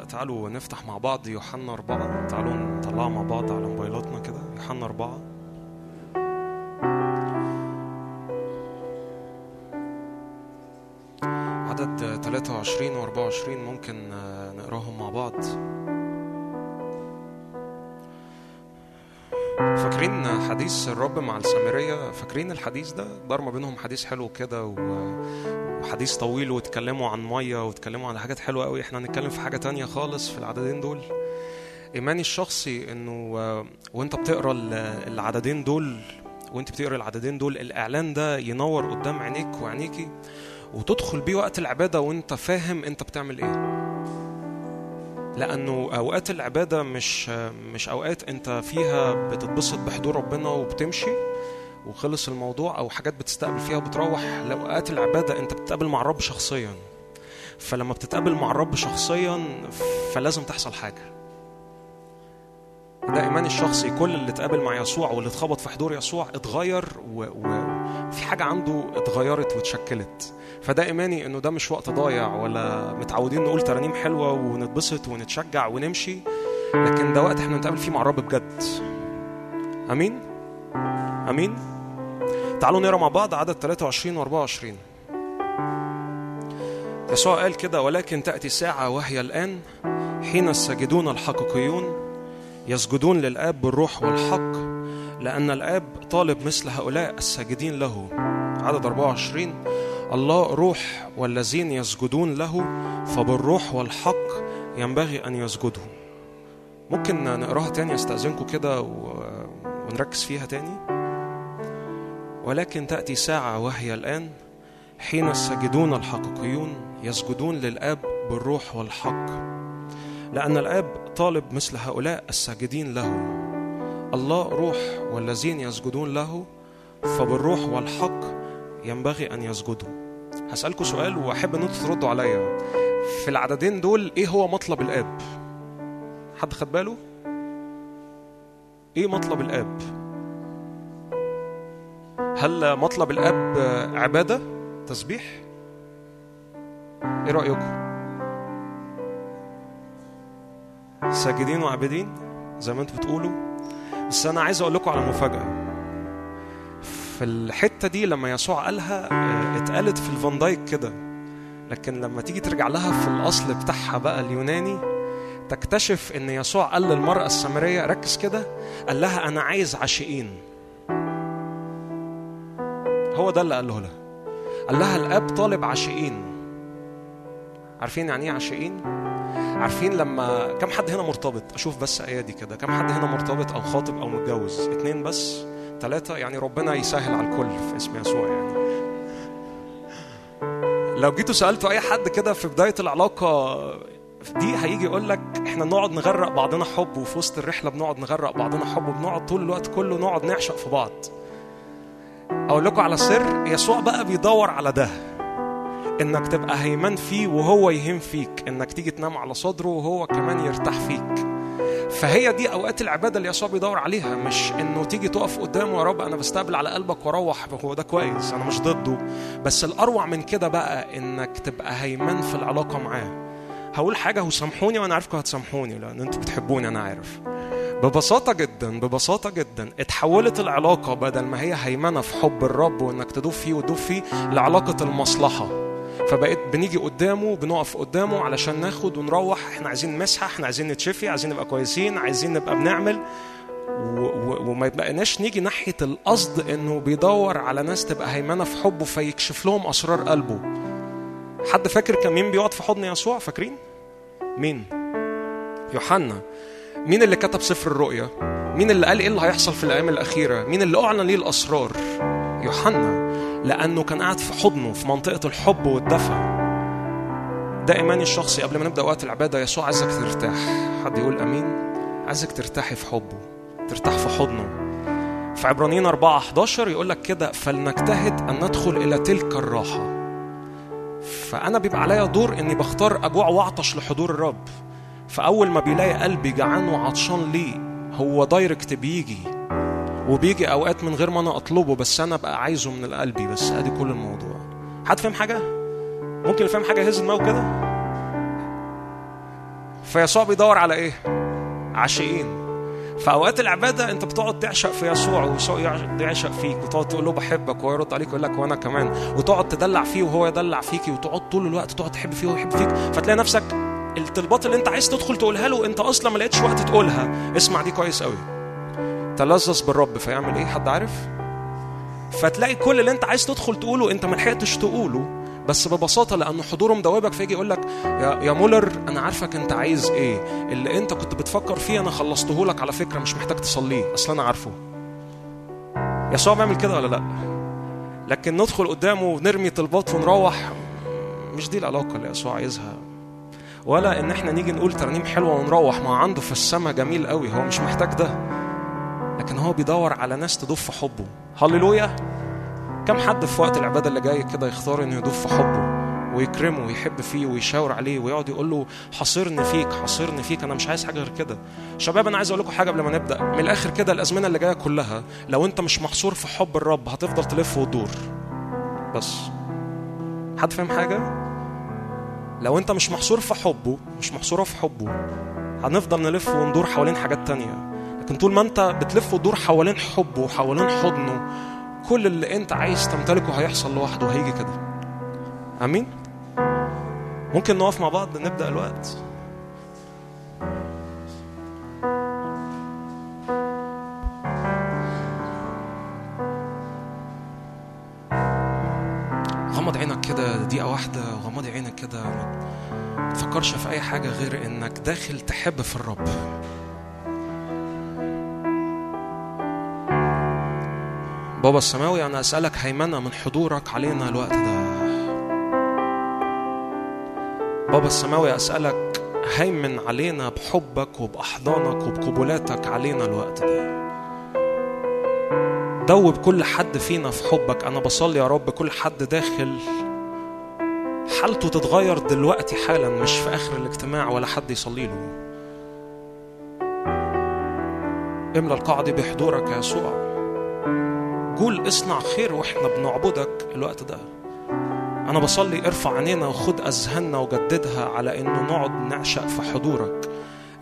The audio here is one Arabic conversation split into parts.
تعالوا نفتح مع بعض يوحنا أربعة. تعالوا نطلعها مع بعض على موبايلاتنا كده. يوحنا أربعة. عدد 23 و 24 ممكن آه، نقراهم مع بعض. فاكرين حديث الرب مع السامرية؟ فاكرين الحديث ده؟ دار ما بينهم حديث حلو كده و- وحديث طويل واتكلموا عن مية واتكلموا عن حاجات حلوة قوي. إحنا هنتكلم في حاجة تانية خالص في العددين دول. إيماني الشخصي إنه آه، وأنت بتقرأ ال- العددين دول وأنت بتقرأ العددين دول الإعلان ده ينور قدام عينيك وعينيكي وتدخل بيه وقت العبادة وأنت فاهم أنت بتعمل إيه. لأنه أوقات العبادة مش مش أوقات أنت فيها بتتبسط بحضور ربنا وبتمشي. وخلص الموضوع أو حاجات بتستقبل فيها وبتروح لأوقات العبادة أنت بتتقابل مع الرب شخصيا. فلما بتتقابل مع الرب شخصيا فلازم تحصل حاجة. ده إيماني الشخصي كل اللي اتقابل مع يسوع واللي اتخبط في حضور يسوع اتغير و- و- وفي حاجة عنده اتغيرت واتشكلت. فده إيماني إنه ده مش وقت ضايع ولا متعودين نقول ترانيم حلوة ونتبسط ونتشجع ونمشي لكن ده وقت إحنا نتقابل فيه مع الرب بجد. أمين؟ أمين. تعالوا نقرأ مع بعض عدد 23 و 24 يسوع قال كده ولكن تأتي ساعة وهي الآن حين الساجدون الحقيقيون يسجدون للآب بالروح والحق لأن الآب طالب مثل هؤلاء الساجدين له. عدد 24 الله روح والذين يسجدون له فبالروح والحق ينبغي أن يسجدوا. ممكن نقراها تاني أستأذنكم كده و- ونركز فيها تاني. ولكن تأتي ساعة وهي الآن حين الساجدون الحقيقيون يسجدون للآب بالروح والحق. لأن الآب طالب مثل هؤلاء الساجدين له. الله روح والذين يسجدون له فبالروح والحق ينبغي أن يسجدوا. هسألكم سؤال وأحب أن أنتوا تردوا عليا. في العددين دول إيه هو مطلب الآب؟ حد خد باله؟ إيه مطلب الآب؟ هل مطلب الآب عبادة؟ تسبيح؟ إيه رأيكم؟ ساجدين وعابدين زي ما أنتوا بتقولوا بس أنا عايز أقول لكم على مفاجأة في الحتة دي لما يسوع قالها آه، اتقالت في الفان دايك كده لكن لما تيجي ترجع لها في الأصل بتاعها بقى اليوناني تكتشف إن يسوع قال للمرأة السامرية ركز كده. قال لها أنا عايز عاشقين. هو ده اللي قاله لها. قال لها الآب طالب عاشقين. عارفين يعني إيه عاشقين؟ عارفين لما كم حد هنا مرتبط؟ أشوف بس ايادي كده. كم حد هنا مرتبط أو خاطب أو متجوز؟ اتنين بس؟ ثلاثة يعني ربنا يسهل على الكل في اسم يسوع يعني. لو جيتوا سألتوا أي حد كده في بداية العلاقة دي هيجي يقول لك إحنا نقعد نغرق بعضنا حب وفي وسط الرحلة بنقعد نغرق بعضنا حب وبنقعد طول الوقت كله نقعد نعشق في بعض. أقول لكم على سر يسوع بقى بيدور على ده إنك تبقى هيمان فيه وهو يهيم فيك إنك تيجي تنام على صدره وهو كمان يرتاح فيك. فهي دي أوقات العبادة اللي يسوع بيدور عليها مش إنه تيجي تقف قدامه يا رب أنا بستقبل على قلبك وأروح هو ده كويس أنا مش ضده. بس الأروع من كده بقى إنك تبقى هيمان في العلاقة معاه. هقول حاجة وسامحوني وأنا عارفكم هتسامحوني لأن أنتوا بتحبوني أنا عارف. ببساطة جدا ببساطة جدا اتحولت العلاقة بدل ما هي هيمنة في حب الرب وإنك تدوب فيه وتدوب فيه لعلاقة المصلحة. فبقيت بنيجي قدامه بنقف قدامه علشان ناخد ونروح. إحنا عايزين مسحة إحنا عايزين نتشفي عايزين نبقى كويسين عايزين نبقى بنعمل. و- و- وما بقيناش نيجي ناحية القصد إنه بيدور على ناس تبقى هيمنة في حبه فيكشف لهم أسرار قلبه. حد فاكر كان مين بيقعد في حضن يسوع؟ فاكرين؟ مين؟ يوحنا. مين اللي كتب سفر الرؤيا؟ مين اللي قال إيه اللي هيحصل في الأيام الأخيرة؟ مين اللي أعلن ليه الأسرار؟ يوحنا. لأنه كان قاعد في حضنه في منطقة الحب والدفى ده ايماني الشخصي قبل ما نبدأ وقت العبادة يسوع عايزك ترتاح. حد يقول أمين. عايزك ترتاحي في حبه ترتاح في حضنه. في عبرانيين 4 11 يقول لك كده فلنجتهد أن ندخل إلى تلك الراحة. فأنا بيبقى عليا دور إني بختار أجوع وأعطش لحضور الرب. فأول ما بيلاقي قلبي جعان وعطشان ليه هو دايركت بيجي. وبيجي أوقات من غير ما أنا أطلبه بس أنا بقى عايزه من قلبي. بس أدي كل الموضوع. حد فاهم حاجة؟ ممكن فاهم حاجة يهز دماغه كده؟ فيسوع بيدور على إيه؟ عاشقين في اوقات العبادة أنت بتقعد تعشق في يسوع ويسوع يعشق فيك وتقعد تقول له بحبك وهو يرد عليك ويقول لك وأنا كمان. وتقعد تدلع فيه وهو يدلع فيكي وتقعد طول الوقت تقعد تحب فيه وهو يحب فيك. فتلاقي نفسك الطلبات اللي انت عايز تدخل تقولها له انت أصلا ما لقيتش وقت تقولها. اسمع دي كويس قوي. تلذذ بالرب فيعمل إيه؟ حد عارف؟ فتلاقي كل اللي انت عايز تدخل تقوله انت ما لحقتش تقوله. بس ببساطة لأنه حضوره مدوبك فيجي يقول لك يا, يا مولر أنا عارفك أنت عايز إيه؟ اللي أنت كنت بتفكر فيه أنا خلصته لك على فكرة مش محتاج تصليه أصل أنا عارفه. يسوع بيعمل كده ولا لأ. لكن ندخل قدامه ونرمي طلبات ونروح مش دي العلاقة اللي يسوع عايزها. ولا إن إحنا نيجي نقول ترنيم حلوة ونروح ما عنده في السماء جميل قوي هو مش محتاج ده. لكن هو بيدور على ناس في حبه. هللويا! كم حد في وقت العبادة اللي جاي كده يختار إنه يضيف في حبه ويكرمه ويحب فيه ويشاور عليه ويقعد يقول له حاصرني فيك حاصرني فيك أنا مش عايز حاجة غير كده. شباب أنا عايز أقول لكم حاجة قبل ما نبدأ. من الآخر كده الأزمنة اللي جاية كلها لو أنت مش محصور في حب الرب هتفضل تلف وتدور. بس. حد فاهم حاجة؟ لو أنت مش محصور في حبه مش محصورة في حبه هنفضل نلف وندور حوالين حاجات تانية. لكن طول ما أنت بتلف وتدور حوالين حبه وحوالين حضنه كل اللي انت عايز تمتلكه هيحصل لوحده وهيجي كده. آمين؟ ممكن نقف مع بعض نبدأ الوقت. غمض عينك كده دقيقة واحدة غمض عينك كده ما تفكرش في أي حاجة غير إنك داخل تحب في الرب. بابا السماوي أنا أسألك هيمنة من حضورك علينا الوقت ده. بابا السماوي أسألك هيمن علينا بحبك وبأحضانك وبقبولاتك علينا الوقت ده. دوب كل حد فينا في حبك. أنا بصلي يا رب كل حد داخل. حالته تتغير دلوقتي حالا مش في آخر الاجتماع ولا حد يصلي له. املى القاعدة بحضورك يا يسوع. قول اصنع خير وإحنا بنعبدك الوقت ده. أنا بصلي ارفع عينينا وخد اذهاننا وجددها على انه نقعد نعشق في حضورك.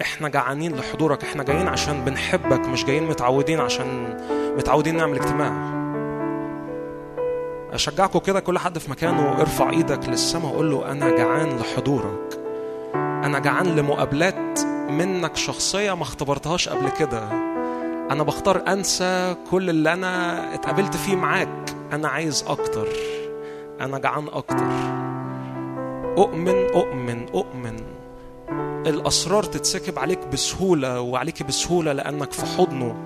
إحنا جعانين لحضورك إحنا جايين عشان بنحبك مش جايين متعودين عشان متعودين نعمل اجتماع. اشجعكم كده كل حد في مكانه ارفع إيدك للسماء وقول له أنا جعان لحضورك. أنا جعان لمقابلات منك شخصية ما اختبرتهاش قبل كده. أنا بختار أنسى كل اللي أنا اتقابلت فيه معاك. أنا عايز أكتر. أنا جعان أكتر. أؤمن أؤمن أؤمن. الأسرار تتسكب عليك بسهولة وعليك بسهولة لأنك في حضنه.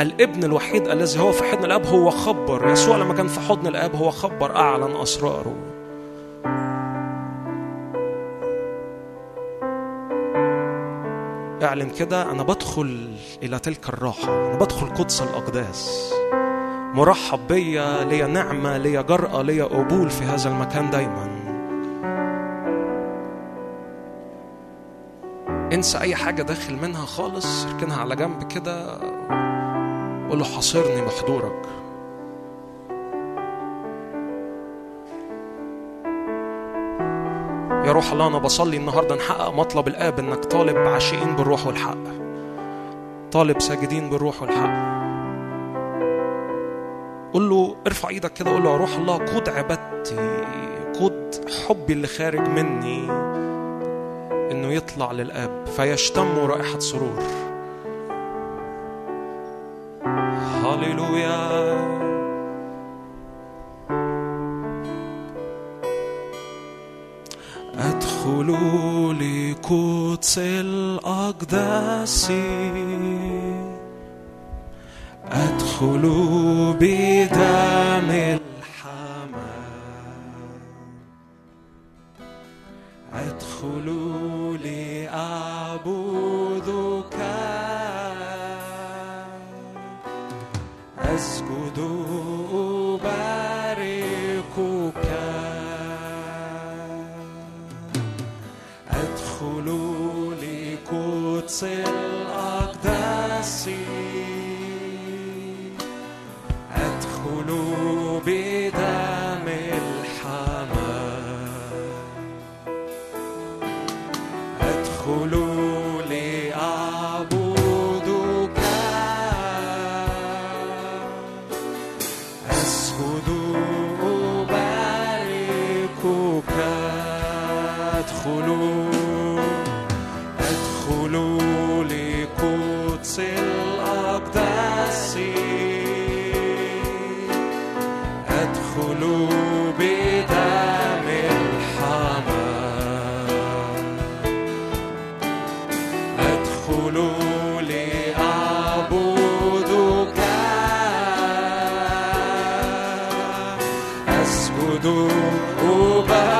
الابن الوحيد الذي هو في حضن الأب هو خبر. يسوع لما كان في حضن الأب هو خبر أعلن أسراره. اعلن كده أنا بدخل إلى تلك الراحة أنا بدخل قدس الأقداس. مرحب بيا ليا نعمة ليا جرأة ليا قبول في هذا المكان دايما. انسى أي حاجة داخل منها خالص اركنها على جنب كده قول له حاصرني بحضورك يا روح الله أنا بصلي النهاردة نحقق مطلب الآب إنك طالب عاشقين بالروح والحق. طالب ساجدين بالروح والحق. قول له ارفع إيدك كده قول له يا روح الله قود عبادتي قود حبي اللي خارج مني إنه يطلع للآب. فيشتم رائحة سرور. هللويا ادخلوا لقدس الأقداس ادخلوا بدم الحمام. ادخلوا لأعبدك. أسجد لقدس كل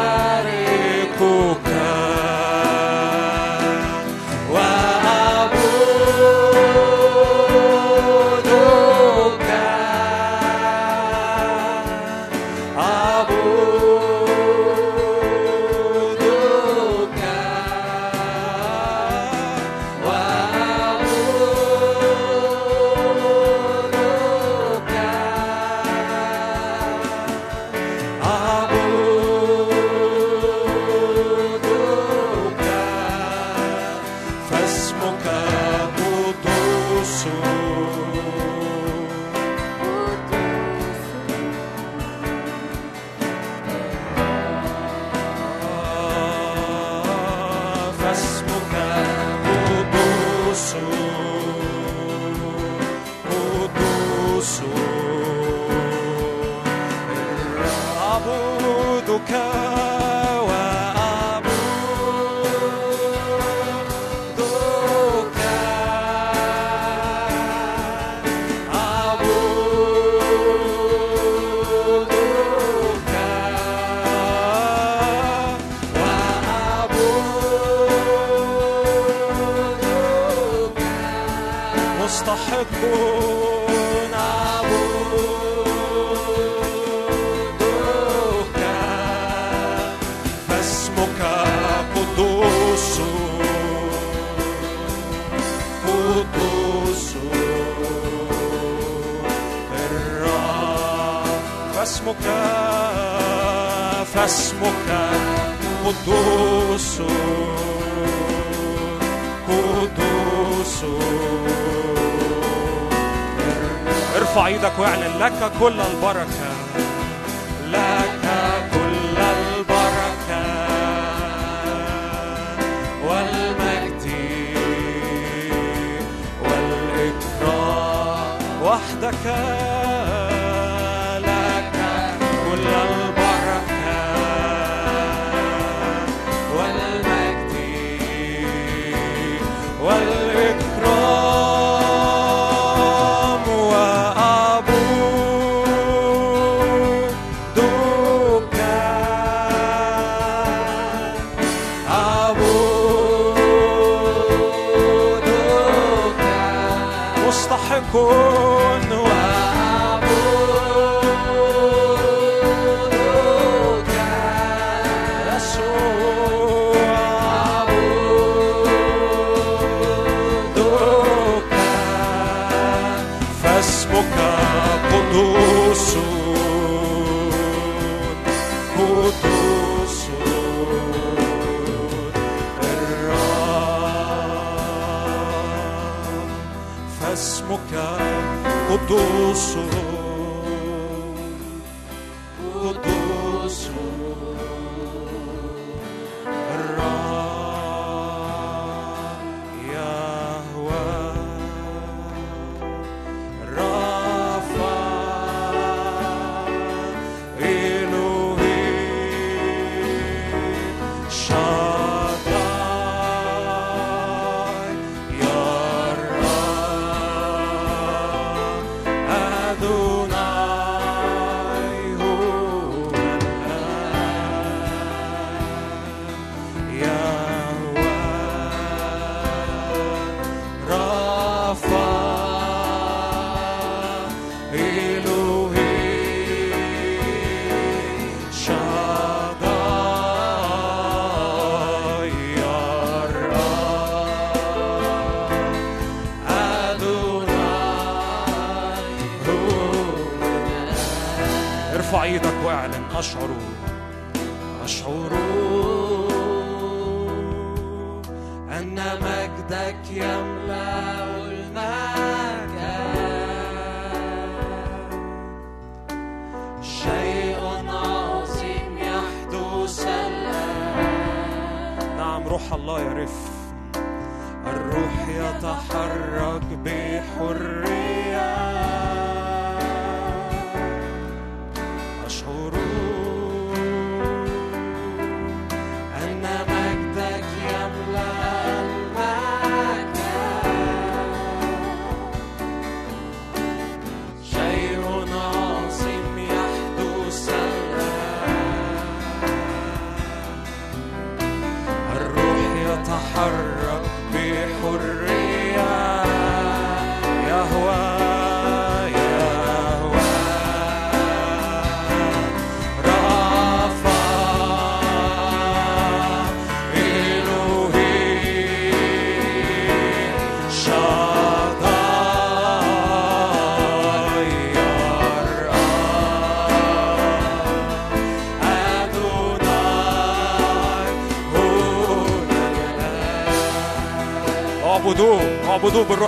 клуба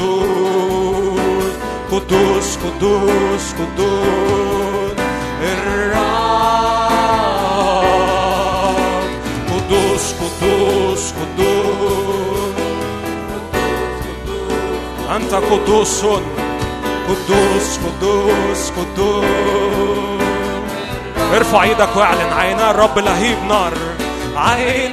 قدوس قدوس قدوس قدوس الرب قدوس قدوس قدوس أنت قدوس قدوس قدوس قدوس ارفع إيدك واعلن عينا الرب لهيب نار عين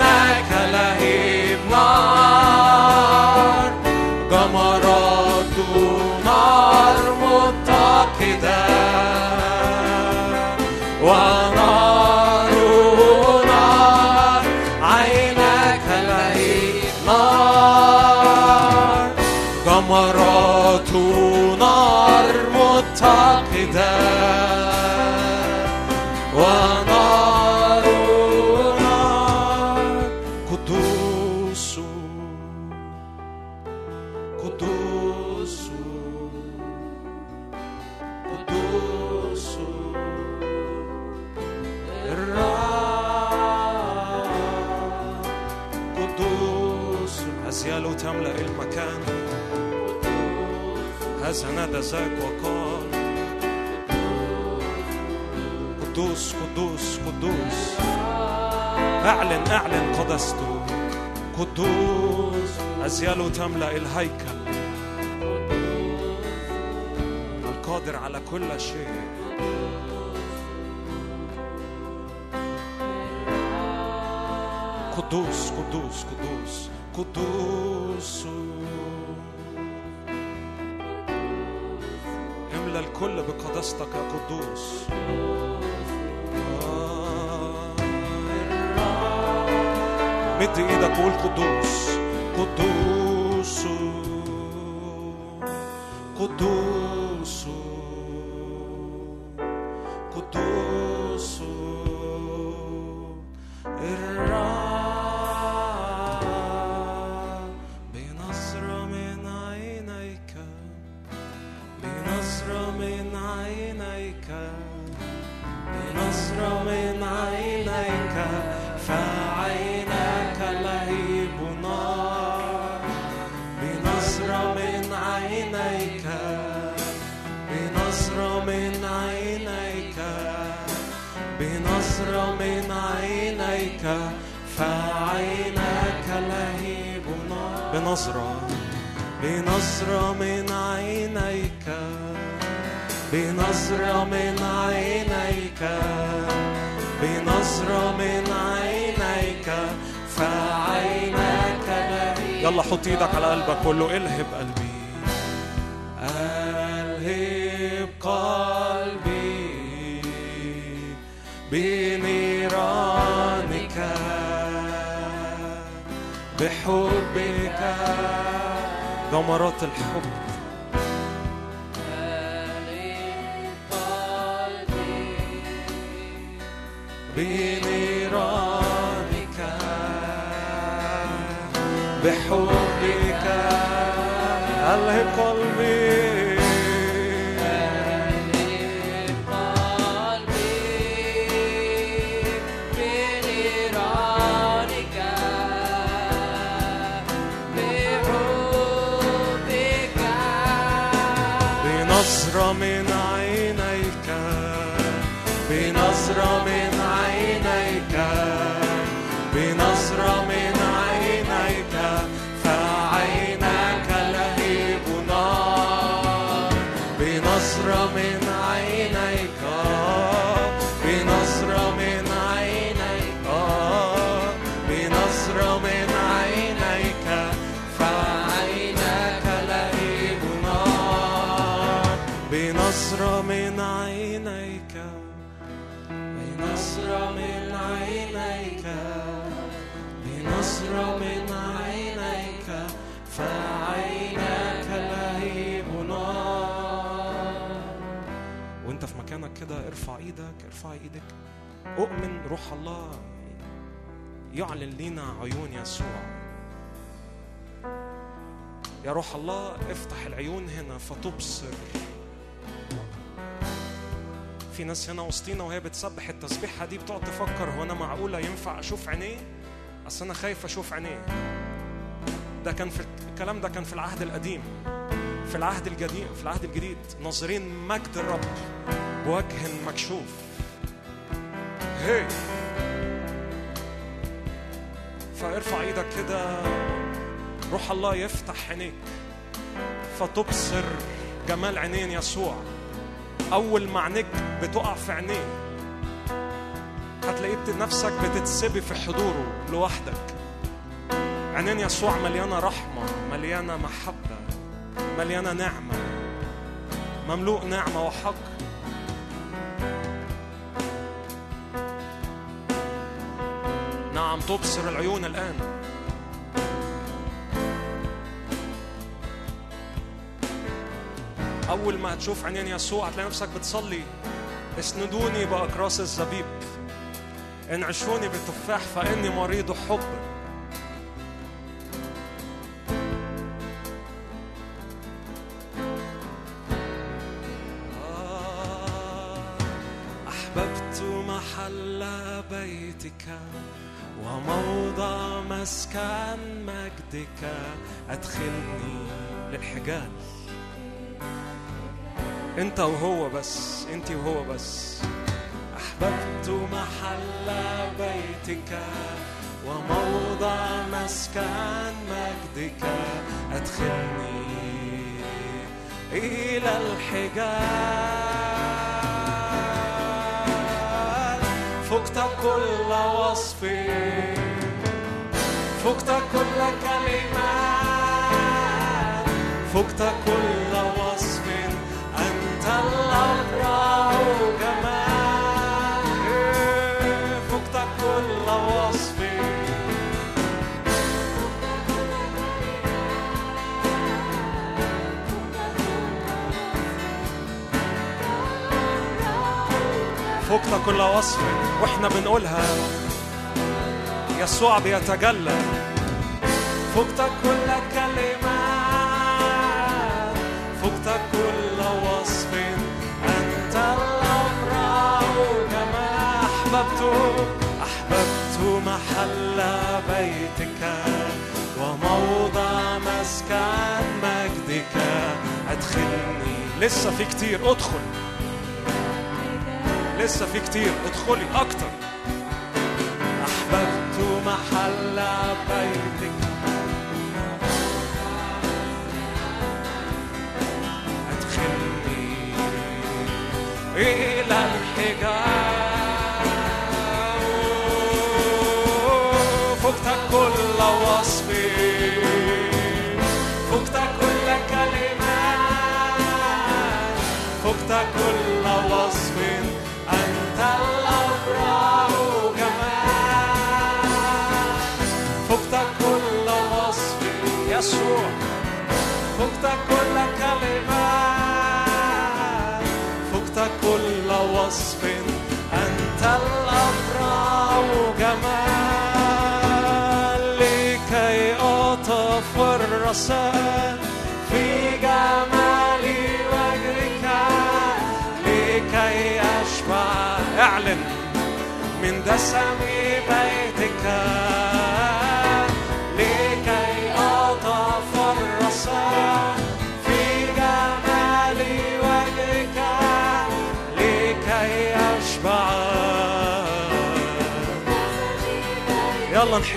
قدسته قدوس أزياله تملأ الهيكل القادر على كل شيء قدوس قدوس قدوس قدوس املى الكل بقدستك يا قدوس مد إيدك وقول قدوس قدوس. حط إيدك على قلبك قول له الهب قلبي. الهب قلبي بنيرانك بحبك. جمرات الحب. بنيرانك. بحبك الهب قلبي. بنظرة من كده ارفع إيدك ارفع إيدك. اؤمن روح الله يعلن لينا عيون يسوع. يا روح الله افتح العيون هنا فتبصر. في ناس هنا وسطينا وهي بتسبح التسبيحة دي بتقعد تفكر هو أنا معقولة ينفع أشوف عينيه؟ أصل أنا خايف أشوف عينيه. ده كان في الكلام ده كان في العهد القديم في العهد الجديد في العهد الجديد. ناظرين مجد الرب. بوجه مكشوف. هي. فارفع إيدك كده. روح الله يفتح عينيك. فتبصر جمال عينين يسوع. أول ما عينيك بتقع في عينيه هتلاقي نفسك بتتسبي في حضوره لوحدك. عينين يسوع مليانة رحمة مليانة محبة مليانة نعمة. مملوء نعمة وحق. تبصر العيون الآن. أول ما هتشوف عينين يسوع هتلاقي نفسك بتصلي. اسندوني بأكراس الزبيب. انعشوني بالتفاح فإني مريض حب. مجدك أدخلني للحجال أنت وهو بس أنت وهو بس. أحببت محل بيتك وموضع مسكن مجدك. أدخلني إلى الحجال فقت كل وصف فقت كل كلمات فقت كل وصف أنت الأبرع جمال. فقت كل وصف. فقت كل وصف وإحنا بنقولها. يسوع بيتجلى فقت كل كلمات فقت كل وصف. أنت الأبرع كما أحببت أحببت محل بيتك وموضع مسكن مجدك. أدخلني. لسه في كتير ادخل. لسه في كتير ادخلي أكتر. أحببت محل بيتك. أدخلني إلى الحجاب فقت كل وصف. فقت كل كلمة فقت كل يسوع كل كلمة فقت كل وصف أنت الأبرع جمال لكي أتفرس في جمال وجهك لكي أشبع اعلن من دسم بيتك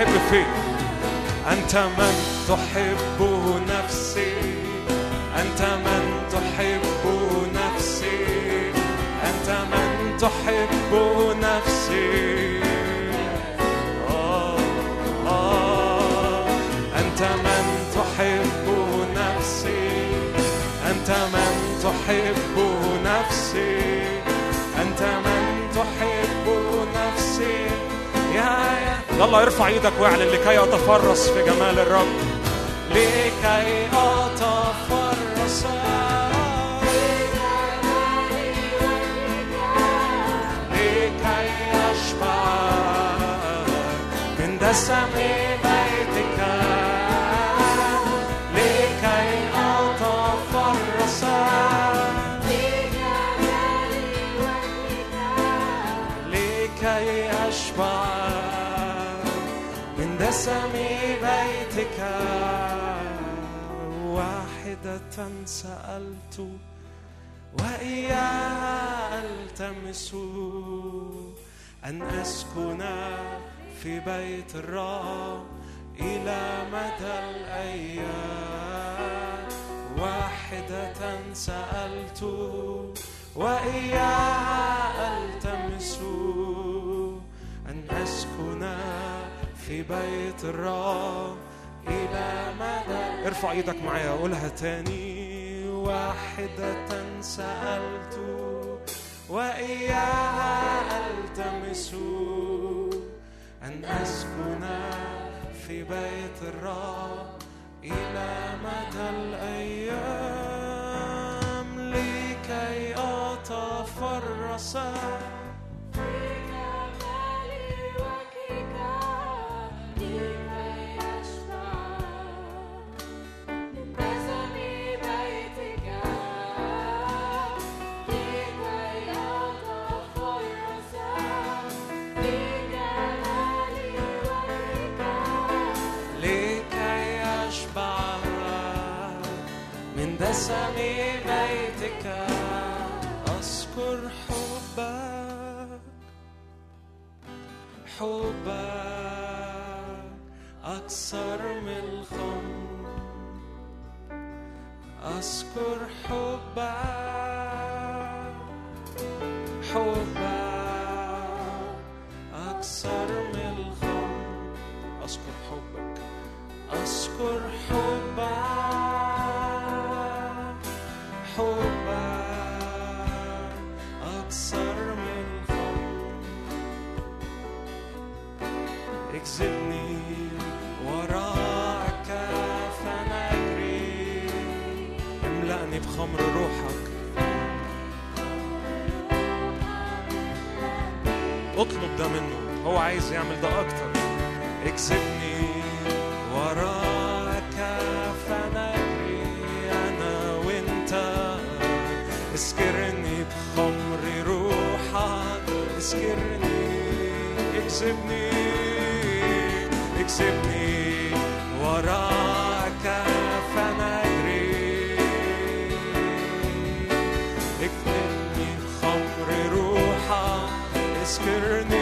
نحب فيك أنت من تحب نفسي؟ أنت من تحب نفسي؟ أنت من تحب نفسي؟ آه آه. أنت من تحب نفسي؟ أنت من تحب نفسي؟ يلا ارفع إيدك واعلن لكي اتفرس في جمال الرب. لكي أتفرس. لكي أشبع. من دسم واحدة سألت وإياها ألتمس أن أسكن في بيت الرب إلى مدى الأيام. واحدة سألت وإياها ألتمس أن أسكن في بيت الرب إلى مدى ارفع إيدك معايا قولها تاني. واحدة سألت وإياها ألتمس أن أسكن في بيت الرب إلى مدى الأيام لكي أتفرس. دسم بيتك أذكر حبك حبك أكثر من الخمر أذكر حبك حبك أكثر من الخمر أذكر حبك أذكر حبك. اكذبني وراءك فنجري املأني بخمر روحك. اطلب ده منه هو عايز يعمل ده أكتر. اكسبني وراك فنجري أنا وأنت اسكرني بخمر روحك. اسكرني اكسبني اكسبني وراك فنجري اكفني خمر روحك اسكرني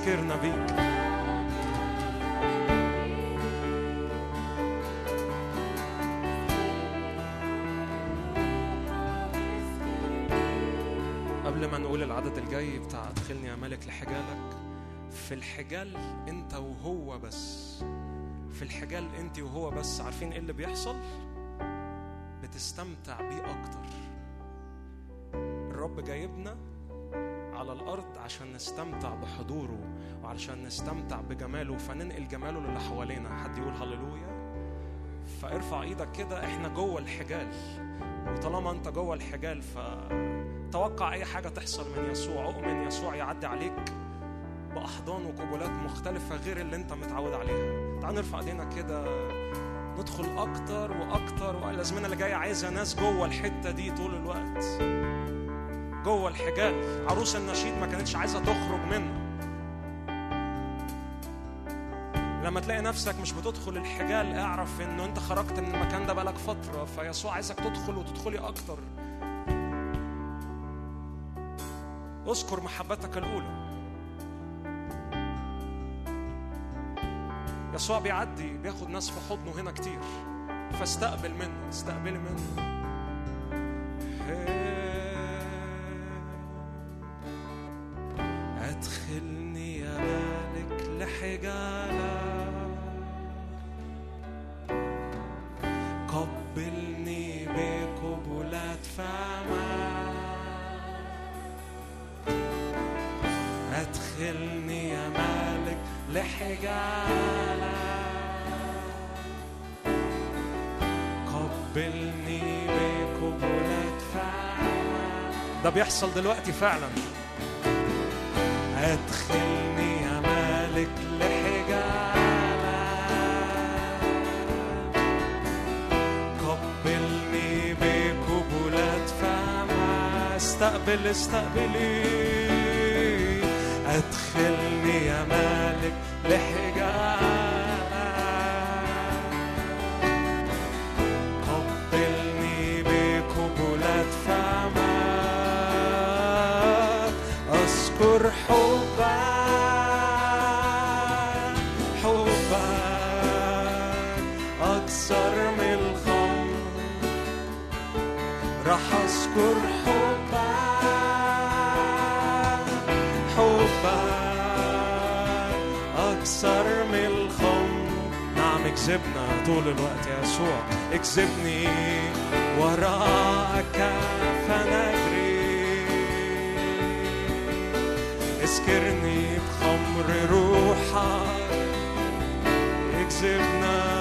اسكرنا بيك قبل ما نقول العدد الجاي بتاع ادخلني يا ملك لحجالك في الحجال انت وهو بس. في الحجال انت وهو بس. عارفين إيه اللي بيحصل؟ بتستمتع بيه أكتر. الرب جايبنا على الأرض عشان نستمتع بحضوره وعشان نستمتع بجماله فننقل جماله للي حوالينا. حد يقول هللويا؟ فارفع إيدك كده إحنا جوه الحجال. وطالما انت جوه الحجال فتوقع اي حاجة تحصل من يسوع. اؤمن يسوع يعدي عليك بأحضان وقبلات مختلفة غير اللي انت متعود عليها. تعال نرفع ايدينا كده. ندخل أكتر وأكتر. والازمنه اللي جاية عايزه ناس جوه الحتة دي طول الوقت. جوه الحجال عروس النشيد ما كانتش عايزة تخرج منه. لما تلاقي نفسك مش بتدخل الحجال اعرف إنه أنت خرجت من المكان ده بقالك فترة فيسوع عايزك تدخل وتدخلي أكتر. اذكر محبتك الأولى. يسوع بيعدي بياخد ناس في حضنه هنا كتير. فاستقبل منه استقبلي منه. ده بيحصل دلوقتي فعلا. أدخلني يا مالك لحجالك قبلني بقبلات فما. استقبل استقبلي. أدخلني يا مالك أكثر من الخمر نعم اكذبنا طول الوقت يا يسوع. اكذبني وراءك فنجري. اسكرني بخمر روحك. اكذبنا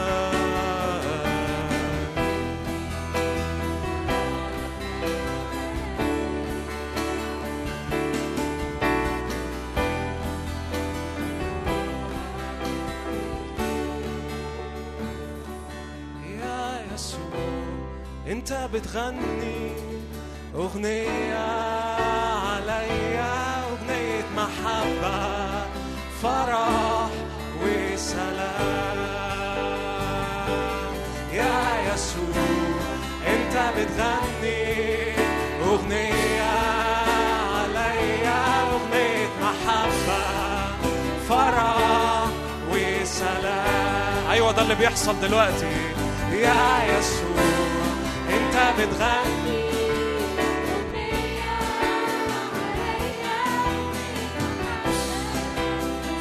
بتغني أغنية عليا أغنية محبة فرح وسلام. يا يسوع أنت بتغني أغنية عليا أغنية محبة فرح وسلام. أيوه ده اللي بيحصل دلوقتي. يا بتغني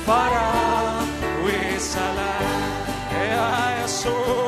فرح وسلام يا يسوع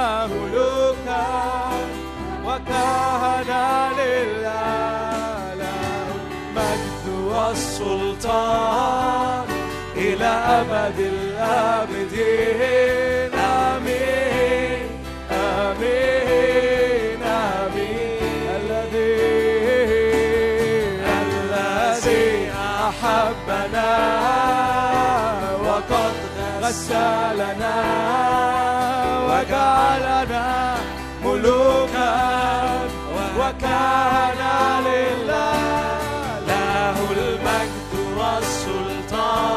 والسلطان إلى أبد الآبدين. آمين. آمين. آمين. الذي الذي أحبنا وقد غسلنا وجعلنا ملوكا وكان لله له المجد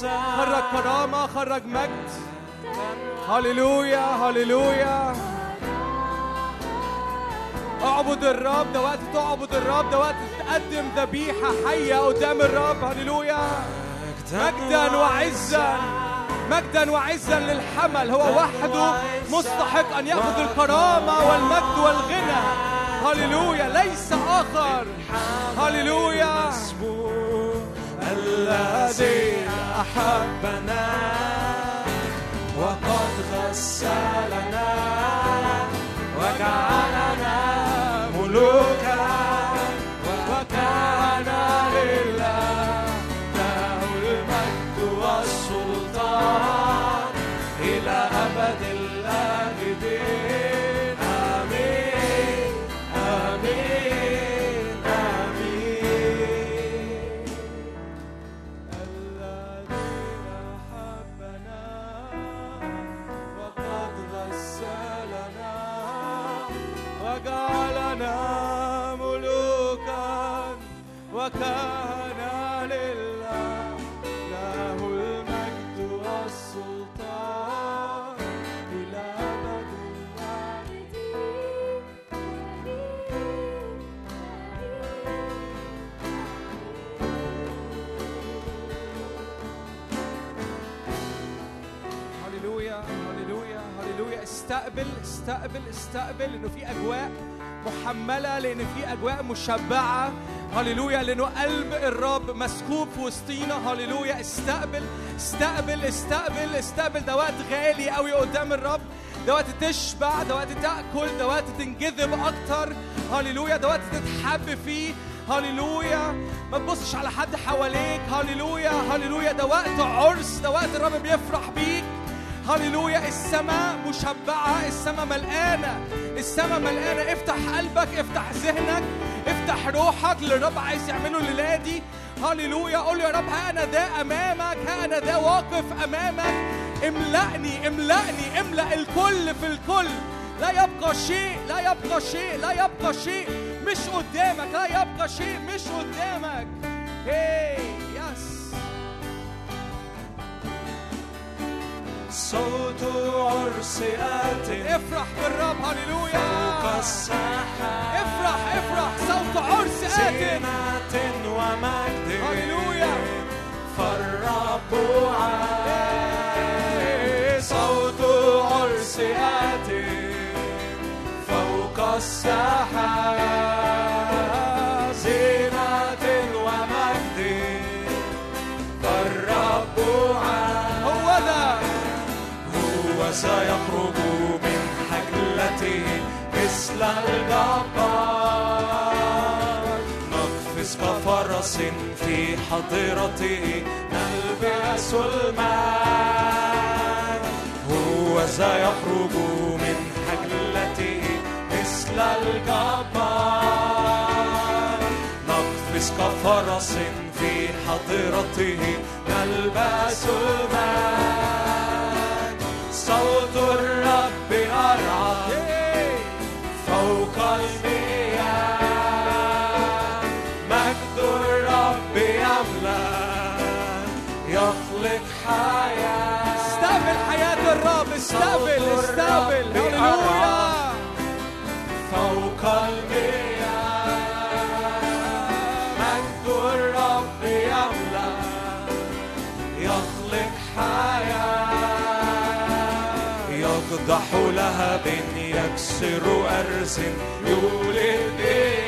خرج كرامة خرج مجد. هللويا هللويا. اعبد الرب ده وقت تعبد الرب ده وقت تقدم ذبيحة حية قدام الرب. هللويا. مجدا وعزا. مجدا وعزا للحمل. هو وحده مستحق أن يأخذ الكرامة والمجد والغنى. هللويا. ليس آخر. هللويا. الذي أحبنا وقد غسلنا وجعلنا استقبل استقبل انه في أجواء محملة لأن في أجواء مشبعة. هللويا لأنه قلب الرب مسكوب في وسطينا. هللويا استقبل استقبل استقبل استقبل. ده وقت غالي قوي قدام الرب. ده وقت تشبع ده وقت تأكل ده وقت تنجذب أكتر. هللويا ده وقت تتحب فيه. هللويا ما تبصش على حد حواليك. هللويا هللويا. ده وقت عرس ده وقت الرب بيفرح بيك. هللويا السماء مشبعة السماء ملقانة السماء ملقانة. افتح قلبك افتح ذهنك افتح روحك اللي الرب عايز يعمله الليلة دي. هللويا قول يا رب ها أنا ده أمامك ها أنا ده واقف أمامك. املأني املأني املأ الكل في الكل. لا يبقى شيء لا يبقى شيء لا يبقى شيء. مش قدامك لا يبقى شيء مش قدامك. هي صوت عرس آت افرح بالرب هللويا. فوق الساحة افرح افرح صوت عرس آت زينة ومجد. هللويا. فالرب عال صوت عرس آت فوق الساحة سيخرج من حجلته مثل الجبار. نقفز كفرس في حضرته نلبس الماء. هو سيخرج من حجلته مثل الجبار. نقفز كفرس في حضرته نلبس الماء. صوت الرب أرعى فوق المياه مجد الرب يملأ يخلق حياة. استقبل حياة الرب استقبل استقبل. هللويا. فوق المياه يقدح لهب يكسر أرز يولد إياه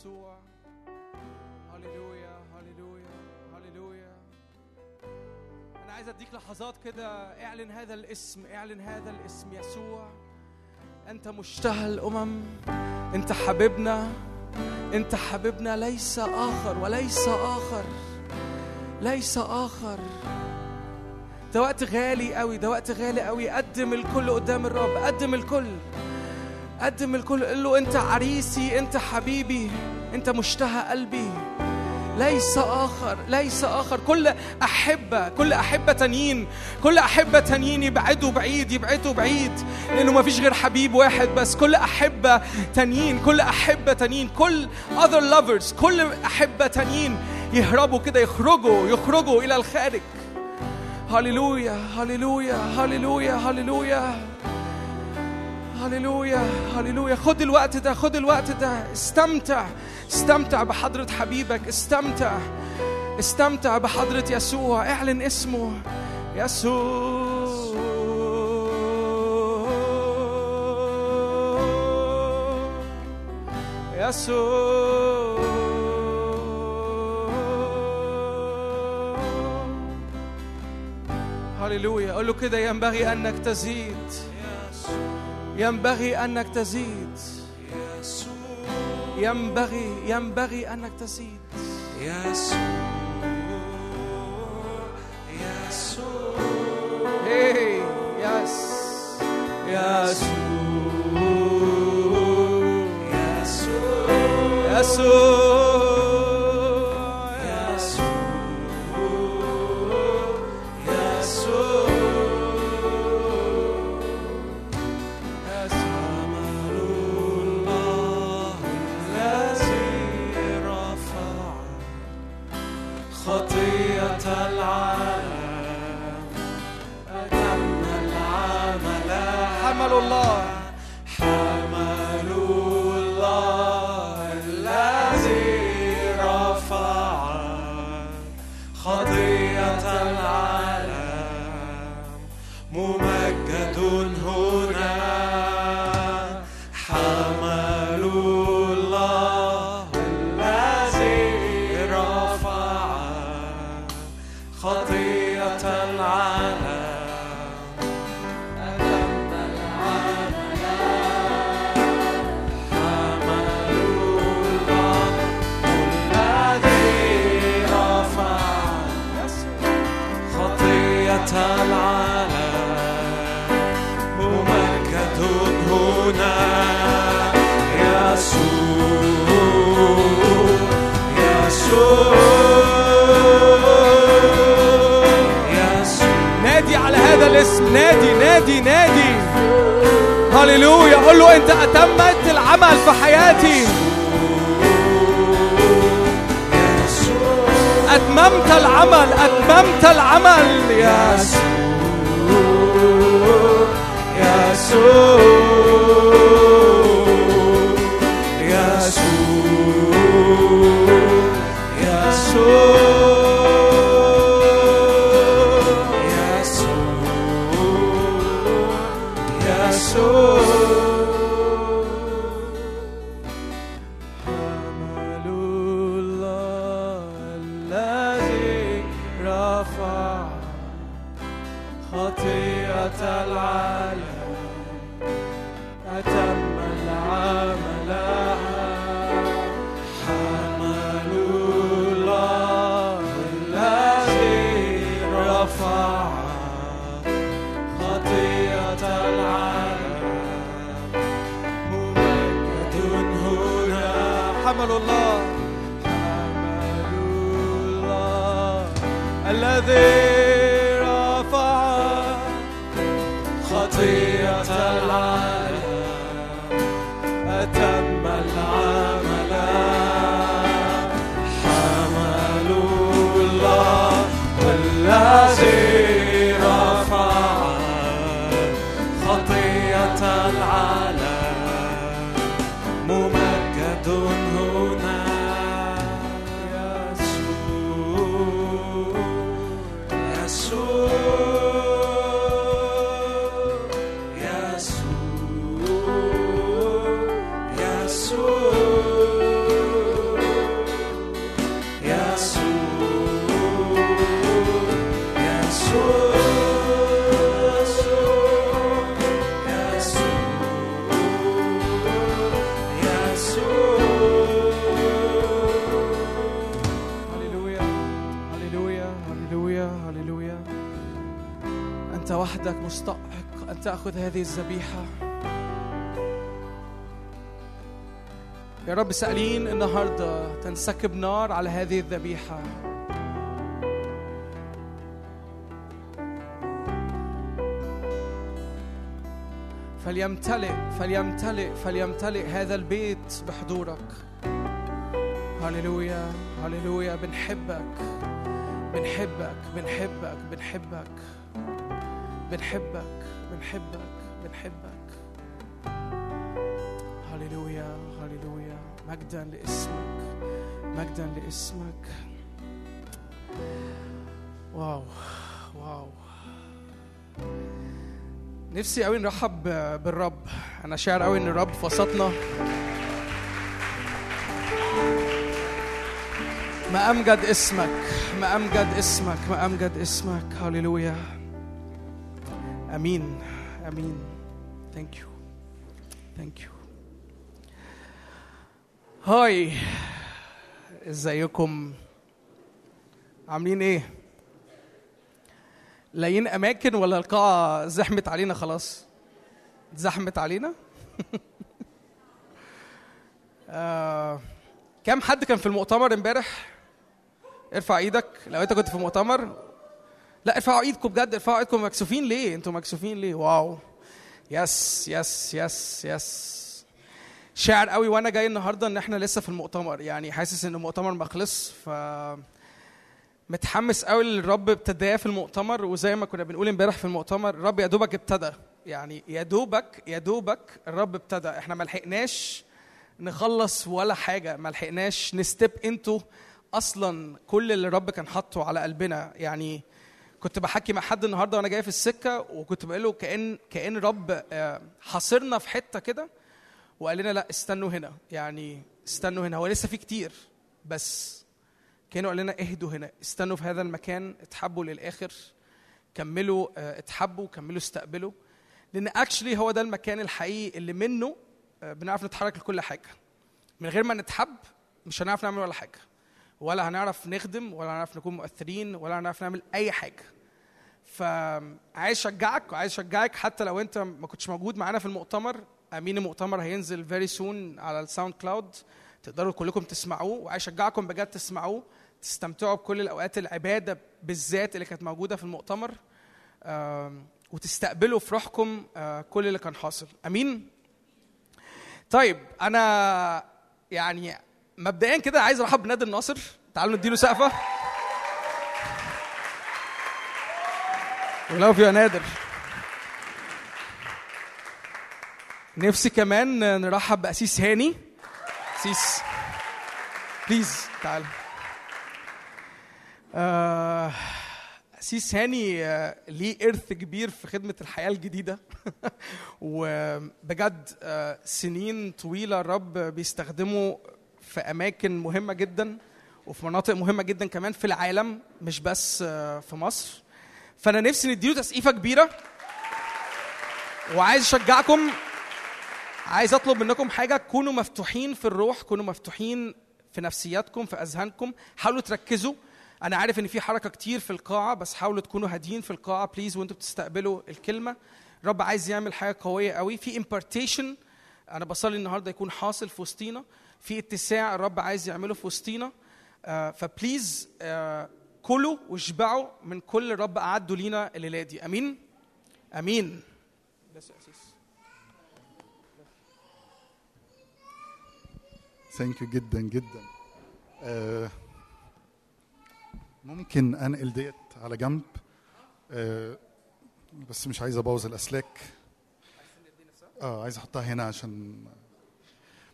يسوع هللويا هللويا هللويا أنا عايز أديك لحظات كده. اعلن هذا الاسم اعلن هذا الاسم يسوع. أنت مشتهى الأمم. أنت حبيبنا. أنت حبيبنا. ليس آخر وليس آخر ليس آخر. ده وقت غالي قوي ده وقت غالي قوي قدم الكل قدام الرب قدم الكل. قدم الكل قل له أنت عريسي أنت حبيبي أنت مشتهى قلبي. ليس آخر ليس آخر. كل أحبة كل أحبة تانيين كل أحبة تانيين يبعدوا بعيد يبعدوا بعيد لأنه ما فيش غير حبيب واحد بس. كل أحبة تانيين كل أحبة تانيين كل other lovers كل أحبة تانيين يهربوا كده يخرجوا يخرجوا إلى الخارج. هللويا هللويا هللويا هللويا. هللويا هللويا. خد الوقت ده خد الوقت ده. استمتع استمتع بحضرة حبيبك. استمتع استمتع بحضرة يسوع. اعلن اسمه. يسوع. يسوع. هللويا. قول له كده ينبغي أنك تزيد. ينبغي أنك تزيد. ينبغي ينبغي أنك تزيد. يسوع يسوع هي يس يسوع يسوع يسوع نادي نادي. هللويا. قول له أنت أتمت العمل في حياتي. أتممت العمل أتممت العمل. يا حمل حمل الله. حمل الله. الذي تأخذ هذه الذبيحة؟ يا رب سألين النهاردة تنسكب نار على هذه الذبيحة. فليمتلئ فليمتلئ فليمتلئ هذا البيت بحضورك. هللويا هللويا بنحبك بنحبك بنحبك بنحبك بنحبك. بنحبك بنحبك هللويا هللويا. مجدا لاسمك مجدا لاسمك. واو واو. نفسي قوي نرحب بالرب. أنا شاعر قوي إن الرب في وسطنا. ما أمجد اسمك ما أمجد اسمك ما أمجد اسمك. هللويا. آمين. آمين. thank you thank you hi ازيكم؟ عاملين إيه؟ لاقيين أماكن ولا القاعة زحمت علينا خلاص؟ زحمت علينا؟ آه، كم حد كان في المؤتمر امبارح؟ ارفع إيدك لو انت كنت في مؤتمر لا ارفعوا ايدكم بجد ارفعوا ايدكم. مكسوفين ليه؟ أنتوا مكسوفين ليه؟ wow. yes yes yes yes. شاعر قوي وأنا جاي النهارده ان إحنا لسه في المؤتمر. يعني حاسس ان المؤتمر ما خلص ف متحمس قوي للرب ابتداه في المؤتمر. وزي ما كنا بنقول امبارح في المؤتمر الرب يا دوبك ابتدى. يعني يا دوبك يا دوبك الرب ابتدى. إحنا ما لحقناش نخلص ولا حاجة. ما لحقناش نستيب انتو أصلا كل اللي الرب كان حاطه على قلبنا. يعني كنت بحكي مع حد النهارده وأنا جاي في السكة وكنت بقول له كان كأن رب آه، حاصرنا في حتة كده وقال لنا لا استنوا هنا. يعني استنوا هنا. هو لسه في كتير بس كانوا قال لنا اهدوا هنا. استنوا في هذا المكان اتحبوا للآخر كملوا آه، اتحبوا كملوا استقبلوا. لأن actually هو ده المكان الحقيقي اللي منه آه، بنعرف نتحرك لكل حاجة. من غير ما نتحب مش هنعرف نعمل ولا حاجة. ولا هنعرف نخدم ولا هنعرف نكون مؤثرين ولا هنعرف نعمل أي حاجة. فعايز أشجعك وعايز أشجعك حتى لو أنت ما كنتش موجود معانا في المؤتمر. أمين المؤتمر هينزل very soon على الساوند كلاود تقدروا كلكم تسمعوه وعايز أشجعكم بجد تسمعوه. تستمتعوا بكل الأوقات العبادة بالذات اللي كانت موجودة في المؤتمر. وتستقبلوا في روحكم آه، كل اللي كان حاصل. أمين؟ طيب أنا يعني مبدئيا كده عايز أرحب بنادر ناصر. تعالوا نديله سقفة. ولو يا نادر. نفسي كمان نرحب بأسيس هاني. أسيس بليز تعال. آه، أسيس هاني آه، ليه إرث كبير في خدمة الحياة الجديدة. وبجد آه، سنين طويلة الرب بيستخدمه في أماكن مهمة جدا وفي مناطق مهمة جدا كمان في العالم مش بس آه، في مصر. فأنا نفسي نديله تسقيفة كبيرة. وعايز أشجعكم عايز أطلب منكم حاجة. كونوا مفتوحين في الروح كونوا مفتوحين في نفسياتكم في أذهانكم. حاولوا تركزوا. أنا عارف إن في حركة كتير في القاعة بس حاولوا تكونوا هاديين في القاعة please وأنتوا بتستقبلوا الكلمة. رب عايز يعمل حاجة قوية قوي. في impartation أنا بصلي النهارده يكون حاصل في وسطينا. في اتساع الرب عايز يعمله في وسطينا. آه، ف please آه، كلوا واشبعوا من كل الرب أعده لينا الليلة دي. آمين؟ آمين. بس. thank you جدا جدا. آه، ممكن أنقل ديت على جنب. آه، بس مش عايز أبوظ الأسلاك. آه عايز أحطها هنا عشان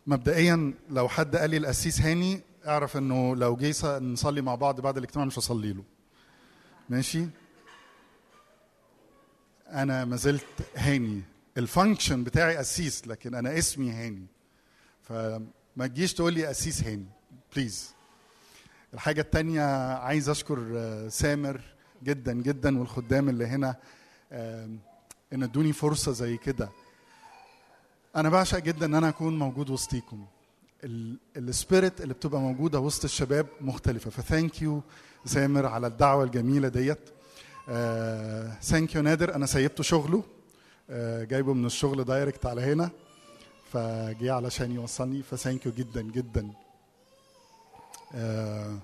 مبدئيا لو حد قال لي القسيس هاني أعرف إنه لو جه نصلي مع بعض بعد الاجتماع مش هصلي له. ماشي؟ أنا ما زلت هاني. ال function بتاعي قسيس لكن أنا اسمي هاني. فما تجيش تقول لي قسيس هاني please الحاجة التانية عايز أشكر آه، سامر جدا جدا والخدام اللي هنا إن ادوني فرصة زي كده. أنا بعشق جدا إن أنا أكون موجود وسطيكم. ال spirit اللي بتبقى موجودة وسط الشباب مختلفة. ف thank you سامر على الدعوة الجميلة ديت. thank you نادر. أنا سيبته شغله. آه، جايبه من الشغل direct على هنا. فجه علشان يوصلني. ف thank you جدا جدا. آه،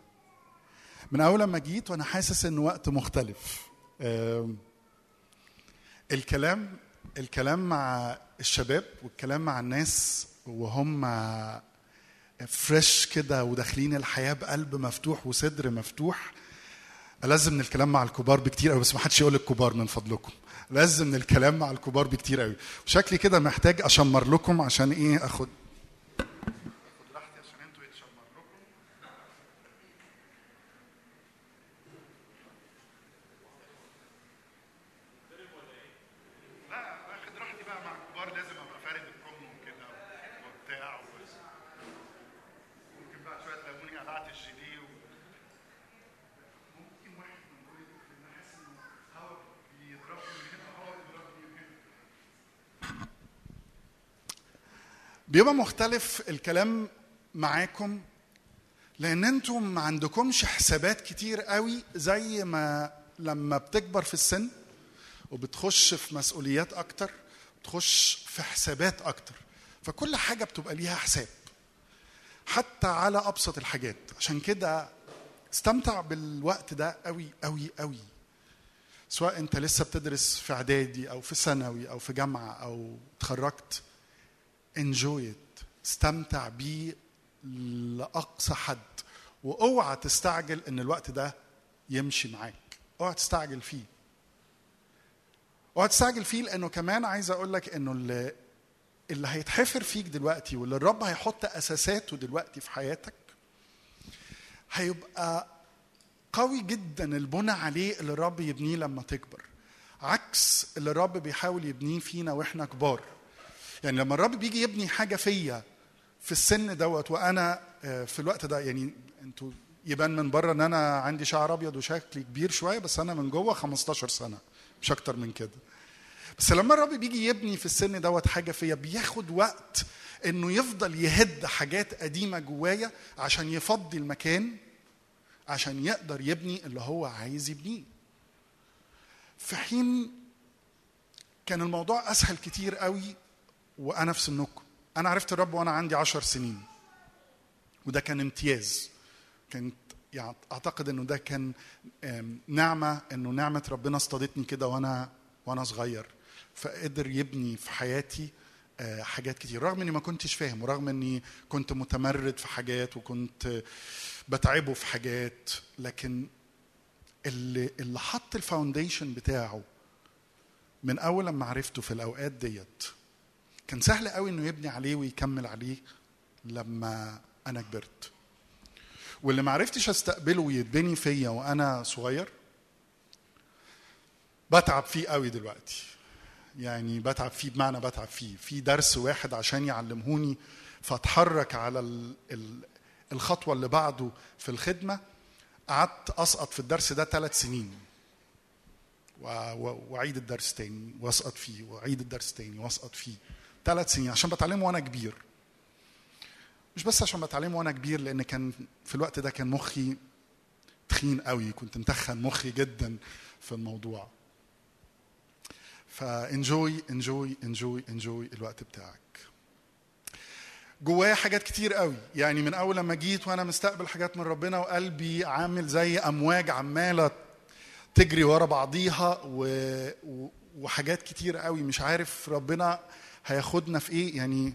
من أول لما جيت وأنا حاسس إن وقت مختلف. آه، الكلام الكلام مع الشباب والكلام مع الناس وهم فريش كده وداخلين الحياة بقلب مفتوح وصدر مفتوح ألزم من الكلام مع الكبار بكتير قوي بس ما حدش يقول الكبار من فضلكم. لازم من الكلام مع الكبار بكتير قوي شكلي كده محتاج أشمر لكم عشان إيه أخد راحتي عشان أنتوا يتشمر لكم لا اخد راحتي بقى مع الكبار لازم ابقى فارد الكم وكده وبتاع و- ممكن بقى شوية تلاقوني قلعت الجيليه و... ممكن واحد من دول يدخل إن أحس إن هوا بيضربني من هنا هوا بيضربني من هنا بيبقى مختلف الكلام معاكم لأن أنتم ما عندكمش حسابات كتير قوي زي ما لما بتكبر في السن وبتخش في مسؤوليات أكتر بتخش في حسابات أكتر. فكل حاجة بتبقى ليها حساب حتى على أبسط الحاجات. عشان كده استمتع بالوقت ده قوي قوي قوي. سواء أنت لسه بتدرس في إعدادي أو في ثانوي أو في جامعة أو اتخرجت. It. استمتع بيه لأقصى حد. وأوعى تستعجل إن الوقت ده يمشي معاك. أوعى تستعجل فيه. أوعى تستعجل فيه لأنه كمان عايز أقول لك إنه اللي اللي هيتحفر فيك دلوقتي واللي الرب هيحط أساساته دلوقتي في حياتك هيبقى قوي جدا البنى عليه اللي الرب يبنيه لما تكبر. عكس اللي الرب بيحاول يبنيه فينا وإحنا كبار. يعني لما الرب بيجي يبني حاجة فيا في السن دوت وأنا آه، في الوقت ده يعني أنتوا يبان من بره إن أنا عندي شعر أبيض وشكلي كبير شوية بس أنا من جوه 15 سنة مش أكتر من كده. بس لما الرب بيجي يبني في السن دوت حاجة فيا بياخد وقت إنه يفضل يهد حاجات قديمة جوايا عشان يفضي المكان عشان يقدر يبني اللي هو عايز يبنيه. في حين كان الموضوع أسهل كتير قوي وأنا في سنكم. أنا عرفت الرب وأنا عندي عشر سنين. وده كان امتياز. كانت يعني أعتقد إنه ده كان نعمة إنه نعمة ربنا اصطادتني كده وأنا وأنا صغير. فقدر يبني في حياتي آه، حاجات كتير. رغم إني ما كنتش فاهم ورغم إني كنت متمرد في حاجات وكنت بتعبه في حاجات لكن اللي اللي حط الفاونديشن بتاعه من أول لما عرفته في الأوقات ديت كان سهل قوي إنه يبني عليه ويكمل عليه لما أنا كبرت. واللي ما عرفتش أستقبله ويتبني فيا وأنا صغير بتعب فيه قوي دلوقتي. يعني بتعب فيه بمعنى بتعب فيه. في درس واحد عشان يعلمهوني فاتحرك على ال ال الخطوة اللي بعده في الخدمة. قعدت أسقط في الدرس ده ثلاث سنين. وأعيد الدرس تاني وأسقط فيه وأعيد الدرس تاني وأسقط فيه. ثلاث سنين عشان بتعلمه وأنا كبير. مش بس عشان بتعلمه وأنا كبير لأن كان في الوقت ده كان مخي تخين قوي كنت متخن مخي جدا في الموضوع. فانجوي انجوي انجوي انجوي الوقت بتاعك. جوايا حاجات كتير قوي. يعني من أول لما جيت وأنا مستقبل حاجات من ربنا وقلبي عامل زي أمواج عمالة تجري ورا بعضيها و... وحاجات كتير قوي. مش عارف ربنا هياخدنا في إيه؟ يعني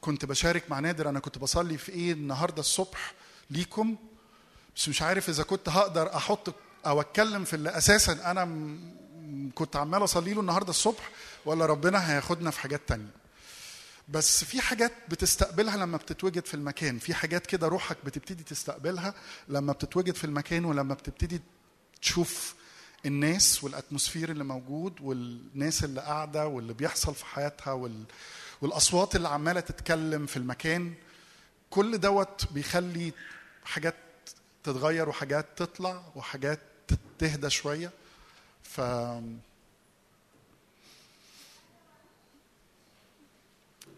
كنت بشارك مع نادر أنا كنت بصلي في إيه النهارده الصبح ليكم؟ بس مش عارف إذا كنت هقدر أحط أو أتكلم في اللي أساسا أنا كنت عمال أصلي له النهارده الصبح ولا ربنا هياخدنا في حاجات تانية. بس في حاجات بتستقبلها لما بتتوجد في المكان. في حاجات كده روحك بتبتدي تستقبلها لما بتتوجد في المكان ولما بتبتدي تشوف الناس والاتموسفير اللي موجود والناس اللي قاعدة واللي بيحصل في حياتها وال... والأصوات اللي عمالة تتكلم في المكان كل دوت بيخلي حاجات تتغير وحاجات تطلع وحاجات تهدى شوية. ف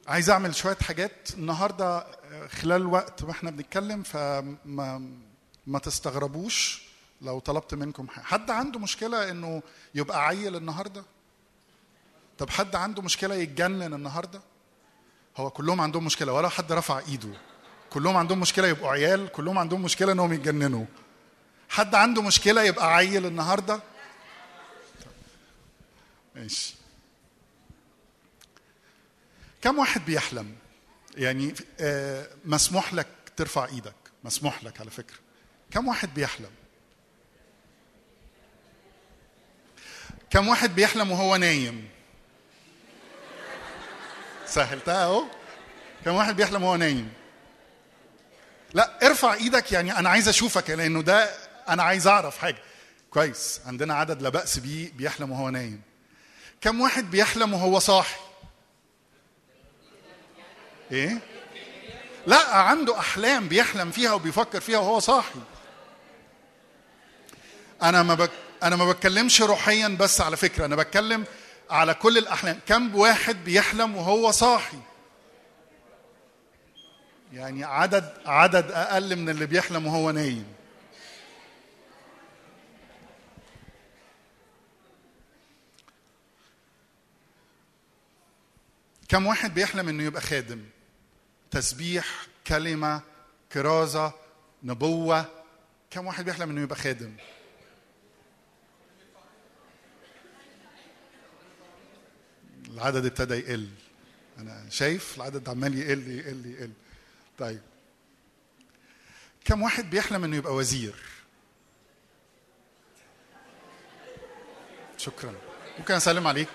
عايز أعمل شوية حاجات النهارده خلال الوقت وإحنا بنتكلم فما ما تستغربوش لو طلبت منكم حاجة. حد عنده مشكلة إنه يبقى عيل النهارده؟ طب حد عنده مشكلة يتجنن النهارده؟ هو كلهم عندهم مشكلة ولا حد رفع إيده كلهم عندهم مشكلة يبقوا عيال كلهم عندهم مشكلة إنهم يتجننوا. حد عنده مشكلة يبقى عيل النهارده؟ ماشي. كم واحد بيحلم؟ يعني آه، مسموح لك ترفع إيدك. مسموح لك على فكرة. كم واحد بيحلم؟ كم واحد بيحلم وهو نايم؟ سهلتها أهو. كم واحد بيحلم وهو نايم؟ لا ارفع إيدك يعني أنا عايز أشوفك لأنه ده أنا عايز أعرف حاجة. كويس عندنا عدد لا بأس بيه بيحلم وهو نايم. كم واحد بيحلم وهو صاحي؟ إيه؟ لا عنده أحلام بيحلم فيها وبيفكر فيها وهو صاحي. أنا ما بك... أنا ما بتكلمش روحيا بس على فكرة أنا بتكلم على كل الأحلام. كم واحد بيحلم وهو صاحي؟ يعني عدد عدد أقل من اللي بيحلم وهو نايم. كم واحد بيحلم إنه يبقى خادم؟ تسبيح كلمة كرازه نبوة. كم واحد بيحلم إنه يبقى خادم؟ العدد ابتدى يقل. أنا شايف العدد عمال يقل يقل يقل. طيب. كم واحد بيحلم إنه يبقى وزير؟ شكرا. ممكن أسلم عليك؟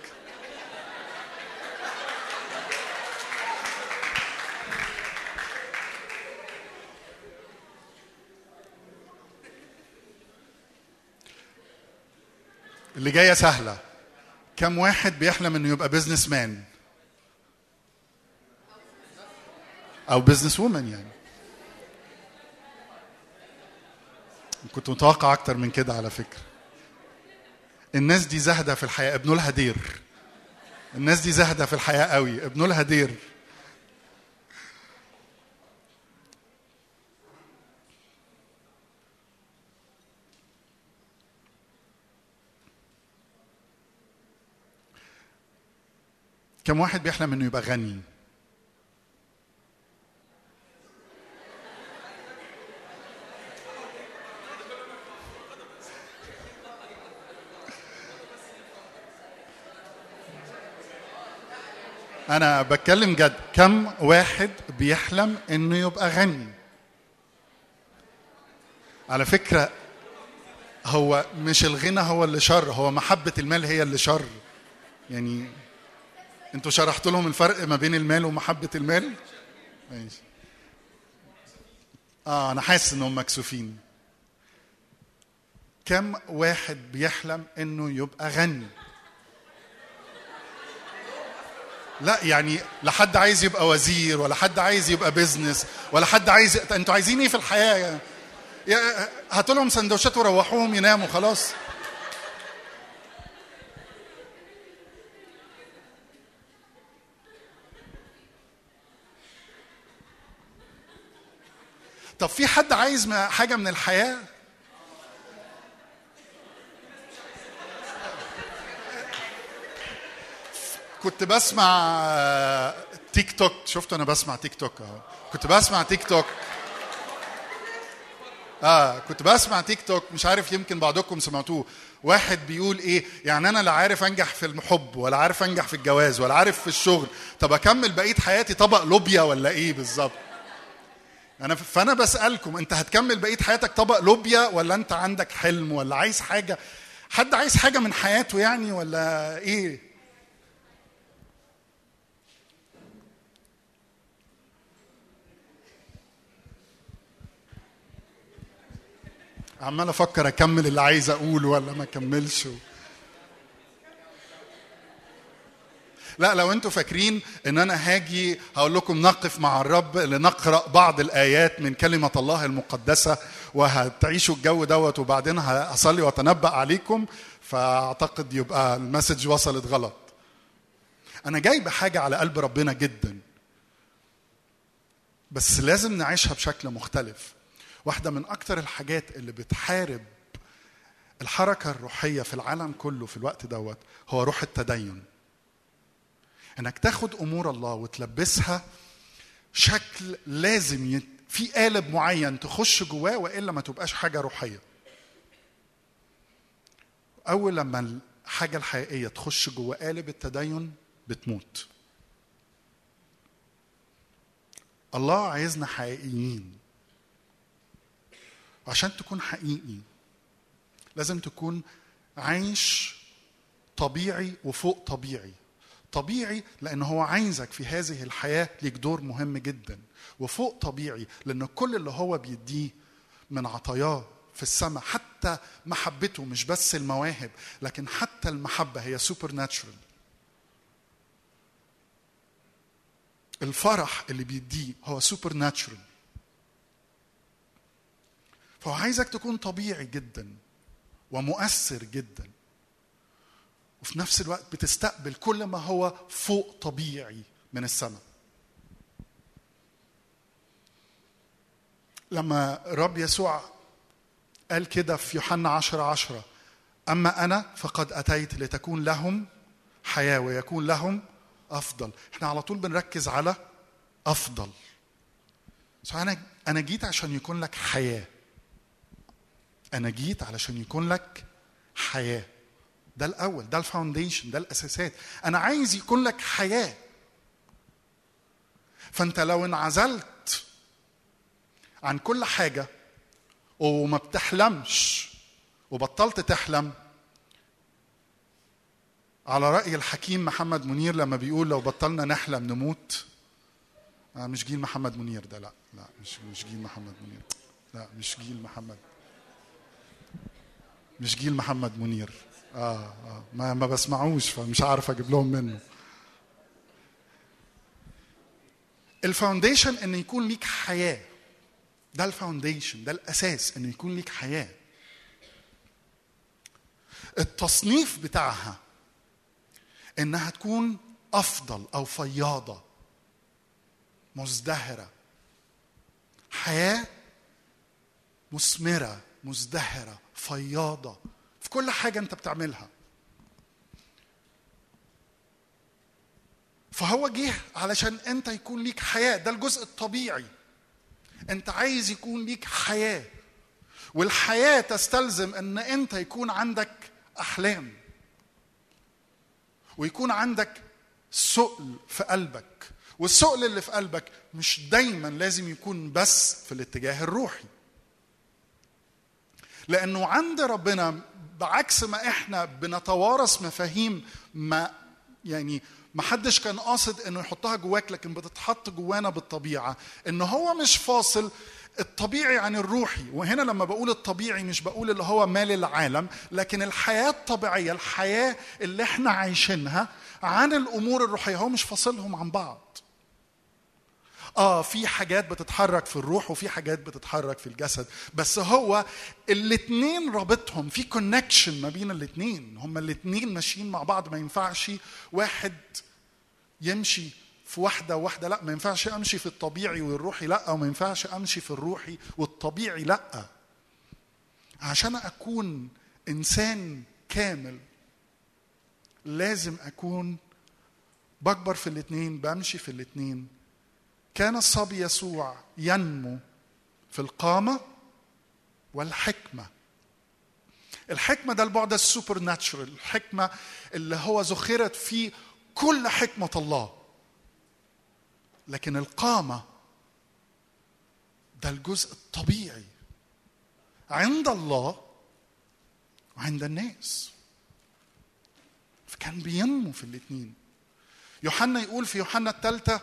اللي جاية سهلة. كم واحد بيحلم إنه يبقى businessman أو businesswoman يعني. كنت متوقع أكتر من كده على فكرة. الناس دي زاهدة في الحياة. ابنوا لها دير الناس دي زاهدة في الحياة قوي. ابنوا لها دير كم واحد بيحلم إنه يبقى غني؟ أنا بتكلم جد كم واحد بيحلم إنه يبقى غني؟ على فكرة هو مش الغنى هو اللي شر هو محبة المال هي اللي شر. يعني أنتوا شرحتوا لهم الفرق ما بين المال ومحبة المال؟ ماشي. آه أنا حاسس إنهم مكسوفين. كم واحد بيحلم إنه يبقى غني؟ لا يعني لا حد عايز يبقى وزير ولا حد عايز يبقى بيزنس ولا حد عايز أنتوا عايزين إيه في الحياة؟ يعني هاتوا لهم سندوتشات وروحوهم يناموا خلاص. طب في حد عايز حاجة من الحياة؟ كنت بسمع آه، تيك توك. شفت أنا بسمع تيك توك أهو. كنت بسمع تيك توك. آه كنت بسمع تيك توك. مش عارف يمكن بعضكم سمعتوه. واحد بيقول إيه يعني أنا لا عارف أنجح في الحب ولا عارف أنجح في الجواز ولا عارف في الشغل. طب أكمل بقية حياتي طبق لوبيا ولا إيه بالظبط؟ أنا فأنا بسألكم أنت هتكمل بقية حياتك طبق لوبيا ولا أنت عندك حلم ولا عايز حاجة؟ حد عايز حاجة من حياته يعني ولا إيه؟ عمال أفكر أكمل اللي عايز أقوله ولا ما أكملش لا لو أنتوا فاكرين ان أنا هاجي هقول لكم نقف مع الرب لنقرأ بعض الآيات من كلمة الله المقدسة وهتعيشوا الجو دوت وبعدين هصلي وأتنبأ عليكم فأعتقد يبقى المسج وصلت غلط. أنا جاي بحاجه على قلب ربنا جدا بس لازم نعيشها بشكل مختلف. واحدة من أكتر الحاجات اللي بتحارب الحركة الروحية في العالم كله في الوقت دوت هو روح التدين. إنك تاخد أمور الله وتلبسها شكل لازم يت... في قالب معين تخش جواه وإلا ما تبقاش حاجة روحية. أول لما الحاجة الحقيقية تخش جوه قالب التدين بتموت. الله عايزنا حقيقيين. عشان تكون حقيقي لازم تكون عايش طبيعي وفوق طبيعي. طبيعي لأن هو عايزك في هذه الحياة ليك دور مهم جدا. وفوق طبيعي لأن كل اللي هو بيديه من عطاياه في السماء حتى محبته مش بس المواهب لكن حتى المحبة هي supernatural الفرح اللي بيديه هو supernatural فهو عايزك تكون طبيعي جدا ومؤثر جدا. وفي نفس الوقت بتستقبل كل ما هو فوق طبيعي من السماء. لما رب يسوع قال كده في يوحنا عشرة عشرة أما أنا فقد أتيت لتكون لهم حياة ويكون لهم أفضل. إحنا على طول بنركز على أفضل. أنا أنا جيت عشان يكون لك حياة. أنا جيت علشان يكون لك حياة. ده الأول ده الفاونديشن ده الأساسات. أنا عايز يكون لك حياة. فأنت لو انعزلت عن كل حاجة وما بتحلمش وبطلت تحلم على رأي الحكيم محمد منير لما بيقول لو بطلنا نحلم نموت آه مش جيل محمد منير ده لا لا مش مش جيل محمد منير. لا مش جيل محمد مش جيل محمد منير. آه آه. ما ما بسمعوش فمش عارف أجيب لهم منه. ال foundation إن يكون ليك حياة. ده ال foundation ده الأساس إن يكون ليك حياة. التصنيف بتاعها إنها تكون أفضل أو فياضة مزدهرة. حياة مثمره مزدهرة فياضة. في كل حاجة انت بتعملها. فهو جه علشان انت يكون ليك حياة ده الجزء الطبيعي. انت عايز يكون ليك حياة. والحياة تستلزم ان انت يكون عندك أحلام. ويكون عندك سؤل في قلبك. والسؤل اللي في قلبك مش دايما لازم يكون بس في الاتجاه الروحي. لأنه عند ربنا بعكس ما إحنا بنتوارث مفاهيم ما يعني ما حدش كان قاصد إنه يحطها جواك لكن بتتحط جوانا بالطبيعة. إن هو مش فاصل الطبيعي عن الروحي. وهنا لما بقول الطبيعي مش بقول اللي هو مال العالم لكن الحياة الطبيعية الحياة اللي إحنا عايشينها عن الأمور الروحية هو مش فاصلهم عن بعض. آه في حاجات بتتحرك في الروح وفي حاجات بتتحرك في الجسد. بس هو الاتنين رابطهم في كونكشن ما بين الاتنين. هما الاتنين ماشيين مع بعض ما ينفعش واحد يمشي في واحدة واحدة لا ما ينفعش أمشي في الطبيعي والروحي لا وما ينفعش أمشي في الروحي والطبيعي لا. عشان أكون إنسان كامل لازم أكون بكبر في الاتنين بمشي في الاتنين. كان الصبي يسوع ينمو في القامة والحكمة. الحكمة ده البعد السوبر ناتشرال الحكمة اللي هو ذخرت فيه كل حكمة الله. لكن القامة ده الجزء الطبيعي عند الله وعند الناس. فكان بينمو في الاثنين يوحنا يقول في يوحنا الثالثة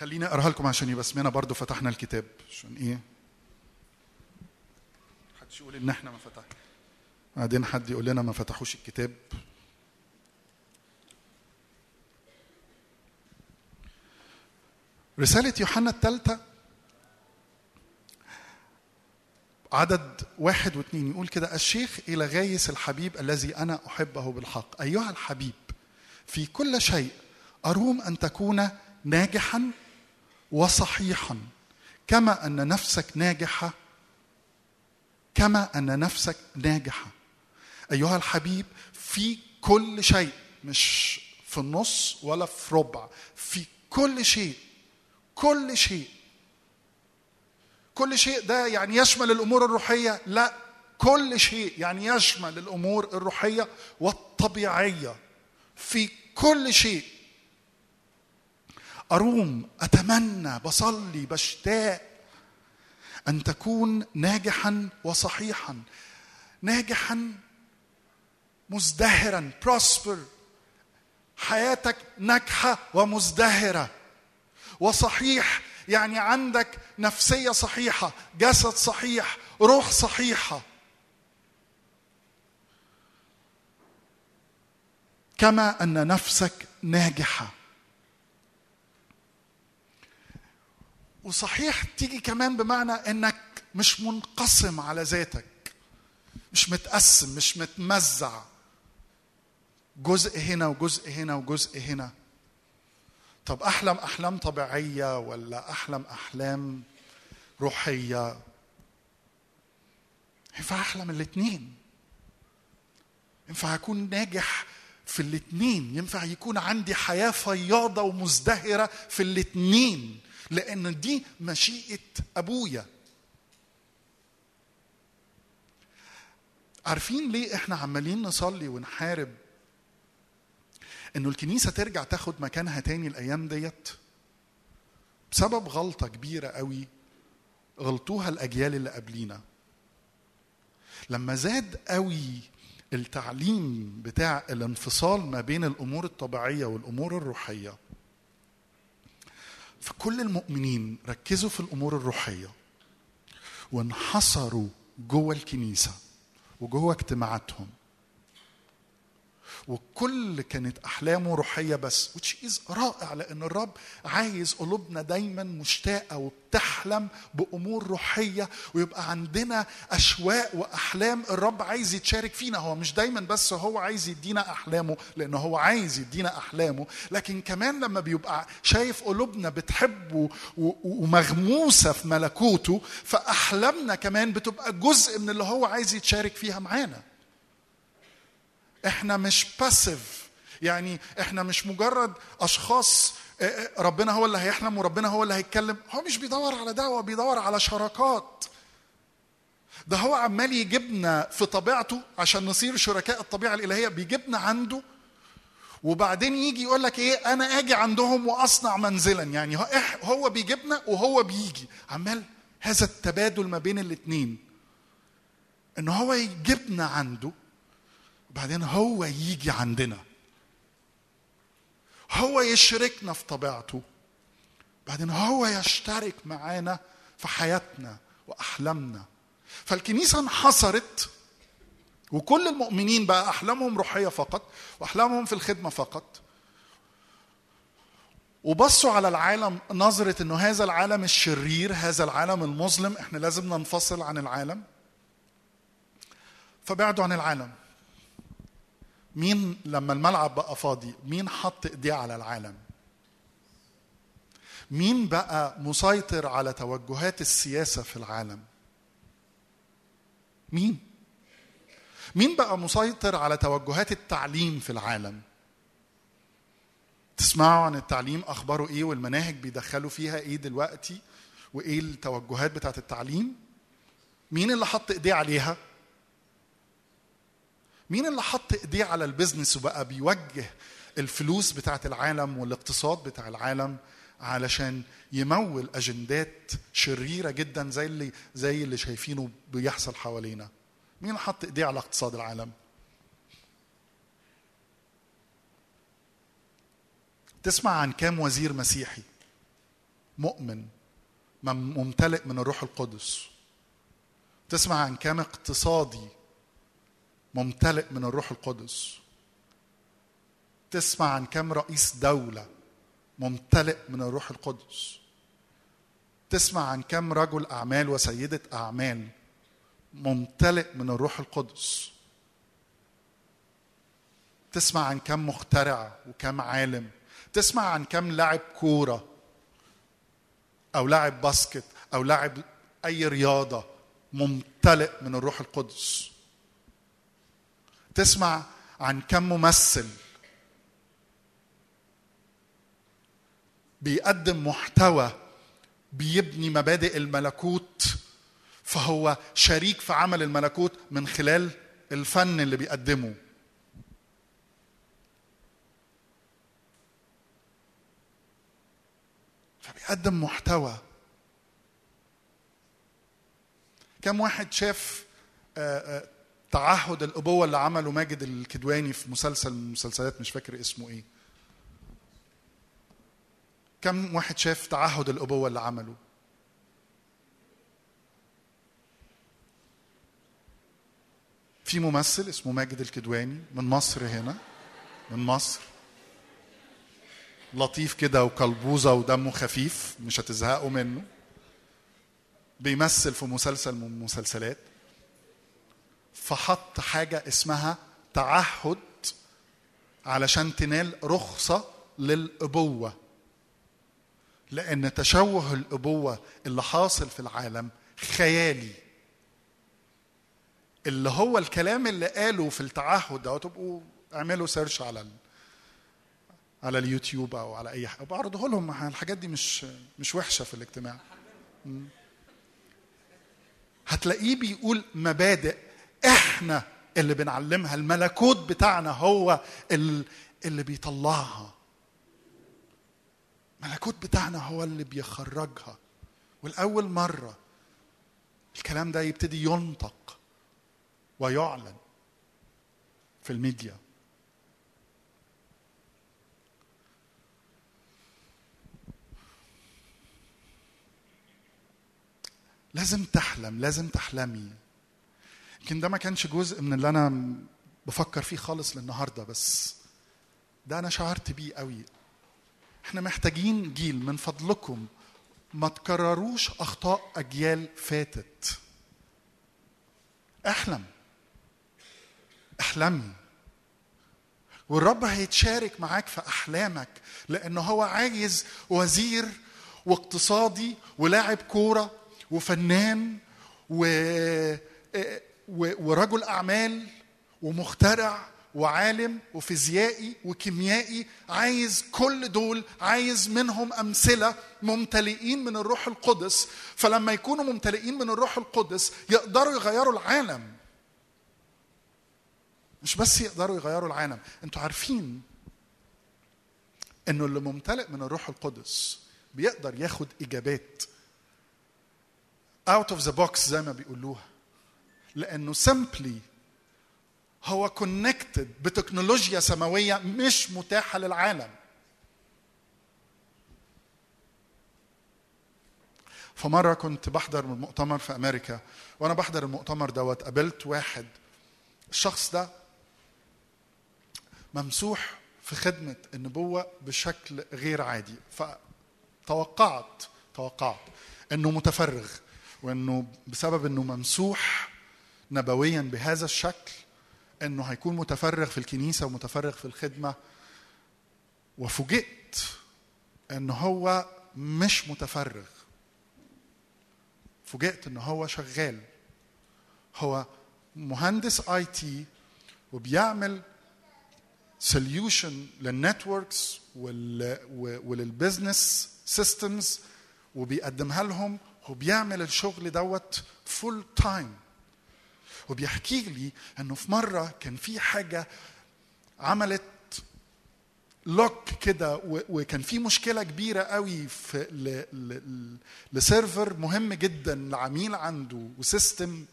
خليني أقرأها لكم عشان يبقى اسمنا برضو فتحنا الكتاب. عشان إيه؟ محدش يقول إن إحنا ما فتح بعدين حد يقول لنا ما فتحوش الكتاب. رسالة يوحنا الثالثة. عدد واحد واثنين. يقول كده الشيخ إلى غايس الحبيب الذي أنا أحبه بالحق. أيها الحبيب في كل شيء أروم أن تكون ناجحا؟ وصحيحا. كما أن نفسك ناجحة كما أن نفسك ناجحة. أيها الحبيب في كل شيء مش في النص ولا في ربع في كل شيء كل شيء. كل شيء ده يعني يشمل الأمور الروحية؟ لا. كل شيء يعني يشمل الأمور الروحية والطبيعية. في كل شيء أروم أتمنى بصلي بشتاق أن تكون ناجحا وصحيحا ناجحا مزدهرا. بروسبر حياتك ناجحة ومزدهرة. وصحيح يعني عندك نفسية صحيحة جسد صحيح روح صحيحة. كما أن نفسك ناجحة. وصحيح تيجي كمان بمعنى إنك مش منقسم على ذاتك مش متقسم مش متمزع. جزء هنا وجزء هنا وجزء هنا. طب أحلم أحلام طبيعية ولا أحلم أحلام روحية؟ ينفع أحلم الاثنين ينفع أكون ناجح في الاثنين ينفع يكون عندي حياة فياضة ومزدهرة في الاثنين لأن دي مشيئة أبويا. عارفين ليه إحنا عمالين نصلي ونحارب؟ إنه الكنيسة ترجع تاخد مكانها تاني الأيام ديت؟ بسبب غلطة كبيرة قوي غلطوها الأجيال اللي قبلينا. لما زاد قوي التعليم بتاع الانفصال ما بين الأمور الطبيعية والأمور الروحية فكل المؤمنين ركزوا في الأمور الروحية وانحصروا جوه الكنيسة وجوه اجتماعاتهم. وكل كانت أحلامه روحية بس which is رائع لأن الرب عايز قلوبنا دايما مشتاقة وبتحلم بأمور روحية ويبقى عندنا أشواق وأحلام الرب عايز يتشارك فينا. هو مش دايما بس هو عايز يدينا أحلامه لأن هو عايز يدينا أحلامه. لكن كمان لما بيبقى شايف قلوبنا بتحبه ومغموسة في ملكوته فأحلامنا كمان بتبقى جزء من اللي هو عايز يتشارك فيها معانا. إحنا مش باسيف يعني إحنا مش مجرد أشخاص آه، آه، ربنا هو اللي هيحلم وربنا هو اللي هيتكلم. هو مش بيدور على دعوة بيدور على شراكات. ده هو عمال يجيبنا في طبيعته عشان نصير شركاء الطبيعة الإلهية. بيجيبنا عنده وبعدين يجي يقول لك إيه أنا آجي عندهم وأصنع منزلا. يعني هو- بيجيبنا وهو بيجي. عمال هذا التبادل ما بين الاثنين إن هو يجيبنا عنده وبعدين هو يجي عندنا. هو يشركنا في طبيعته. بعدين هو يشترك معانا في حياتنا وأحلامنا. فالكنيسة انحصرت وكل المؤمنين بقى أحلامهم روحية فقط وأحلامهم في الخدمة فقط. وبصوا على العالم نظرة إنه هذا العالم الشرير هذا العالم المظلم إحنا لازم ننفصل عن العالم. فبعدوا عن العالم. مين لما الملعب بقى فاضي مين حط ايديه على العالم؟ مين بقى مسيطر على توجهات السياسة في العالم؟ مين؟ مين بقى مسيطر على توجهات التعليم في العالم؟ تسمعوا عن التعليم أخباره إيه والمناهج بيدخلوا فيها إيه دلوقتي؟ وإيه التوجهات بتاعت التعليم؟ مين اللي حط إيديه عليها؟ مين اللي حط إيديه على البيزنس وبقى بيوجه الفلوس بتاعت العالم والاقتصاد بتاع العالم علشان يمول أجندات شريرة جدا زي اللي زي اللي شايفينه بيحصل حوالينا؟ مين حط إيديه على اقتصاد العالم؟ تسمع عن كام وزير مسيحي؟ مؤمن مم- ممتلئ من الروح القدس. تسمع عن كام اقتصادي ممتلئ من الروح القدس. تسمع عن كم رئيس دولة ممتلئ من الروح القدس. تسمع عن كم رجل أعمال وسيدة أعمال ممتلئ من الروح القدس. تسمع عن كم مخترع وكم عالم. تسمع عن كم لاعب كورة أو لاعب باسكت أو لاعب أي رياضة ممتلئ من الروح القدس. تسمع عن كم ممثل بيقدم محتوى بيبني مبادئ الملكوت فهو شريك في عمل الملكوت من خلال الفن اللي بيقدمه. فبيقدم محتوى. كم واحد شاف آه، آه، تعهد الأبوة اللي عمله ماجد الكدواني في مسلسل من المسلسلات مش فاكر اسمه إيه. كم واحد شاف تعهد الأبوة اللي عمله؟ في ممثل اسمه ماجد الكدواني من مصر هنا من مصر. لطيف كده وكلبوزة ودمه خفيف مش هتزهقوا منه. بيمثل في مسلسل من المسلسلات. فحط حاجة اسمها تعهد علشان تنال رخصة للأبوة. لأن تشوه الأبوة اللي حاصل في العالم خيالي. اللي هو الكلام اللي قاله في التعهد ده تبقوا اعملوا سيرش على ال... على اليوتيوب أو على أي حاجة. بعرضه لهم الحاجات دي مش مش وحشة في الاجتماع. هتلاقيه بيقول مبادئ إحنا اللي بنعلمها الملكوت بتاعنا هو ال- اللي بيطلعها. الملكوت بتاعنا هو اللي بيخرجها. والأول مرة الكلام ده يبتدي ينطق ويعلن في الميديا. لازم تحلم لازم تحلمي. يمكن ده ما كانش جزء من اللي أنا بفكر فيه خالص للنهاردة بس ده أنا شعرت بيه قوي. إحنا محتاجين جيل من فضلكم ما تكرروش أخطاء أجيال فاتت. أحلم. احلمي والرب هيتشارك معاك في أحلامك لأنه هو عايز وزير واقتصادي ولاعب كورة وفنان و... ورجل أعمال ومخترع وعالم وفيزيائي وكيميائي عايز كل دول عايز منهم أمثلة ممتلئين من الروح القدس. فلما يكونوا ممتلئين من الروح القدس يقدروا يغيروا العالم. مش بس يقدروا يغيروا العالم أنتوا عارفين إنه اللي ممتلئ من الروح القدس بيقدر ياخد إجابات out of the box زي ما بيقولوها. لأنه simply هو connected بتكنولوجيا سماوية مش متاحة للعالم. فمرة كنت بحضر مؤتمر في أمريكا وأنا بحضر المؤتمر دوت قابلت واحد الشخص ده ممسوح في خدمة النبوة بشكل غير عادي. فتوقعت توقعت إنه متفرغ وإنه بسبب إنه ممسوح نبويا بهذا الشكل إنه هيكون متفرغ في الكنيسة ومتفرغ في الخدمة. وفوجئت إن هو مش متفرغ. فوجئت إن هو شغال. هو مهندس آي تي وبيعمل solution لل networks ولل business systems وبيقدمها لهم وبيعمل الشغل دوت full time وبيحكي لي إنه في مرة كان في حاجة عملت lock كده وكان في مشكلة كبيرة قوي في ل server مهم جدا لعميل عنده و system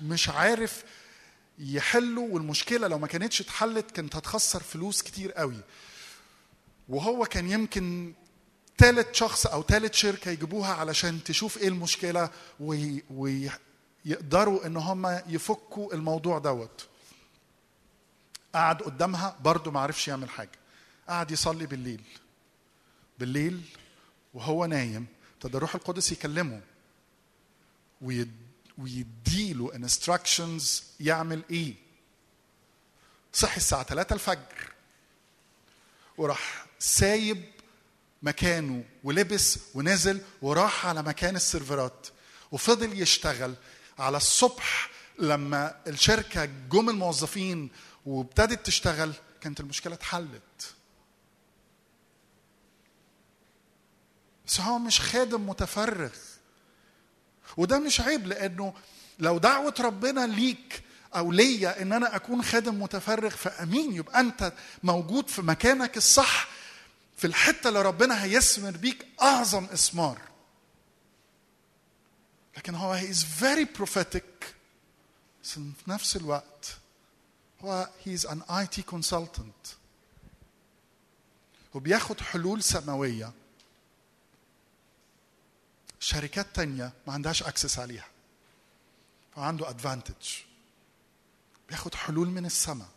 مش عارف يحله والمشكلة لو ما كانتش اتحلت كانت هتخسر فلوس كتير قوي. وهو كان يمكن ثالث شخص أو ثالث شركة يجيبوها علشان تشوف إيه المشكلة ويقدروا إن هم يفكوا الموضوع دوت. قعد قدامها برضه ما عرفش يعمل حاجة. قعد يصلي بالليل. بالليل وهو نايم. ابتدى الروح القدس يكلمه. ويد- ويديله instructions يعمل إيه. صحي الساعة 3 الفجر. وراح سايب مكانه ولبس ونزل وراح على مكان السيرفرات. وفضل يشتغل. على الصبح لما الشركة جم الموظفين وابتدت تشتغل كانت المشكلة اتحلت. بس هو مش خادم متفرغ. وده مش عيب لأنه لو دعوة ربنا ليك أو ليا إن أنا أكون خادم متفرغ فأمين يبقى أنت موجود في مكانك الصح في الحتة اللي ربنا هيثمر بيك أعظم اثمار لكن هو he is very بس في نفس الوقت هو he is an IT consultant. وبياخد حلول سماوية. شركات تانية ما عندهاش access عليها. فعنده advantage بياخد حلول من السماء.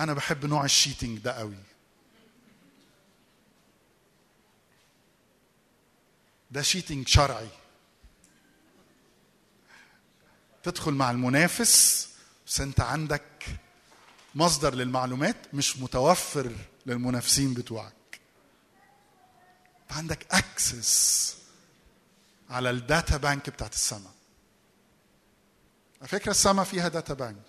أنا بحب نوع ال cheating ده قوي. ده cheating شرعي. تدخل مع المنافس بس انت عندك مصدر للمعلومات مش متوفر للمنافسين بتوعك. عندك access على ال data bank بتاعت السماء. على فكرة السماء فيها data bank.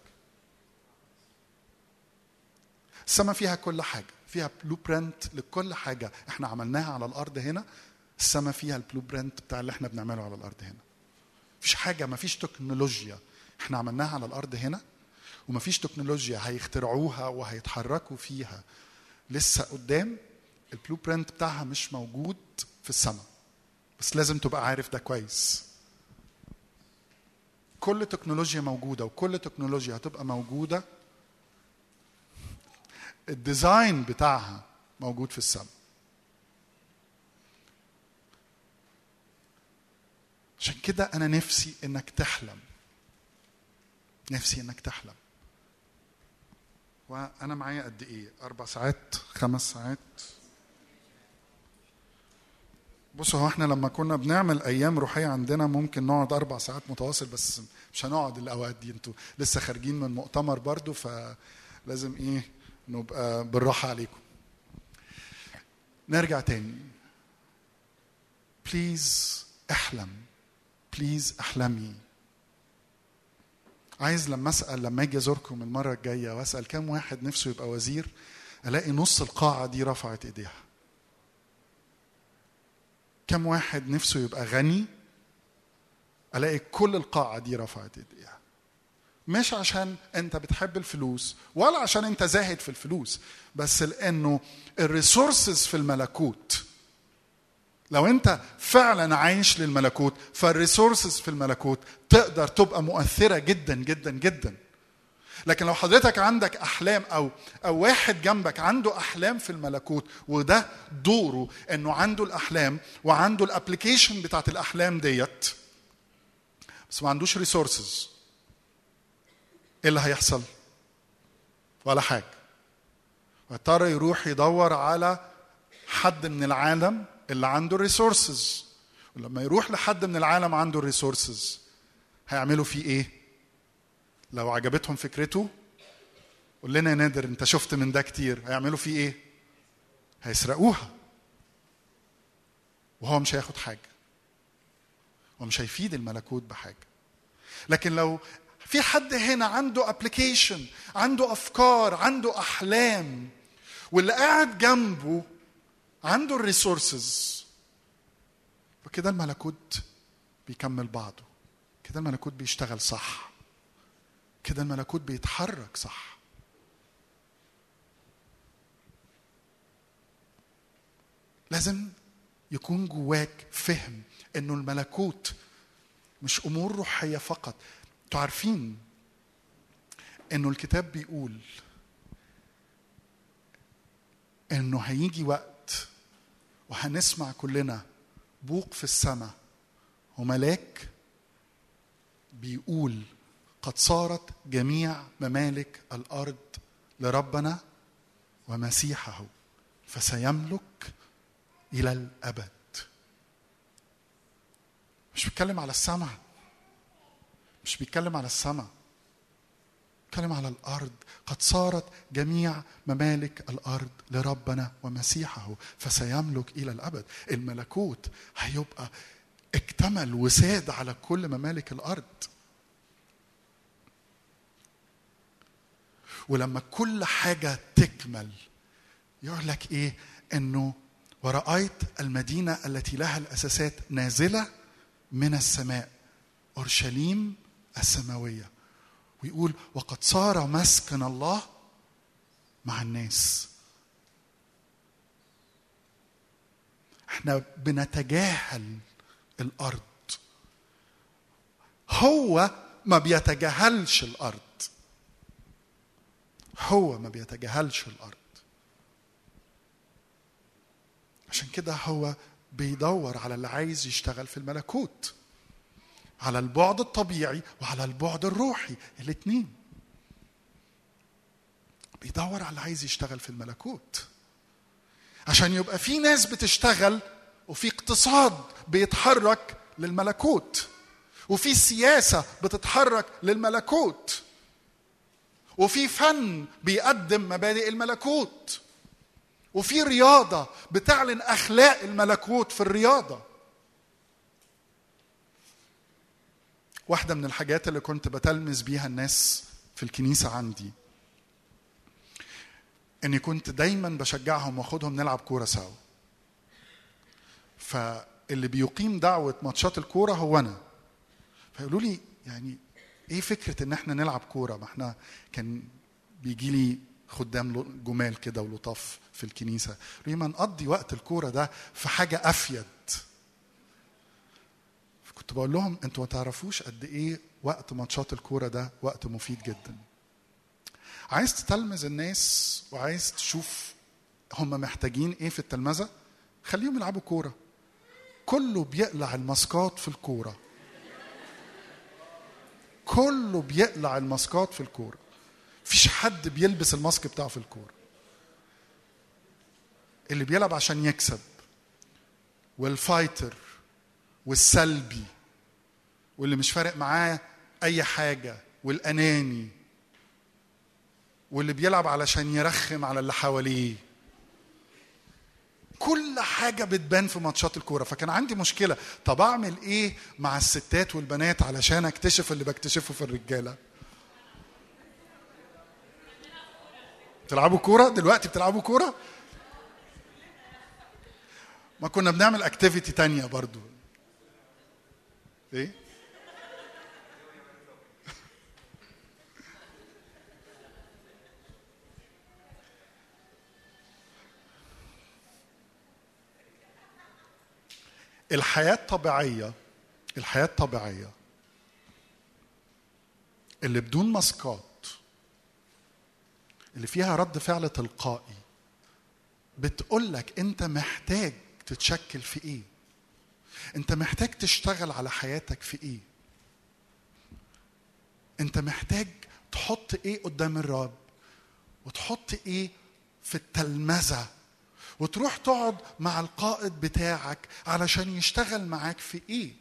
السماء فيها كل حاجة فيها blueprint لكل حاجة. إحنا عملناها على الأرض هنا السماء فيها ال blueprint بتاع اللي إحنا بنعمله على الأرض هنا. مفيش حاجة مفيش تكنولوجيا إحنا عملناها على الأرض هنا ومفيش تكنولوجيا هيخترعوها وهيتحركوا فيها. لسه قدام ال blueprint بتاعها مش موجود في السماء بس لازم تبقى عارف ده كويس. كل تكنولوجيا موجودة وكل تكنولوجيا هتبقى موجودة. ال design بتاعها موجود في السماء عشان كده أنا نفسي إنك تحلم. نفسي إنك تحلم. وأنا معايا قد إيه؟ أربع ساعات؟ خمس ساعات؟ بصوا هو إحنا لما كنا بنعمل أيام روحية عندنا ممكن نقعد أربع ساعات متواصل بس مش هنقعد الأوقات دي. أنتوا لسه خارجين من مؤتمر برضو فلازم إيه؟ نبقى بالراحة عليكم. نرجع تاني. please احلم. please احلمي عايز لما أسأل لما أجي ازوركم المرة الجاية وأسأل كم واحد نفسه يبقى وزير ألاقي نص القاعة دي رفعت إيديها. كم واحد نفسه يبقى غني ألاقي كل القاعة دي رفعت إيديها. مش عشان أنت بتحب الفلوس ولا عشان أنت زاهد في الفلوس بس لأنه ال resources في الملكوت لو انت فعلا عايش للملكوت فال resources في الملكوت تقدر تبقى مؤثرة جدا جدا جدا. لكن لو حضرتك عندك أحلام أو أو واحد جنبك عنده أحلام في الملكوت وده دوره إنه عنده الأحلام وعنده ال application بتاعت الأحلام ديت بس ما عندوش resources إيه اللي هيحصل؟ ولا حاجة. ويضطر يروح يدور على حد من العالم اللي عنده ال resources ولما يروح لحد من العالم عنده ال resources هيعملوا فيه إيه؟ لو عجبتهم فكرته قول لنا يا نادر أنت شفت من ده كتير هيعملوا فيه إيه؟ هيسرقوها. وهو مش هياخد حاجة. ومش هيفيد الملكوت بحاجة. لكن لو في حد هنا عنده application عنده أفكار عنده أحلام واللي قاعد جنبه عنده ال resources فكده الملكوت بيكمل بعضه. كده الملكوت بيشتغل صح. كده الملكوت بيتحرك صح. لازم يكون جواك فهم إنه الملكوت مش أمور روحية فقط. أنتوا عارفين إنه الكتاب بيقول إنه هيجي وقت وهنسمع كلنا بوق في السماء. وملاك بيقول قد صارت جميع ممالك الأرض لربنا ومسيحه فسيملك إلى الأبد. مش بيتكلم على السماء مش بيتكلم على السماء. بيتكلم على الأرض. قد صارت جميع ممالك الأرض لربنا ومسيحه فسيملك إلى الأبد. الملكوت هيبقى اكتمل وساد على كل ممالك الأرض. ولما كل حاجة تكمل يقول لك إيه؟ إنه ورأيت المدينة التي لها الأساسات نازلة من السماء أورشليم السماوية. ويقول وقد صار مسكن الله مع الناس. إحنا بنتجاهل الأرض. هو ما بيتجاهلش الأرض. هو ما بيتجاهلش الأرض. عشان كده هو بيدور على اللي عايز يشتغل في الملكوت. على البعد الطبيعي وعلى البعد الروحي الاثنين بيدور على اللي عايز يشتغل في الملكوت. عشان يبقى في ناس بتشتغل وفي اقتصاد بيتحرك للملكوت. وفي سياسة بتتحرك للملكوت. وفي فن بيقدم مبادئ الملكوت. وفي رياضة بتعلن أخلاق الملكوت في الرياضة. واحدة من الحاجات اللي كنت بتلمس بيها الناس في الكنيسة عندي إني كنت دايما بشجعهم وأخدهم نلعب كورة سوا. فاللي بيقيم دعوة ماتشات الكورة هو أنا. فيقولوا لي يعني إيه فكرة إن إحنا نلعب كورة؟ ما إحنا كان بيجي لي خدام جمال كده ولطاف في الكنيسة. يقولوا لي ما نقضي وقت الكورة ده في حاجة أفيد. كنت بقول لهم أنتوا ما تعرفوش قد إيه وقت ماتشات الكورة ده وقت مفيد جدا. عايز تتلمذ الناس وعايز تشوف هم محتاجين إيه في التلمذة؟ خليهم يلعبوا كورة. كله بيقلع ال masks في الكورة. كله بيقلع ال masks في الكورة. مفيش حد بيلبس ال mask بتاعه في الكورة. اللي بيلعب عشان يكسب وال fighter والسلبي واللي مش فارق معاه أي حاجة والأناني واللي بيلعب علشان يرخم على اللي حواليه. كل حاجة بتبان في ماتشات الكورة. فكان عندي مشكلة. طب أعمل إيه مع الستات والبنات علشان أكتشف اللي بكتشفه في الرجالة؟ بتلعبوا كورة؟ دلوقتي بتلعبوا كورة؟ ما كنا بنعمل اكتيفيتي تانية برضو. إيه؟ الحياة الطبيعية الحياة الطبيعية اللي بدون مسقات اللي فيها رد فعل تلقائي بتقول لك أنت محتاج تتشكل في إيه؟ أنت محتاج تشتغل على حياتك في إيه؟ أنت محتاج تحط إيه قدام الرب؟ وتحط إيه في التلمذة؟ وتروح تقعد مع القائد بتاعك علشان يشتغل معاك في إيه؟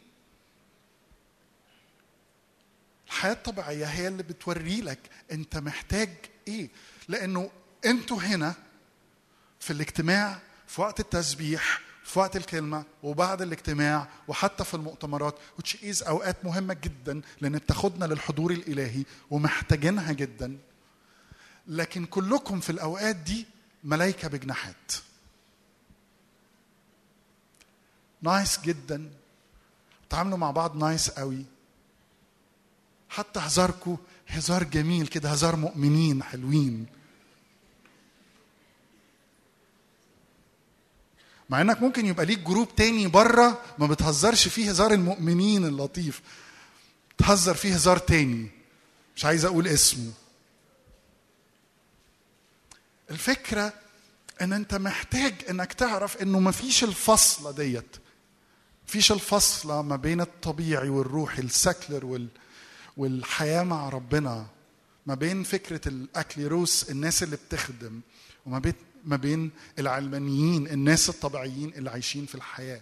الحياة الطبيعية هي اللي بتوري لك أنت محتاج إيه. لأنه أنتوا هنا في الاجتماع في وقت التسبيح في وقت الكلمة وبعد الاجتماع وحتى في المؤتمرات is أوقات مهمة جدا لأن بتاخدنا للحضور الإلهي ومحتاجينها جدا. لكن كلكم في الأوقات دي ملايكة بجناحات. nice جدا. تعاملوا مع بعض nice قوي. حتى هزاركم هزار جميل كده هزار مؤمنين حلوين. مع إنك ممكن يبقى ليك جروب تاني بره ما بتهزرش فيه هزار المؤمنين اللطيف. تهزر فيه هزار تاني. مش عايز أقول اسمه. الفكرة إن أنت محتاج إنك تعرف إنه مفيش الفصلة ديت. مفيش الفصلة ما بين الطبيعي والروحي ال secular وال والحياة مع ربنا ما بين فكرة الأكليروس الناس اللي بتخدم وما بين ما بين العلمانيين الناس الطبيعيين اللي عايشين في الحياة.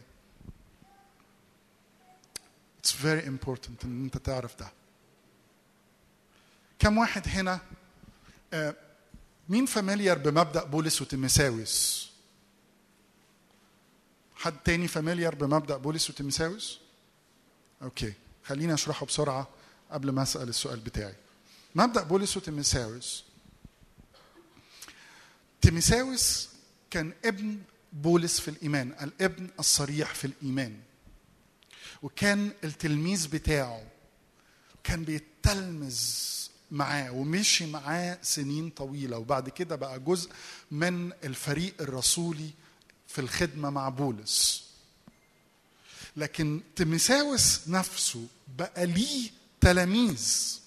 It's very important إن أنت تعرف ده. كم واحد هنا آه، مين familiar بمبدأ بولس وتيمساوس حد تاني familiar بمبدأ بولس وتيمساوس okay خليني أشرحه بسرعة قبل ما أسأل السؤال بتاعي. مبدأ بولس وتيمساوس تيمساوس كان ابن بولس في الإيمان الابن الصريح في الإيمان. وكان التلميذ بتاعه كان بيتلمذ معاه ومشي معاه سنين طويلة وبعد كده بقى جزء من الفريق الرسولي في الخدمة مع بولس. لكن تيمساوس نفسه بقى ليه تلاميذ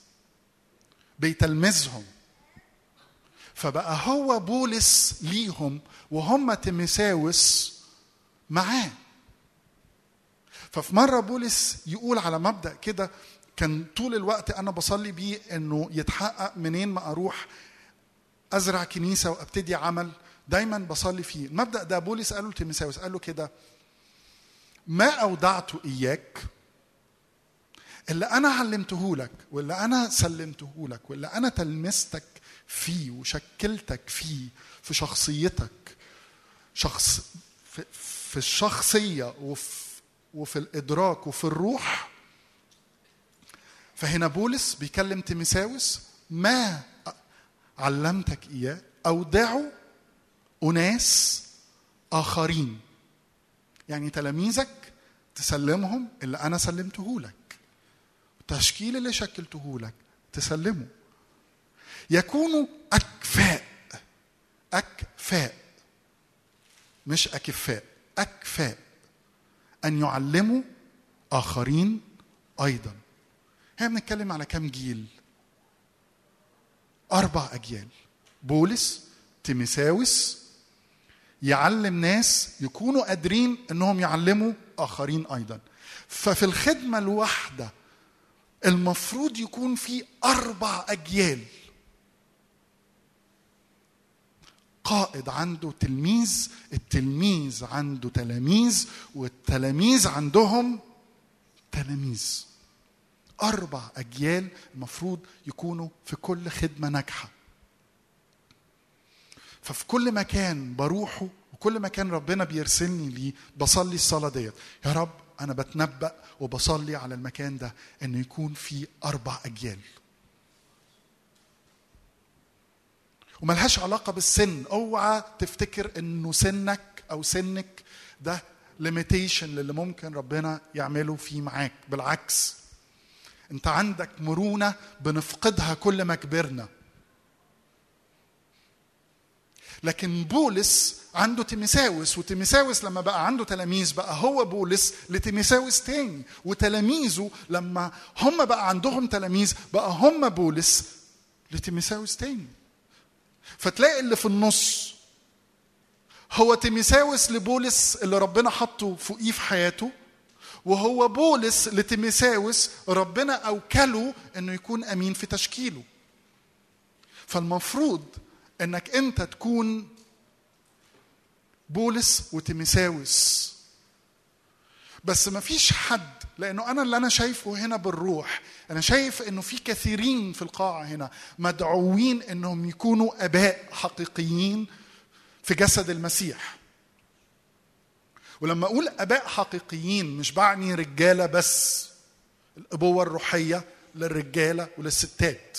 بيتلمذهم. فبقى هو بولس ليهم وهم تيمساوس معاه. ففي مرة بولس يقول على مبدأ كده كان طول الوقت أنا بصلي بيه إنه يتحقق منين ما أروح أزرع كنيسة وأبتدي عمل دايما بصلي فيه. المبدأ ده بولس قاله لتيمساوس قال له كده ما أودعت إياك؟ اللي أنا علمته لك واللي أنا سلمته لك واللي أنا تلمستك فيه وشكلتك فيه في شخصيتك شخص في, في الشخصية وفي, وفي الإدراك وفي الروح. فهنا بولس بيكلم تيمساوس ما علمتك إياه؟ أودعه أناس آخرين. يعني تلاميذك تسلمهم اللي أنا سلمته لك. التشكيل اللي شكلته لك تسلمه. يكونوا أكفاء. أكفاء. مش أكفاء. أكفاء. أن يعلموا آخرين أيضا. هي بنتكلم على كم جيل؟ أربع أجيال. بولس تيمساوس يعلم ناس يكونوا قادرين إنهم يعلموا آخرين أيضا. ففي الخدمة الواحدة المفروض يكون في أربع أجيال. قائد عنده تلميذ التلميذ عنده تلاميذ والتلاميذ عندهم تلاميذ. أربع أجيال المفروض يكونوا في كل خدمة ناجحة. ففي كل مكان بروحه وكل مكان ربنا بيرسلني ليه بصلي الصلاة ديت. يا رب أنا بتنبأ وبصلي على المكان ده ان يكون في أربع أجيال. وملهاش علاقة بالسن. أوعى تفتكر إنه سنك أو سنك ده limitation للي ممكن ربنا يعمله فيه معاك. بالعكس أنت عندك مرونة بنفقدها كل ما كبرنا. لكن بولس عنده تيميساوس وتيميساوس لما بقى عنده تلاميذ بقى هو بولس لتيميساوس تاني. وتلاميذه لما هم بقى عندهم تلاميذ بقى هم بولس لتيميساوس تاني. فتلاقي اللي في النص هو تيميساوس لبولس اللي ربنا حطه فوقيه في حياته وهو بولس لتيميساوس ربنا أوكله إنه يكون أمين في تشكيله. فالمفروض إنك أنت تكون بولس وتيميساوس بس ما فيش حد لأنه أنا اللي أنا شايفه هنا بالروح. أنا شايف إنه في كثيرين في القاعة هنا مدعوين إنهم يكونوا أباء حقيقيين في جسد المسيح. ولما أقول أباء حقيقيين مش بعني رجالة بس الأبوة الروحية للرجالة وللستات.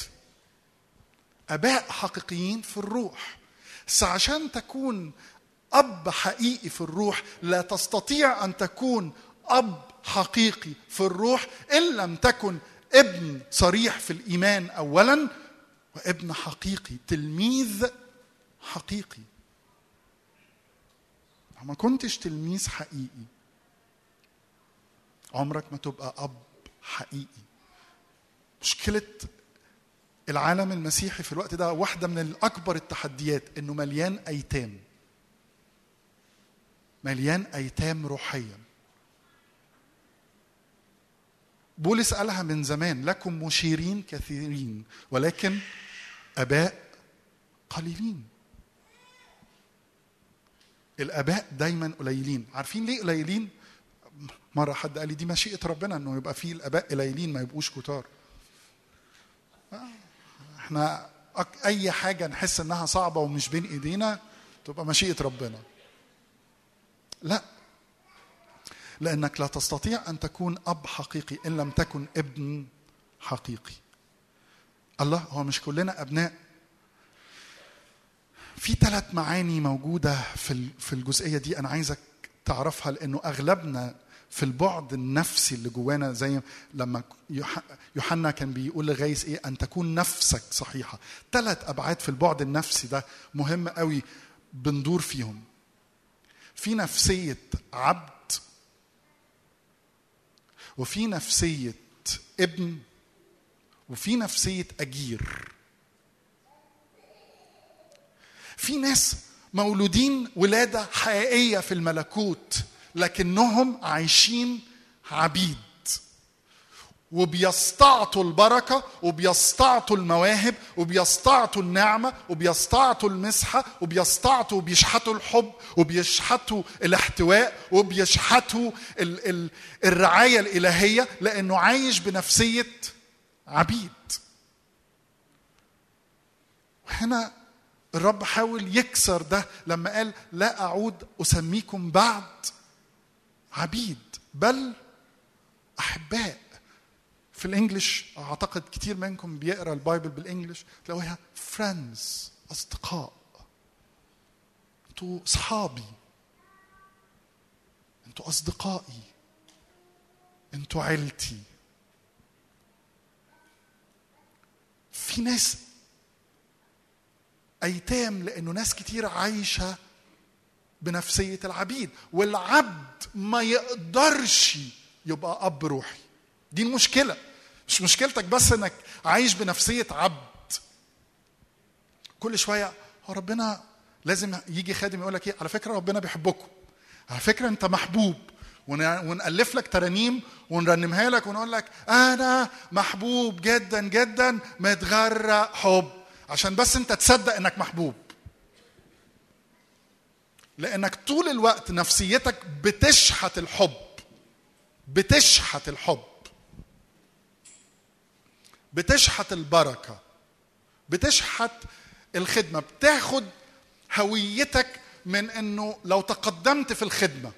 أباء حقيقيين في الروح. بس عشان تكون أب حقيقي في الروح لا تستطيع أن تكون أب حقيقي في الروح إن لم تكن ابن صريح في الإيمان اولا وابن حقيقي تلميذ حقيقي. ما كنتش تلميذ حقيقي. عمرك ما تبقى أب حقيقي. مشكلة العالم المسيحي في الوقت ده واحدة من الأكبر التحديات إنه مليان أيتام. مليان أيتام روحيا بولس قالها من زمان لكم مشيرين كثيرين ولكن أباء قليلين. الأباء دايما قليلين. عارفين ليه قليلين؟ مرة حد قال لي دي مشيئة ربنا إنه يبقى فيه الأباء قليلين ما يبقوش كتار. إحنا أي حاجة نحس إنها صعبة ومش بين إيدينا تبقى مشيئة ربنا. لا. لأنك لا تستطيع أن تكون أب حقيقي إن لم تكن ابن حقيقي. الله هو مش كلنا أبناء. في ثلاث معاني موجودة في في الجزئية دي أنا عايزك تعرفها لأنه أغلبنا في البعد النفسي اللي جوانا زي لما يوح- يوحنا كان بيقول لغايس إيه؟ أن تكون نفسك صحيحة. ثلاث أبعاد في البعد النفسي ده مهم قوي بندور فيهم. في نفسية عبد وفي نفسية ابن وفي نفسية أجير. في ناس مولودين ولادة حقيقية في الملكوت. لكنهم عايشين عبيد. وبيستعطوا البركة وبيستعطوا المواهب وبيستعطوا النعمة وبيستعطوا المسحة وبيستعطوا وبيشحتوا الحب وبيشحتوا الاحتواء وبيشحتوا ال ال الرعاية الإلهية لأنه عايش بنفسية عبيد. وهنا الرب حاول يكسر ده لما قال لا أعود أسميكم بعد. عبيد بل أحباء. في ال English أعتقد كتير منكم بيقرأ ال Bible بال English تلاقوها friends أصدقاء. أنتوا اصحابي أنتوا أصدقائي. أنتوا عيلتي. في ناس أيتام لأنه ناس كتير عايشة بنفسية العبيد والعبد ما يقدرش يبقى أب روحي. دي المشكلة. مش مشكلتك بس إنك عايش بنفسية عبد. كل شوية هو ربنا لازم يجي خادم يقول لك إيه؟ على فكرة ربنا بيحبكم. على فكرة أنت محبوب. ون- ونألف لك ترانيم ونرنمها لك ونقول لك أنا محبوب جدا جدا متغرق حب. عشان بس أنت تصدق إنك محبوب. لأنك طول الوقت نفسيتك بتشحت الحب. بتشحت الحب. بتشحت البركة. بتشحت الخدمة. بتاخد هويتك من إنه لو تقدمت في الخدمة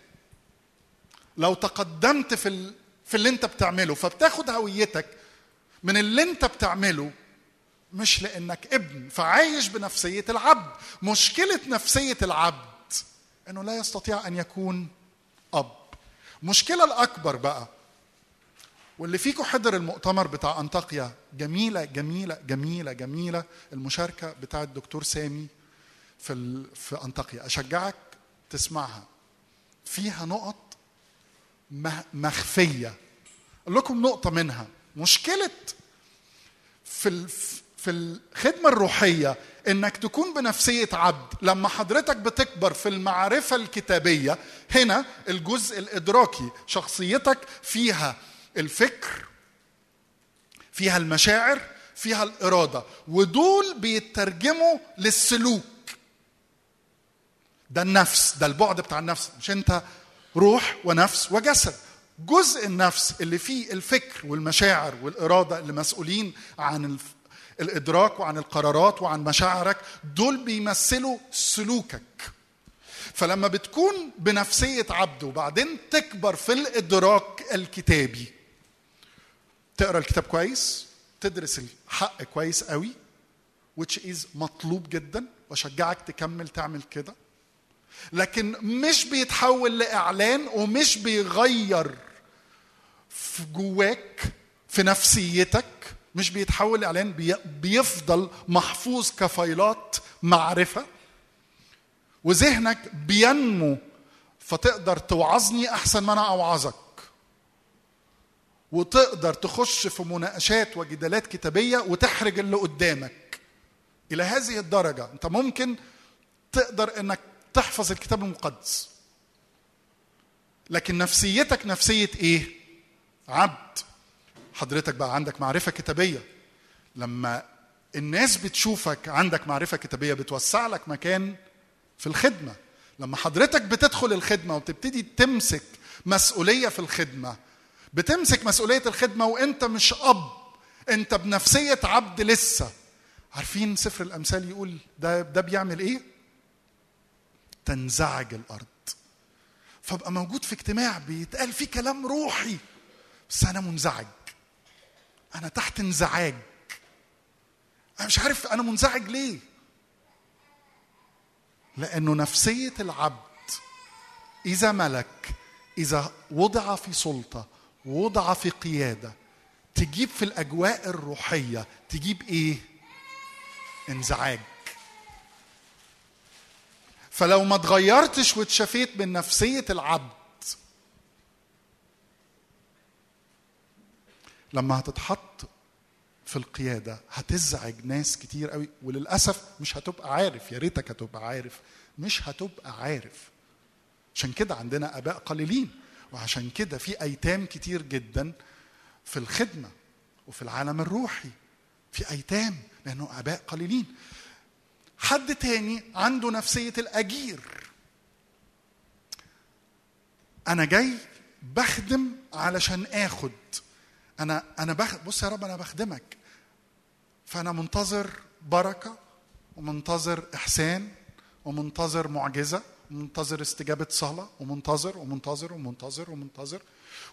لو تقدمت في. في اللي أنت بتعمله فبتاخد هويتك من اللي أنت بتعمله مش لأنك ابن. فعايش بنفسية العبد. مشكلة نفسية العبد إنه لا يستطيع أن يكون أب. المشكلة الأكبر بقى واللي فيكم حضر المؤتمر بتاع أنطاكيا جميلة جميلة جميلة جميلة المشاركة بتاع الدكتور سامي في. في أنطاكيا. أشجعك تسمعها. فيها نقط مخفية. أقول لكم نقطة منها. مشكلة في ال... في الخدمة الروحية إنك تكون بنفسية عبد. لما حضرتك بتكبر في المعرفة الكتابية هنا الجزء الإدراكي شخصيتك فيها الفكر فيها المشاعر فيها الإرادة ودول بيترجموا للسلوك. ده النفس ده البعد بتاع النفس. مش أنت روح ونفس وجسد. جزء النفس اللي فيه الفكر والمشاعر والإرادة اللي مسؤولين عن. الإدراك وعن القرارات وعن مشاعرك دول بيمثلوا سلوكك. فلما بتكون بنفسية عبد وبعدين تكبر في الإدراك الكتابي تقرأ الكتاب كويس تدرس الحق كويس قوي which is مطلوب جدا وأشجعك تكمل تعمل كده. لكن مش بيتحول لإعلان ومش بيغير في جواك في نفسيتك مش بيتحول لإعلان بي- بيفضل محفوظ كفايلات معرفة. وذهنك بينمو فتقدر توعظني أحسن ما أنا أوعظك. وتقدر تخش في مناقشات وجدالات كتابية وتحرج اللي قدامك. إلى هذه الدرجة أنت ممكن تقدر إنك تحفظ الكتاب المقدس. لكن نفسيتك نفسية إيه؟ عبد. حضرتك بقى عندك معرفة كتابية. لما الناس بتشوفك عندك معرفة كتابية بتوسع لك مكان في الخدمة. لما حضرتك بتدخل الخدمة وبتبتدي تمسك مسؤولية في الخدمة بتمسك مسؤولية الخدمة وانت مش أب انت بنفسية عبد لسه. عارفين سفر الأمثال يقول ده ده بيعمل إيه؟ تنزعج الأرض. فابقى موجود في اجتماع بيتقال فيه كلام روحي بس أنا منزعج. أنا تحت انزعاج. أنا مش عارف أنا منزعج ليه. لأنه نفسية العبد إذا ملك إذا وضع في سلطة وضع في قيادة تجيب في الأجواء الروحية تجيب إيه؟ انزعاج. فلو ما اتغيرتش واتشفيت من نفسية العبد لما هتتحط في القيادة هتزعج ناس كتير قوي وللأسف مش هتبقى عارف يا ريتك هتبقى عارف مش هتبقى عارف. عشان كده عندنا آباء قليلين وعشان كده في أيتام كتير جدا في الخدمة وفي العالم الروحي. في أيتام لأنه آباء قليلين. حد تاني عنده نفسية الأجير. أنا جاي بخدم علشان آخد أنا أنا بخ... بص يا رب أنا بخدمك. فأنا منتظر بركة ومنتظر إحسان ومنتظر معجزة ومنتظر استجابة صلاة ومنتظر ومنتظر ومنتظر ومنتظر.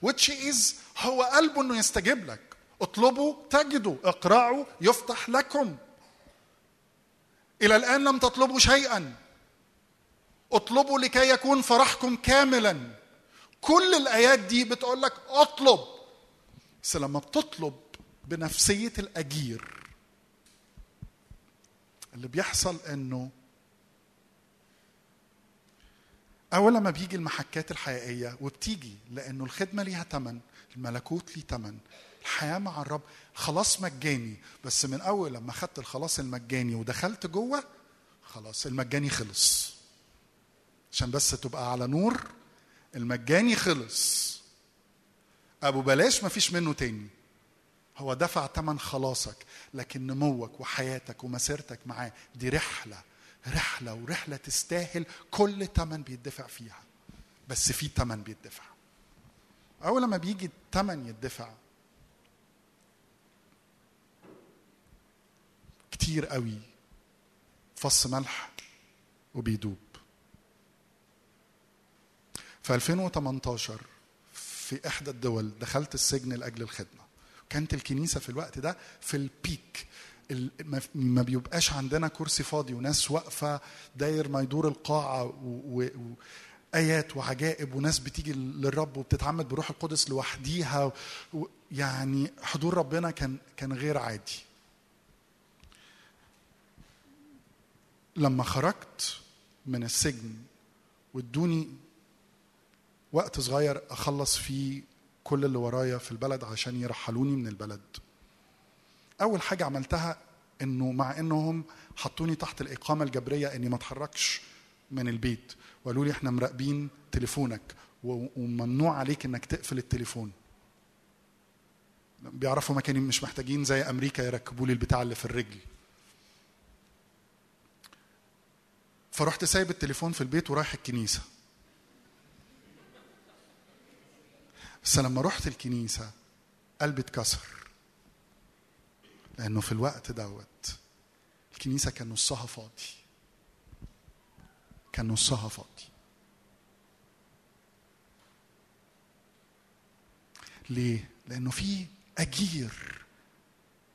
Which is هو قلبه إنه يستجيب لك. اطلبوا تجدوا اقرعوا يفتح لكم. إلى الآن لم تطلبوا شيئا. اطلبوا لكي يكون فرحكم كاملا. كل الآيات دي بتقول لك اطلب. بس لما بتطلب بنفسية الأجير اللي بيحصل إنه أول لما بيجي المحكات الحقيقية وبتيجي لأنه الخدمة ليها تمن الملكوت ليه تمن الحياة مع الرب خلاص مجاني بس من أول لما خدت الخلاص المجاني ودخلت جوه خلاص المجاني خلص. عشان بس تبقى على نور المجاني خلص. أبو بلاش ما فيش منه تاني. هو دفع ثمن خلاصك لكن نموك وحياتك ومسيرتك معاه دي رحلة رحلة ورحلة تستاهل كل ثمن بيدفع فيها. بس في ثمن بيدفع. أول لما بيجي الثمن يدفع كتير قوي فص ملح وبيدوب. في 2018 في إحدى الدول دخلت السجن لأجل الخدمة. كانت الكنيسة في الوقت ده في البيك ال- ما- بيبقاش عندنا كرسي فاضي وناس واقفة داير ما يدور القاعة و- و- وايات وعجائب وناس بتيجي للرب وبتتعمد بروح القدس لوحديها يعني حضور ربنا كان كان غير عادي. لما خرجت من السجن وادوني وقت صغير أخلص فيه كل اللي ورايا في البلد عشان يرحلوني من البلد. أول حاجة عملتها إنه مع إنهم حطوني تحت الإقامة الجبرية إني ما أتحركش من البيت. وقالوا لي إحنا مراقبين تليفونك وممنوع عليك إنك تقفل التليفون. بيعرفوا مكاني مش محتاجين زي أمريكا يركبوا لي البتاع اللي في الرجل. فرحت سايب التليفون في البيت ورايح الكنيسة. بس لما رحت الكنيسة قلبي اتكسر. لأنه في الوقت دوت الكنيسة كان نصها فاضي. كان نصها فاضي. ليه؟ لأنه في أجير.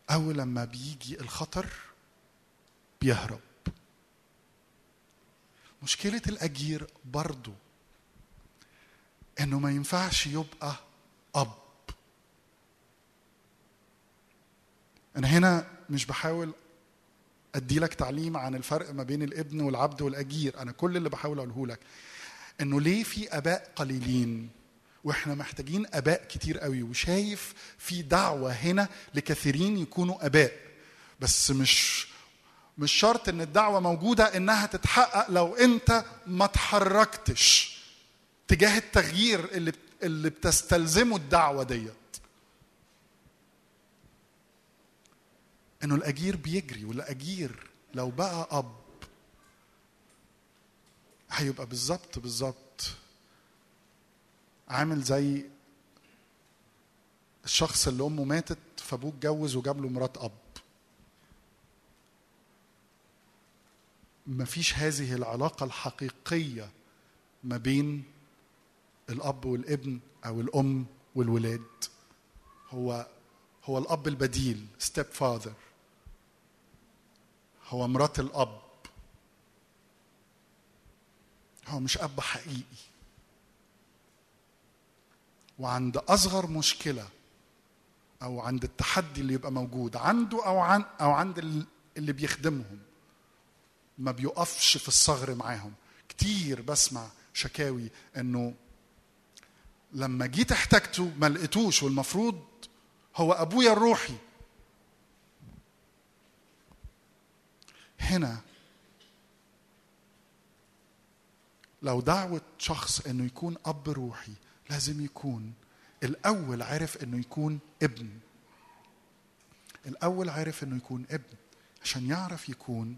أول لما بيجي الخطر بيهرب. مشكلة الأجير برضه إنه ما ينفعش يبقى أب. أنا هنا مش بحاول أدي لك تعليم عن الفرق ما بين الابن والعبد والأجير. أنا كل اللي بحاول أقوله لك إنه ليه في أباء قليلين وإحنا محتاجين أباء كتير قوي وشايف في دعوة هنا لكثيرين يكونوا أباء. بس مش مش شرط إن الدعوة موجودة إنها تتحقق لو أنت ما تحركتش تجاه التغيير اللي اللي بتستلزمه الدعوة ديت. إنه الأجير بيجري والأجير لو بقى أب هيبقى بالظبط بالظبط عامل زي الشخص اللي أمه ماتت فأبوه اتجوز وجاب له مرات أب. مفيش هذه العلاقة الحقيقية ما بين الأب والابن أو الأم والولاد. هو هو الأب البديل step father هو مرات الأب. هو مش أب حقيقي. وعند أصغر مشكلة أو عند التحدي اللي يبقى موجود عنده أو عن أو عند ال- اللي بيخدمهم ما بيقفش في الصغر معاهم. كتير بسمع شكاوي إنه لما جيت احتاجته ما لقيتوش والمفروض هو أبويا الروحي. هنا لو دعوة شخص إنه يكون أب روحي لازم يكون الأول عرف إنه يكون ابن. الأول عرف إنه يكون ابن عشان يعرف يكون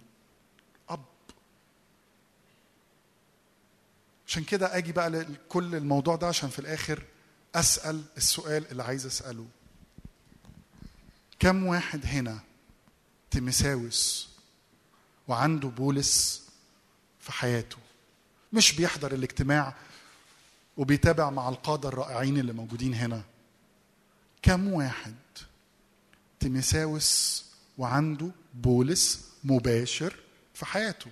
عشان كده أجي بقى لكل الموضوع ده عشان في الآخر أسأل السؤال اللي عايز أسأله. كم واحد هنا تيمساوس وعنده بولس في حياته؟ مش بيحضر الاجتماع وبيتابع مع القادة الرائعين اللي موجودين هنا. كم واحد تيمساوس وعنده بولس مباشر في حياته؟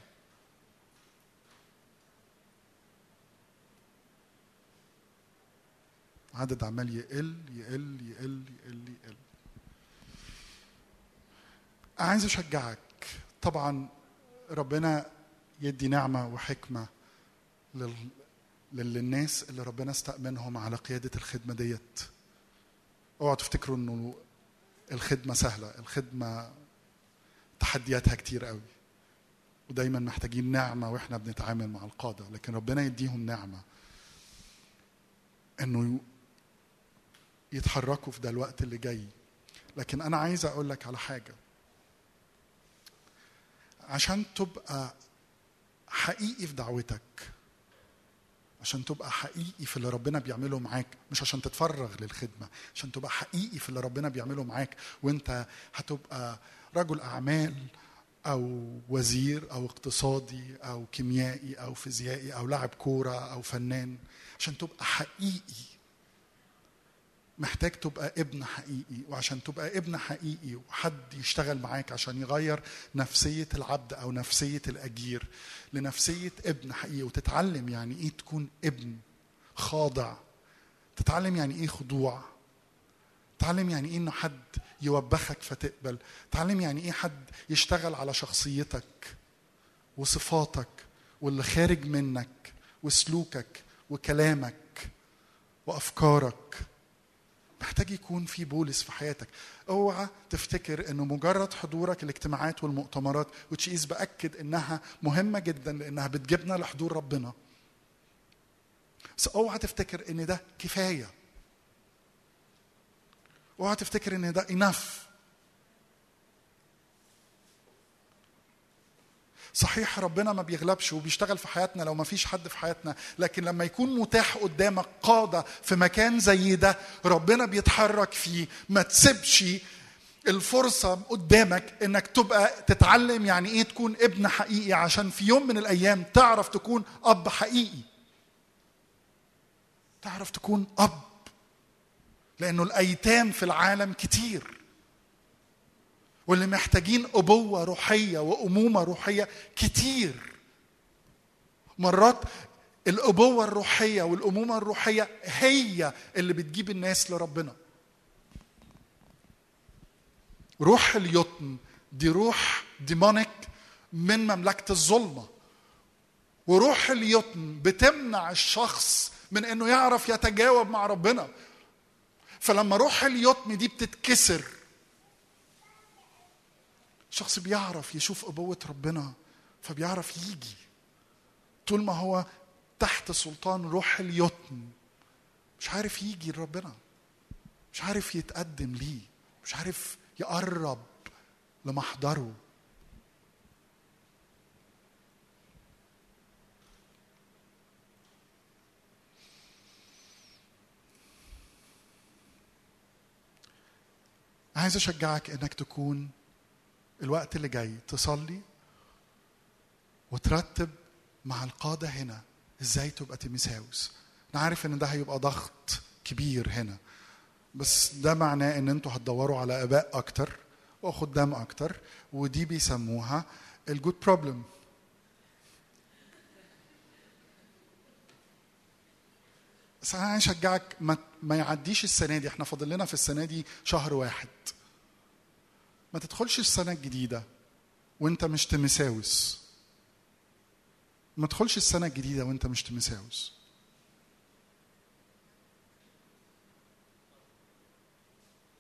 عدد عمال يقل يقل يقل يقل يقل. عايز أشجعك. طبعا ربنا يدي نعمة وحكمة لل... للناس اللي ربنا استأمنهم على قيادة الخدمة ديت. اوعوا تفتكروا إنه الخدمة سهلة الخدمة تحدياتها كتير قوي. ودايما محتاجين نعمة وإحنا بنتعامل مع القادة لكن ربنا يديهم نعمة إنه يتحركوا في ده الوقت اللي جاي. لكن أنا عايز أقول لك على حاجة. عشان تبقى حقيقي في دعوتك عشان تبقى حقيقي في اللي ربنا بيعمله معاك مش عشان تتفرغ للخدمة عشان تبقى حقيقي في اللي ربنا بيعمله معاك وأنت هتبقى رجل أعمال أو وزير أو اقتصادي أو كيميائي أو فيزيائي أو لاعب كورة أو فنان عشان تبقى حقيقي. محتاج تبقى ابن حقيقي وعشان تبقى ابن حقيقي وحد يشتغل معاك عشان يغير نفسية العبد أو نفسية الأجير لنفسية ابن حقيقي وتتعلم يعني إيه تكون ابن خاضع تتعلم يعني إيه خضوع تعلم يعني إيه إنه حد يوبخك فتقبل تعلم يعني إيه حد يشتغل على شخصيتك وصفاتك واللي خارج منك وسلوكك وكلامك وأفكارك. محتاج يكون في بولس في حياتك. اوعى تفتكر انه مجرد حضورك الاجتماعات والمؤتمرات وتشيز بأكد انها مهمة جدا لانها بتجيبنا لحضور ربنا. بس اوعى تفتكر ان ده كفاية. اوعى تفتكر ان ده انف صحيح ربنا ما بيغلبش وبيشتغل في حياتنا لو ما فيش حد في حياتنا لكن لما يكون متاح قدامك قادة في مكان زي ده ربنا بيتحرك فيه. ما تسيبش الفرصة قدامك إنك تبقى تتعلم يعني إيه تكون ابن حقيقي عشان في يوم من الأيام تعرف تكون أب حقيقي. تعرف تكون أب لأنه الأيتام في العالم كتير. واللي محتاجين أبوة روحية وأمومة روحية كتير. مرات الأبوة الروحية والأمومة الروحية هي اللي بتجيب الناس لربنا. روح اليتم دي روح ديمونيك من مملكة الظلمة. وروح اليتم بتمنع الشخص من إنه يعرف يتجاوب مع ربنا. فلما روح اليتم دي بتتكسر. الشخص بيعرف يشوف أبوة ربنا فبيعرف يجي. طول ما هو تحت سلطان روح اليتم مش عارف يجي لربنا. مش عارف يتقدم ليه. مش عارف يقرب لمحضره. عايز أشجعك إنك تكون الوقت اللي جاي تصلي وترتب مع القادة هنا إزاي تبقى تيميساوس. أنا عارف إن ده هيبقى ضغط كبير هنا بس ده معناه إن أنتوا هتدوروا على آباء أكتر وخدام أكتر ودي بيسموها الجود بروبلم بس أنا ما, ما يعديش السنة دي إحنا فاضل لنا في السنة دي شهر واحد. ما تدخلش السنة الجديدة وانت مش تمساوس. ما تدخلش السنة الجديدة وانت مش تمساوس.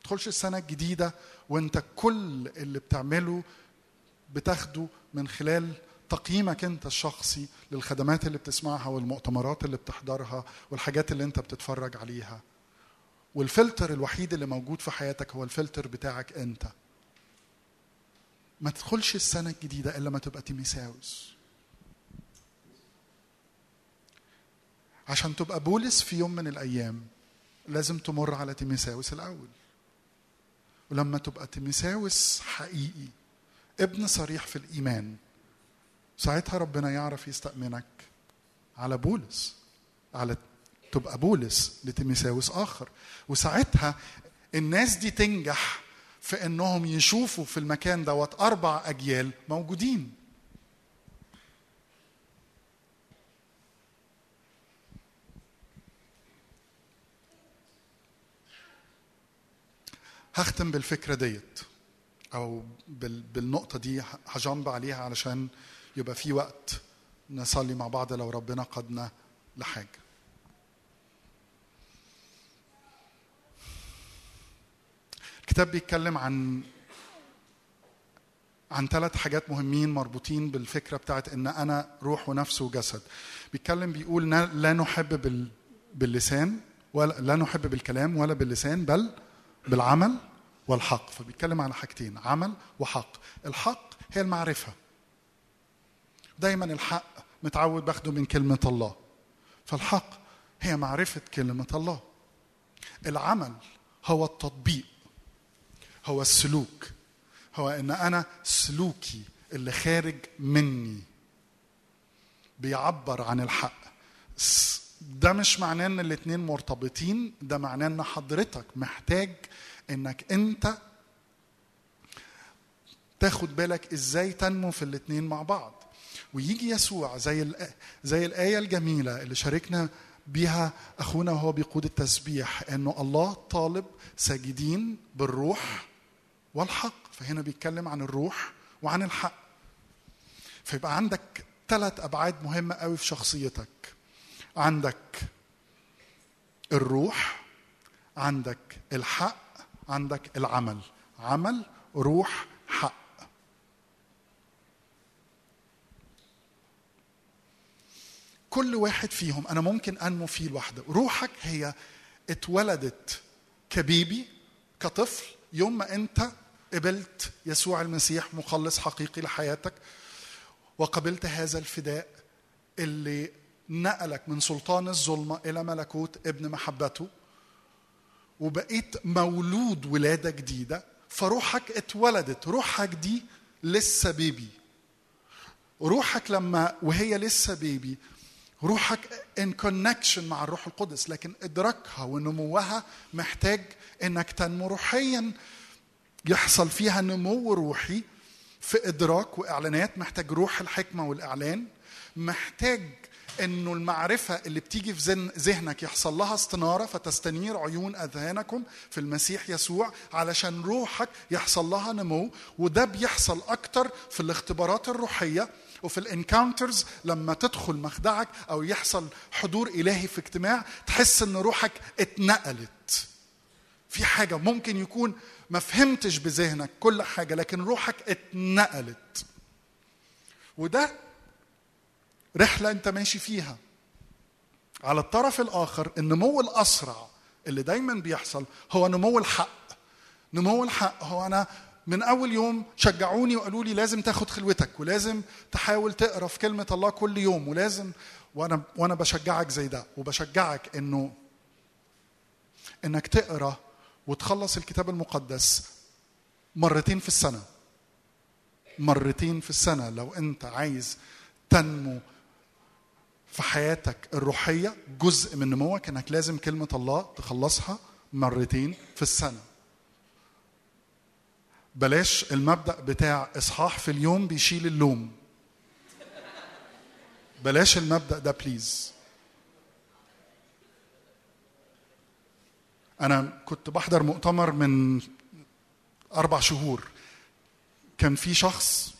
تدخلش السنة الجديدة وانت كل اللي بتعمله بتاخده من خلال تقييمك انت الشخصي للخدمات اللي بتسمعها والمؤتمرات اللي بتحضرها والحاجات اللي انت بتتفرج عليها. والفلتر الوحيد اللي موجود في حياتك هو الفلتر بتاعك انت. ما تدخلش السنة الجديدة إلا ما تبقى تيميساوس. عشان تبقى بولس في يوم من الأيام لازم تمر على تيميساوس الأول. ولما تبقى تيميساوس حقيقي ابن صريح في الإيمان ساعتها ربنا يعرف يستأمنك على بولس على تبقى بولس لتيميساوس آخر. وساعتها الناس دي تنجح في إنهم يشوفوا في المكان دوت أربع أجيال موجودين. هختم بالفكرة ديت أو بال- بالنقطة دي هجنب عليها علشان يبقى في وقت نصلي مع بعض لو ربنا قادنا لحاجة. الكتاب بيتكلم عن عن ثلاث حاجات مهمين مربوطين بالفكرة بتاعت إن أنا روح ونفس وجسد. بيتكلم بيقول لا نحب بال باللسان ولا لا نحب بالكلام ولا باللسان بل بالعمل والحق. فبيتكلم على حاجتين عمل وحق. الحق هي المعرفة. دايما الحق متعود باخده من كلمة الله. فالحق هي معرفة كلمة الله. العمل هو التطبيق هو السلوك هو إن أنا سلوكي اللي خارج مني. بيعبر عن الحق. ده مش معناه إن الاتنين مرتبطين ده معناه إن حضرتك محتاج إنك أنت تاخد بالك إزاي تنمو في الاتنين مع بعض. ويجي يسوع زي زي الآية الجميلة اللي شاركنا بيها أخونا وهو بيقود التسبيح إنه الله طالب ساجدين بالروح والحق فهنا بيتكلم عن الروح وعن الحق. فيبقى عندك ثلاث أبعاد مهمة قوي في شخصيتك. عندك الروح عندك الحق عندك العمل. عمل روح حق. كل واحد فيهم أنا ممكن أنمو فيه لوحده. روحك هي اتولدت كبيبي كطفل يوم ما أنت قبلت يسوع المسيح مخلص حقيقي لحياتك وقبلت هذا الفداء اللي نقلك من سلطان الظلمة إلى ملكوت ابن محبته وبقيت مولود ولادة جديدة فروحك اتولدت روحك دي لسه بيبي. روحك لما وهي لسه بيبي روحك ان كونكشن مع الروح القدس لكن إدراكها ونموها محتاج إنك تنمو روحيا يحصل فيها نمو روحي في إدراك وإعلانات محتاج روح الحكمة والإعلان محتاج إنه المعرفة اللي بتيجي في ذهن- ذهنك يحصل لها استنارة فتستنير عيون أذهانكم في المسيح يسوع علشان روحك يحصل لها نمو وده بيحصل أكتر في الاختبارات الروحية وفي الانكاونترز لما تدخل مخدعك أو يحصل حضور إلهي في اجتماع تحس إن روحك اتنقلت. في حاجة ممكن يكون ما فهمتش بذهنك كل حاجة لكن روحك اتنقلت. وده رحلة انت ماشي فيها. على الطرف الآخر النمو الأسرع اللي دايما بيحصل هو نمو الحق. نمو الحق هو أنا من أول يوم شجعوني وقالوا لي لازم تاخد خلوتك ولازم تحاول تقرأ في كلمة الله كل يوم ولازم وأنا وأنا بشجعك زي ده وبشجعك إنه إنك تقرأ وتخلص الكتاب المقدس مرتين في السنة. مرتين في السنة لو أنت عايز تنمو في حياتك الروحية جزء من نموك إنك لازم كلمة الله تخلصها مرتين في السنة. بلاش المبدأ بتاع إصحاح في اليوم بيشيل اللوم. بلاش المبدأ ده بليز أنا كنت بحضر مؤتمر من أربع شهور. كان في شخص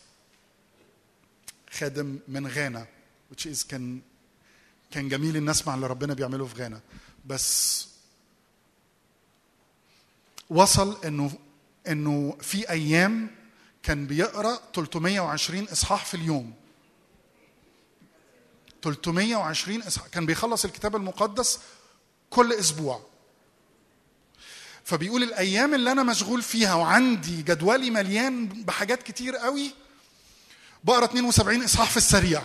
خادم من غانا which is كان كان جميل ان نسمع اللي ربنا بيعمله في غانا. بس وصل إنه إنه في أيام كان بيقرأ 320 إصحاح في اليوم. 320 إصحاح كان بيخلص الكتاب المقدس كل أسبوع. فبيقول الأيام اللي أنا مشغول فيها وعندي جدولي مليان بحاجات كتير قوي بقرأ 72 إصحاح في السريع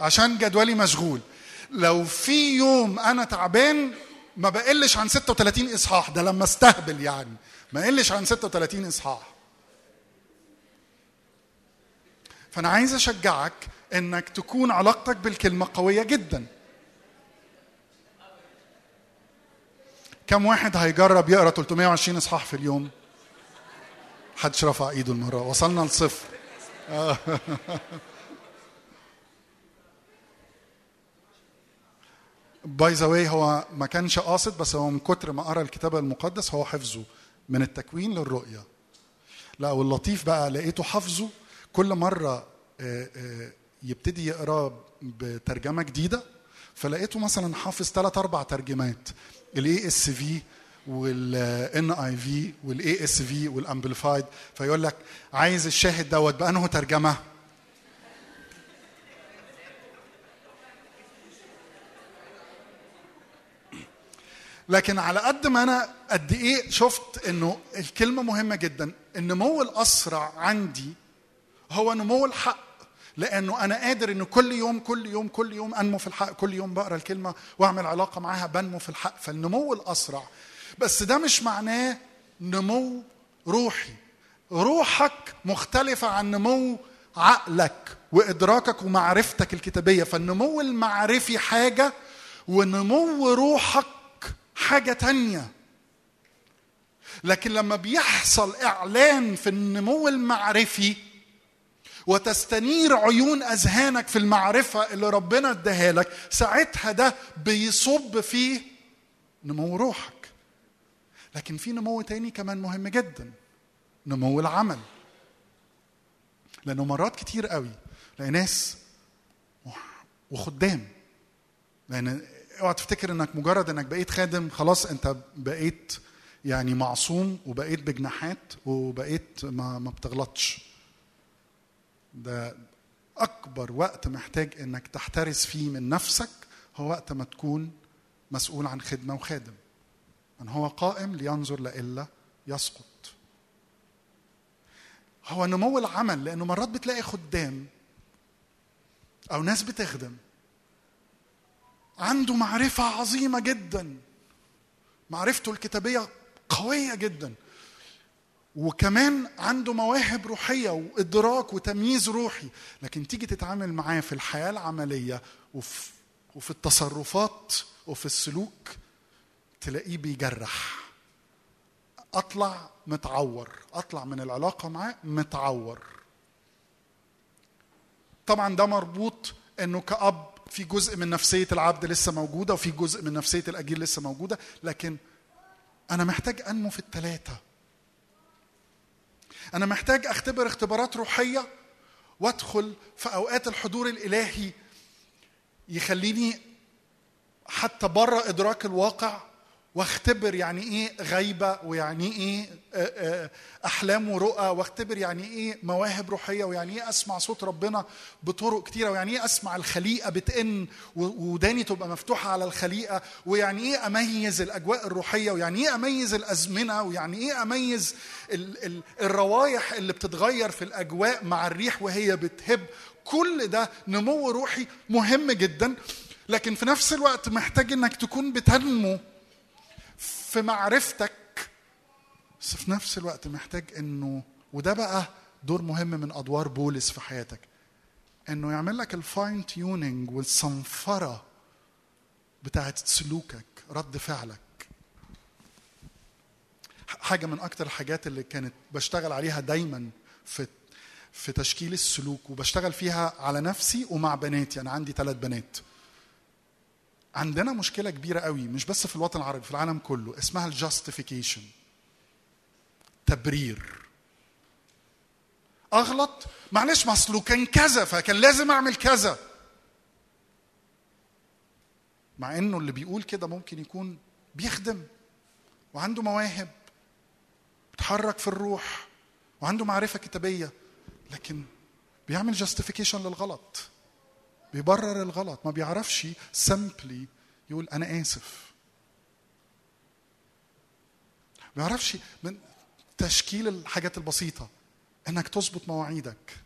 عشان جدولي مشغول. لو في يوم أنا تعبان ما بقلش عن 36 إصحاح ده لما استهبل يعني ما قلش عن 36 إصحاح. فأنا عايز أشجعك إنك تكون علاقتك بالكلمة قوية جدا. كم واحد هيجرب يقرأ 320 إصحاح في اليوم؟ حدش رفع إيده المرة. وصلنا لصفر. by the way هو ما كانش قاصد بس هو من كتر ما قرأ الكتاب المقدس هو حفظه من التكوين للرؤية. لا واللطيف بقى لقيته حافظه كل مرة آه، آه، يبتدي يقرأ بترجمة جديدة فلقيته مثلا حافظ ثلاث أربع ترجمات. ال ESV وال NIV وال ESV وال Amplified فيقول لك عايز الشاهد دوت بانه ترجمة. لكن على قد ما أنا قد إيه شفت إنه الكلمة مهمة جدا النمو الأسرع عندي هو نمو الحق. لأنه أنا قادر انه كل يوم كل يوم كل يوم أنمو في الحق كل يوم بقرأ الكلمة وأعمل علاقة معاها بنمو في الحق. فالنمو الأسرع. بس ده مش معناه نمو روحي. روحك مختلفة عن نمو عقلك وإدراكك ومعرفتك الكتابية. فالنمو المعرفي حاجة ونمو روحك حاجة تانية. لكن لما بيحصل إعلان في النمو المعرفي وتستنير عيون أذهانك في المعرفة اللي ربنا اداها لك ساعتها ده بيصب في نمو روحك. لكن في نمو تاني كمان مهم جدا نمو العمل. لأنه مرات كتير قوي لاقي ناس وخدام. لأن اوعى تفتكر إنك مجرد إنك بقيت خادم خلاص أنت بقيت يعني معصوم وبقيت بجناحات وبقيت ما, ما بتغلطش. ده أكبر وقت محتاج إنك تحترس فيه من نفسك هو وقت ما تكون مسؤول عن خدمة وخادم. من هو قائم لينظر لإلا يسقط. هو نمو العمل لأنه مرات بتلاقي خدام أو ناس بتخدم عنده معرفة عظيمة جدا. معرفته الكتابية قوية جدا. وكمان عنده مواهب روحية وإدراك وتمييز روحي. لكن تيجي تتعامل معاه في الحياة العملية وفي التصرفات وفي السلوك تلاقيه بيجرح. أطلع متعور. أطلع من العلاقة معاه متعور. طبعا ده مربوط إنه كأب في جزء من نفسية العبد لسه موجودة وفي جزء من نفسية الاجير لسه موجودة. لكن أنا محتاج أنمو في الثلاثه أنا محتاج أختبر اختبارات روحية وأدخل في أوقات الحضور الإلهي يخليني حتى بره إدراك الواقع واختبر يعني إيه غيبة ويعني إيه أحلام ورؤى واختبر يعني إيه مواهب روحية ويعني إيه أسمع صوت ربنا بطرق كتيرة ويعني إيه أسمع الخليقة بتئن وداني تبقى مفتوحة على الخليقة ويعني إيه أميز الأجواء الروحية ويعني إيه أميز الأزمنة ويعني إيه أميز ال ال الروايح اللي بتتغير في الأجواء مع الريح وهي بتهب. كل ده نمو روحي مهم جدا لكن في نفس الوقت محتاج إنك تكون بتنمو في معرفتك. بس في نفس الوقت محتاج إنه وده بقى دور مهم من أدوار بولس في حياتك إنه يعمل لك ال fine tuning والصنفرة بتاعت سلوكك رد فعلك. حاجة من أكتر الحاجات اللي كانت بشتغل عليها دايما في في تشكيل السلوك وبشتغل فيها على نفسي ومع بناتي. أنا عندي ثلاث بنات. عندنا مشكلة كبيرة قوي مش بس في الوطن العربي في العالم كله اسمها الجاستيفيكيشن تبرير. أغلط؟ معلش ما أصله كان كذا فكان لازم أعمل كذا. مع إنه اللي بيقول كده ممكن يكون بيخدم وعنده مواهب بيتحرك في الروح وعنده معرفة كتابية لكن بيعمل جاستيفيكيشن للغلط. بيبرر الغلط ما بيعرفش سمبلي يقول أنا آسف. ما بيعرفش من تشكيل الحاجات البسيطة. إنك تظبط مواعيدك.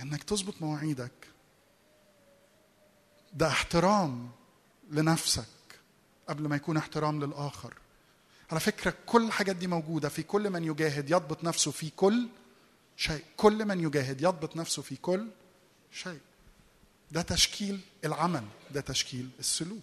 إنك تظبط مواعيدك. ده احترام لنفسك قبل ما يكون احترام للآخر. على فكرة كل الحاجات دي موجودة. في كل من يجاهد يضبط نفسه في كل شيء. كل من يجاهد يضبط نفسه في كل شيء. ده تشكيل العمل ده تشكيل السلوك.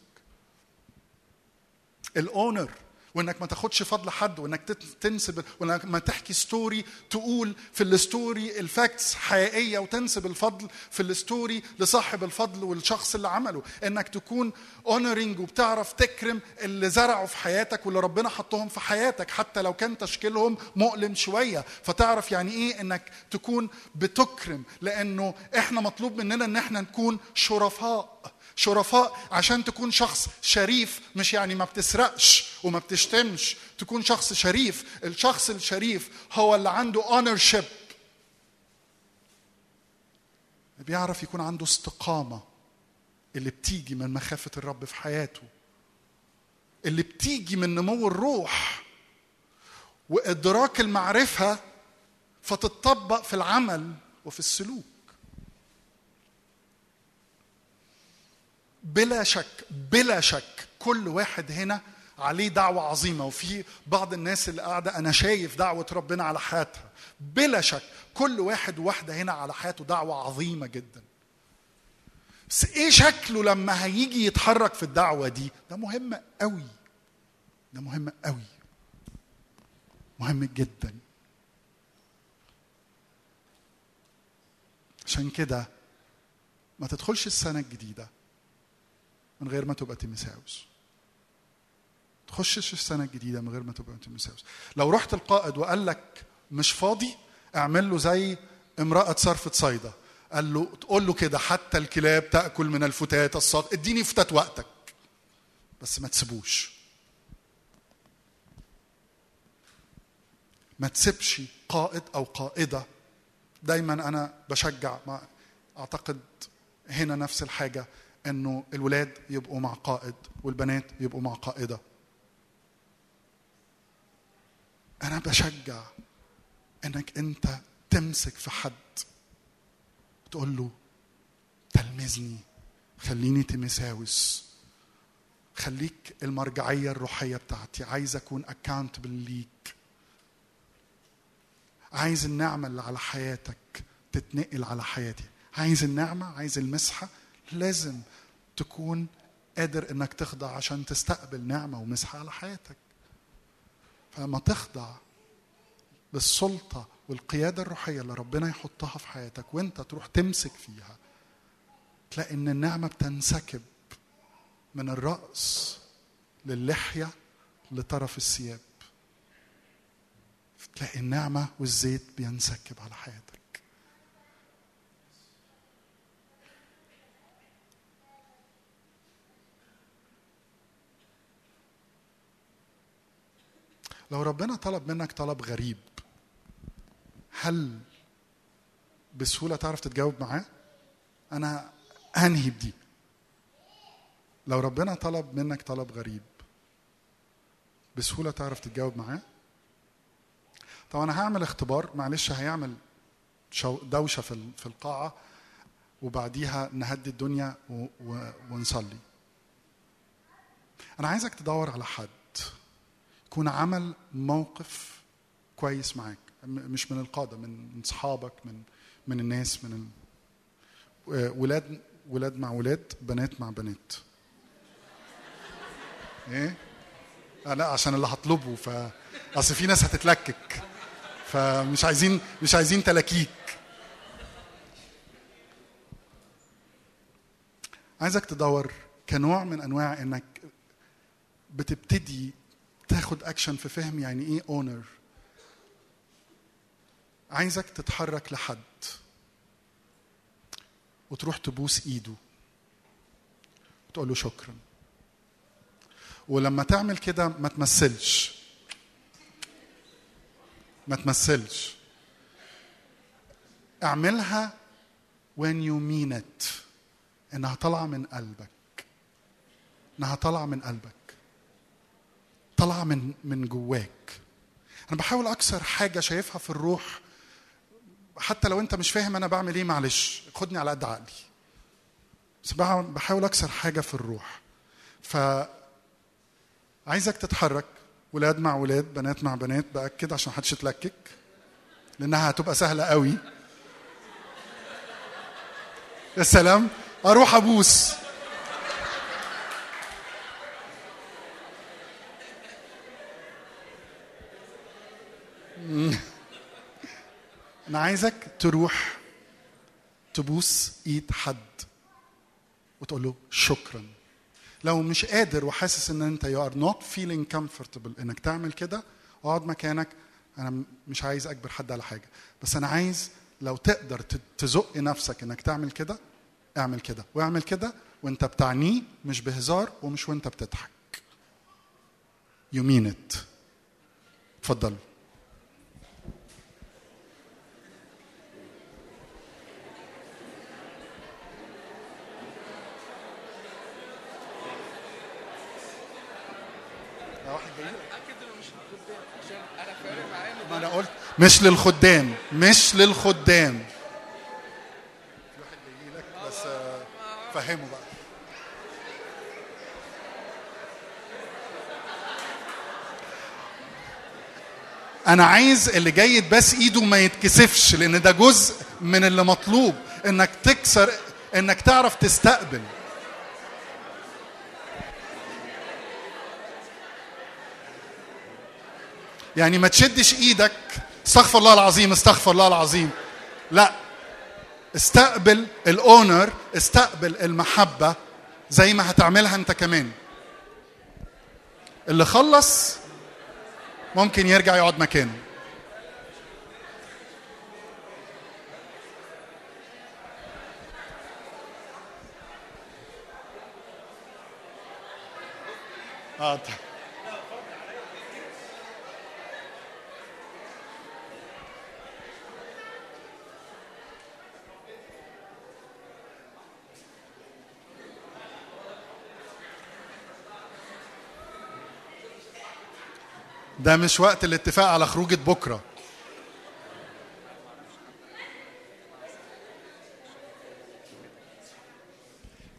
ال honor وإنك ما تاخدش فضل حد وإنك تنسب وإنك ما تحكي story تقول في ال story ال facts حقيقية وتنسب الفضل في ال story لصاحب الفضل والشخص اللي عمله. إنك تكون honoring وبتعرف تكرم اللي زرعوا في حياتك واللي ربنا حطهم في حياتك حتى لو كان تشكيلهم مؤلم شوية. فتعرف يعني إيه إنك تكون بتكرم؟ لأنه إحنا مطلوب مننا إن إحنا نكون شرفاء. شرفاء عشان تكون شخص شريف مش يعني ما بتسرقش وما بتشتمش. تكون شخص شريف الشخص الشريف هو اللي عنده ownership بيعرف يكون عنده استقامة اللي بتيجي من مخافة الرب في حياته اللي بتيجي من نمو الروح. وإدراك المعرفة فتطبق في العمل وفي السلوك. بلا شك بلا شك كل واحد هنا عليه دعوة عظيمة. وفي بعض الناس اللي قاعدة أنا شايف دعوة ربنا على حياتها. بلا شك كل واحد وواحدة هنا على حياته دعوة عظيمة جدا. بس إيه شكله لما هيجي يتحرك في الدعوة دي؟ ده مهم قوي. ده مهم قوي. مهم جدا. عشان كده ما تدخلش السنة الجديدة. من غير ما تبقى تيمساوس تخشش السنة الجديدة من غير ما تبقى تيمساوس لو رحت القائد وقال لك مش فاضي اعمل له زي امرأة صرفة صيدا. قال له تقول له كده حتى الكلاب تأكل من الفتات الصاد. اديني فتات وقتك. بس ما تسيبوش. ما تسيبش قائد أو قائدة. دايما أنا بشجع ما أعتقد هنا نفس الحاجة. انه الولاد يبقوا مع قائد والبنات يبقوا مع قائدة. أنا بشجع انك انت تمسك في حد تقول له تلمذني خليني تمساوس خليك المرجعية الروحية بتاعتي عايز أكون اكاونتبل ليك. عايز النعمة اللي على حياتك تتنقل على حياتي. عايز النعمة عايز المسحة لازم تكون قادر إنك تخضع عشان تستقبل نعمة ومسحة على حياتك فلما تخضع بالسلطة والقيادة الروحية اللي ربنا يحطها في حياتك وانت تروح تمسك فيها تلاقي إن النعمة بتنسكب من الرأس للحية لطرف الثياب. تلاقي النعمة والزيت بينسكب على حياتك. لو ربنا طلب منك طلب غريب هل بسهولة تعرف تتجاوب معاه؟ أنا أنهي بدي؟ لو ربنا طلب منك طلب غريب بسهولة تعرف تتجاوب معاه؟ طب أنا هعمل اختبار معلش هيعمل دوشة في ال- في القاعة وبعديها نهدي الدنيا ونصلي. أنا عايزك تدور على حد يكون عمل موقف كويس معاك. مش من القادة من أصحابك من من الناس من ال... ولاد ولاد مع ولاد بنات مع بنات. إيه؟ آه لا عشان اللي هطلبه ف أصل في ناس هتتلكك. فمش عايزين مش عايزين تلاكيك. عايزك تدور كنوع من أنواع إنك بتبتدي تاخد اكشن في فهم يعني إيه honor عايزك تتحرك لحد وتروح تبوس إيده. وتقول له شكرا. ولما تعمل كده ما تمثلش. ما تمثلش. اعملها when you mean it. إنها طالعة من قلبك. إنها طالعة من قلبك. طالعه من من جواك. أنا بحاول أكسر حاجة شايفها في الروح. حتى لو أنت مش فاهم أنا بعمل إيه معلش خدني على قد عقلي. بس بح- بحاول أكسر حاجة في الروح. ف عايزك تتحرك. ولاد مع ولاد بنات مع بنات بأكد عشان محدش يتلكك. لأنها هتبقى سهلة قوي. يا سلام. أروح أبوس. أنا عايزك تروح تبوس إيد حد وتقول له شكرا. لو مش قادر وحاسس إن أنت you are not feeling comfortable إنك تعمل كده اقعد مكانك. أنا مش عايز أجبر حد على حاجة. بس أنا عايز لو تقدر تزق نفسك إنك تعمل كده اعمل كده. واعمل كده وأنت بتعنيه مش بهزار ومش وأنت بتضحك. You mean it. اتفضلوا ما أنا قلت مش للخدام مش للخدام. واحد جاي لك بس فهمه بقى. أنا عايز اللي جاي يتباس إيده ما يتكسفش لأن ده جزء من اللي مطلوب إنك تكسر إنك تعرف تستقبل. يعني ما تشدش إيدك استغفر الله العظيم استغفر الله العظيم. لا استقبل الأونر استقبل المحبة زي ما هتعملها انت كمان. اللي خلص ممكن يرجع يقعد مكانه. آه ده مش وقت الاتفاق على خروجة بكرة.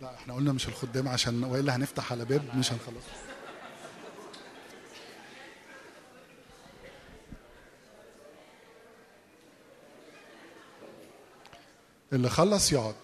لا إحنا قلنا مش الخدام عشان والا هنفتح على باب مش هنخلص. اللي خلص يقعد.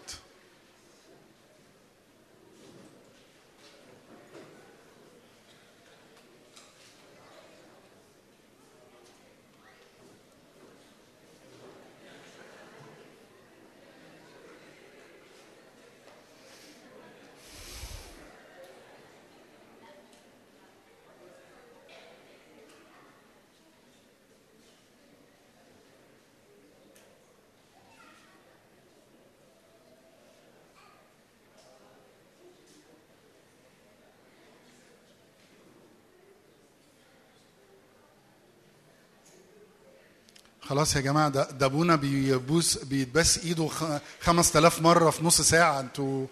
خلاص يا جماعة ده ابونا بيبوس بيتباس إيده خ- 5000 مرة في نص ساعة أنتوا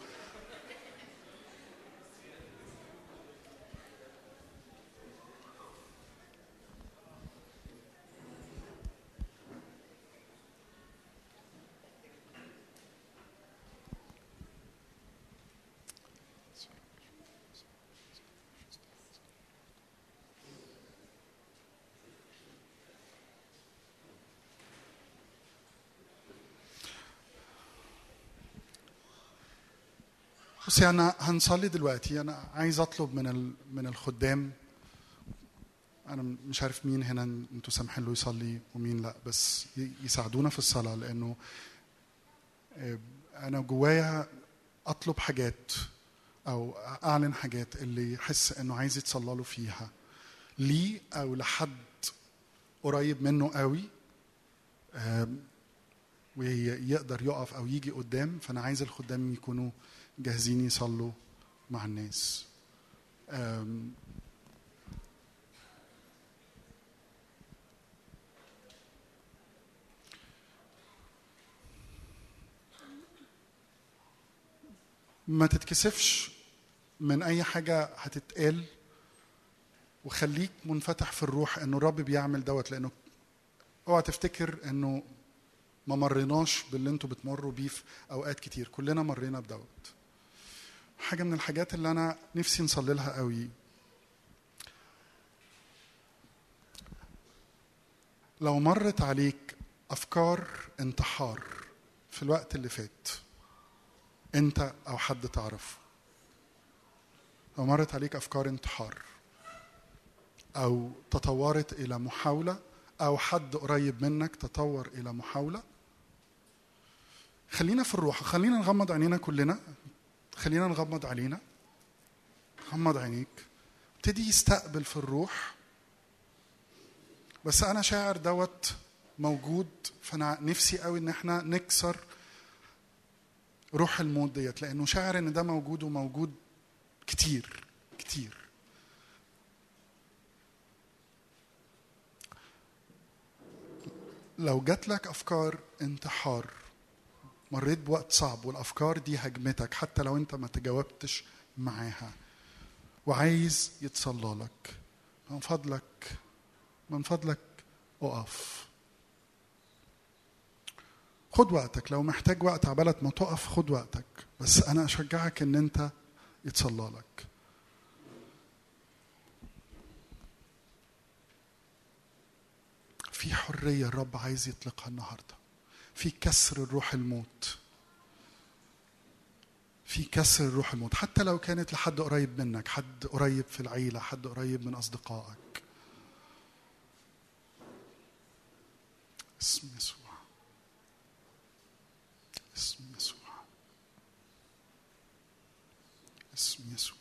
بصي أنا هنصلي دلوقتي. أنا عايز أطلب من. من الخدام. أنا مش عارف مين هنا أنتوا سامحين له يصلي ومين لأ بس يساعدونا في الصلاة لأنه آه، أنا جوايا أطلب حاجات أو أعلن حاجات اللي يحس إنه عايز يتصلى له فيها. ليه أو لحد قريب منه قوي آم، ويقدر يقف أو يجي قدام. فأنا عايز الخدام يكونوا جاهزين يصلوا مع الناس. ما تتكسفش من أي حاجة هتتقال وخليك منفتح في الروح إنه الرب بيعمل دوت لأنه اوعى تفتكر إنه ما مريناش باللي أنتوا بتمروا بيه في أوقات كتير. كلنا مرينا بدوت. حاجة من الحاجات اللي أنا نفسي نصلي لها قوي. لو مرت عليك أفكار انتحار في الوقت اللي فات أنت أو حد تعرفه. لو مرت عليك أفكار انتحار أو تطورت إلى محاولة أو حد قريب منك تطور إلى محاولة خلينا في الروح خلينا نغمض عينينا كلنا خلينا نغمض علينا. غمض عينيك. ابتدي يستقبل في الروح. بس أنا شاعر دوت موجود فأنا نفسي قوي إن إحنا نكسر روح الموت ديت لأنه شاعر إن ده موجود وموجود كتير كتير. لو جات لك أفكار انتحار مريت بوقت صعب والأفكار دي هجمتك حتى لو أنت ما تجاوبتش معاها. وعايز يتصلى لك. من فضلك من فضلك أقف. خد وقتك. لو محتاج وقت عبالة ما تقف خد وقتك. بس أنا أشجعك إن أنت يتصلى لك. في حرية الرب عايز يطلقها النهارده. في كسر الروح الموت. في كسر الروح الموت. حتى لو كانت لحد قريب منك حد قريب في العيلة حد قريب من أصدقائك. اسم يسوع. اسم يسوع. اسم يسوع.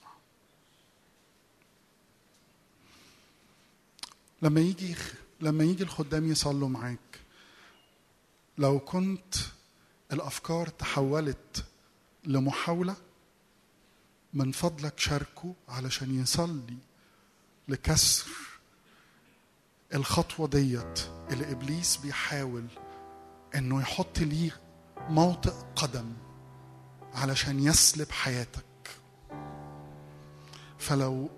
لما يجي لما يجي الخدام يصلوا معاك لو كنت الأفكار تحولت لمحاولة من فضلك شاركه علشان يصلي لكسر الخطوة ديت اللي إبليس بيحاول إنه يحط ليه موطئ قدم علشان يسلب حياتك. فلو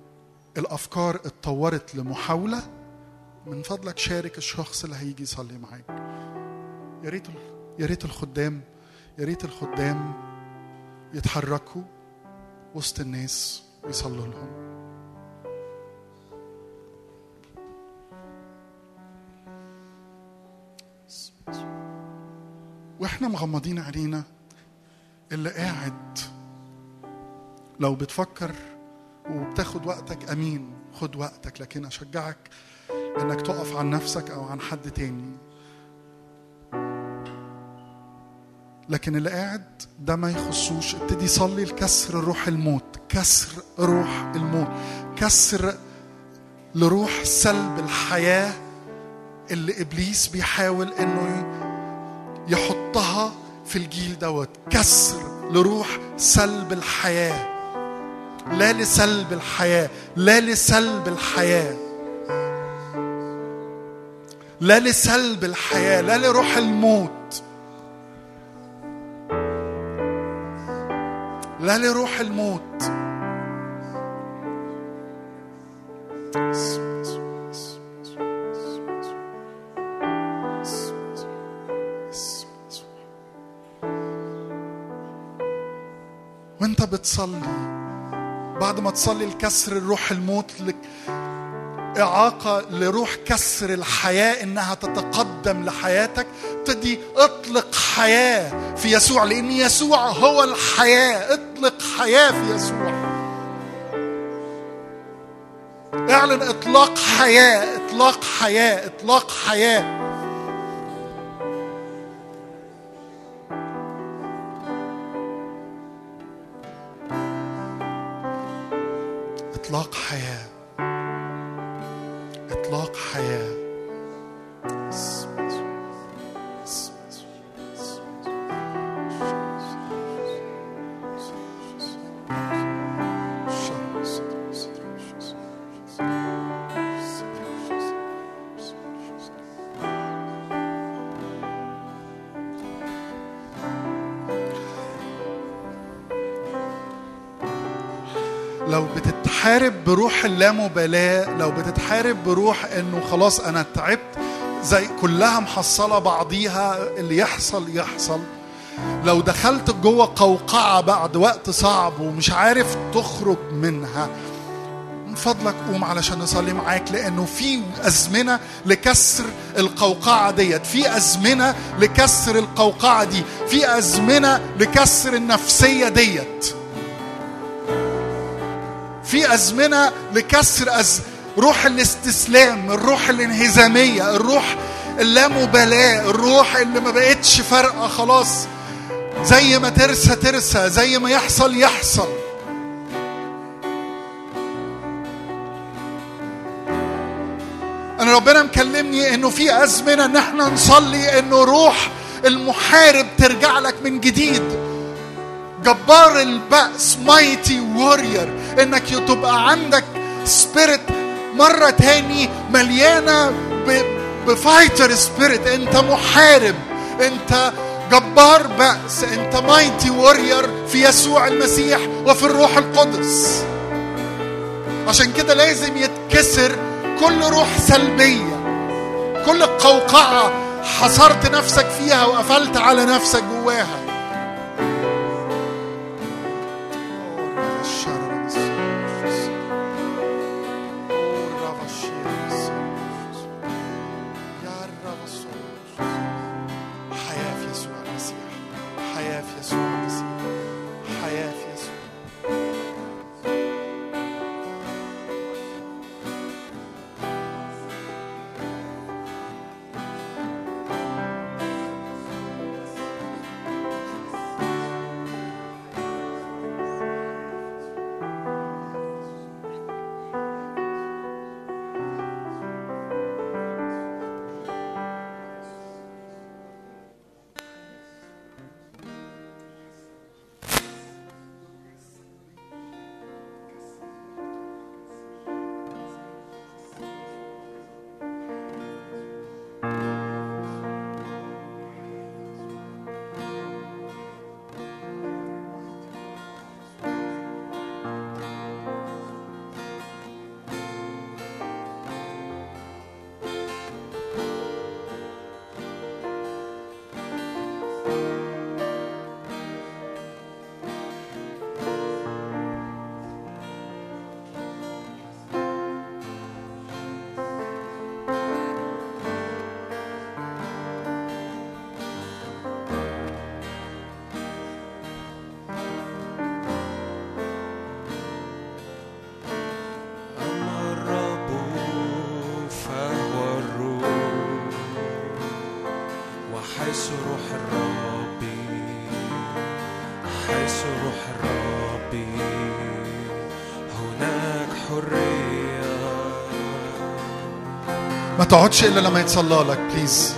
الأفكار اتطورت لمحاولة من فضلك شارك الشخص اللي هيجي يصلي معاك. يا ريت يا ريت الخدام يا ريت الخدام يتحركوا وسط الناس ويصلوا لهم. وإحنا مغمضين عينينا اللي قاعد. لو بتفكر وبتاخد وقتك أمين خد وقتك لكن أشجعك إنك تقف عن نفسك أو عن حد تاني. لكن اللي قاعد ده ما يخصوش. ابتدي صلي لكسر روح الموت. كسر روح الموت. كسر لروح سلب الحياة اللي إبليس بيحاول إنه يحطها في الجيل دوت. كسر لروح سلب الحياة. لا لسلب الحياة. لا لسلب الحياة. لا لسلب الحياة. لا لروح الموت. لا لروح الموت. وانت بتصلي بعد ما تصلي لكسر الروح الموت لك إعاقة لروح كسر الحياة إنها تتقدم لحياتك. ابتدي اطلق حياة في يسوع لأن يسوع هو الحياة. اطلق حياة في يسوع. اعلن إطلاق حياة إطلاق حياة إطلاق حياة. إطلاق حياة. بروح اللامبالاة لو بتتحارب بروح إنه خلاص أنا تعبت زي كلها محصلة بعضيها اللي يحصل يحصل. لو دخلت جوه قوقعة بعد وقت صعب ومش عارف تخرج منها من فضلك قوم علشان نصلي معاك لأنه في أزمنة لكسر القوقعة ديت. في أزمنة لكسر القوقعة دي. في أزمنة لكسر النفسية ديت. في أزمنة لكسر أز... روح الاستسلام الروح الانهزامية الروح اللامبالاة الروح اللي ما بقتش فارقة خلاص. زي ما ترسى ترسى زي ما يحصل يحصل. أنا ربنا مكلمني إنه في أزمنة إن إحنا نصلي إنه روح المحارب ترجع لك من جديد. جبار البأس mighty warrior انك تبقى عندك spirit مرة تاني مليانة ب fighter spirit انت محارب انت جبار بأس انت mighty warrior في يسوع المسيح وفي الروح القدس. عشان كده لازم يتكسر كل روح سلبية كل قوقعة حصرت نفسك فيها وقفلت على نفسك جواها. تقعدش إلا لما يتصلى لك بليز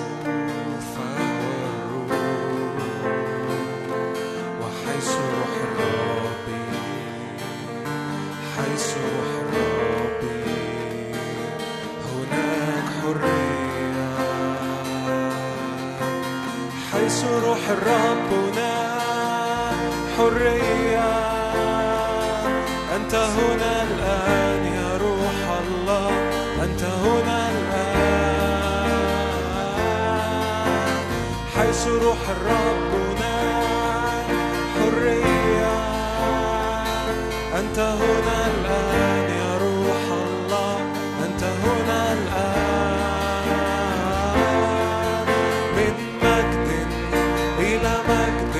ربنا حرية. أنت هنا. يصرخ ربنا حرية. أنت هنا الآن يا روح الله أنت هنا الآن. من مجد إلى مجد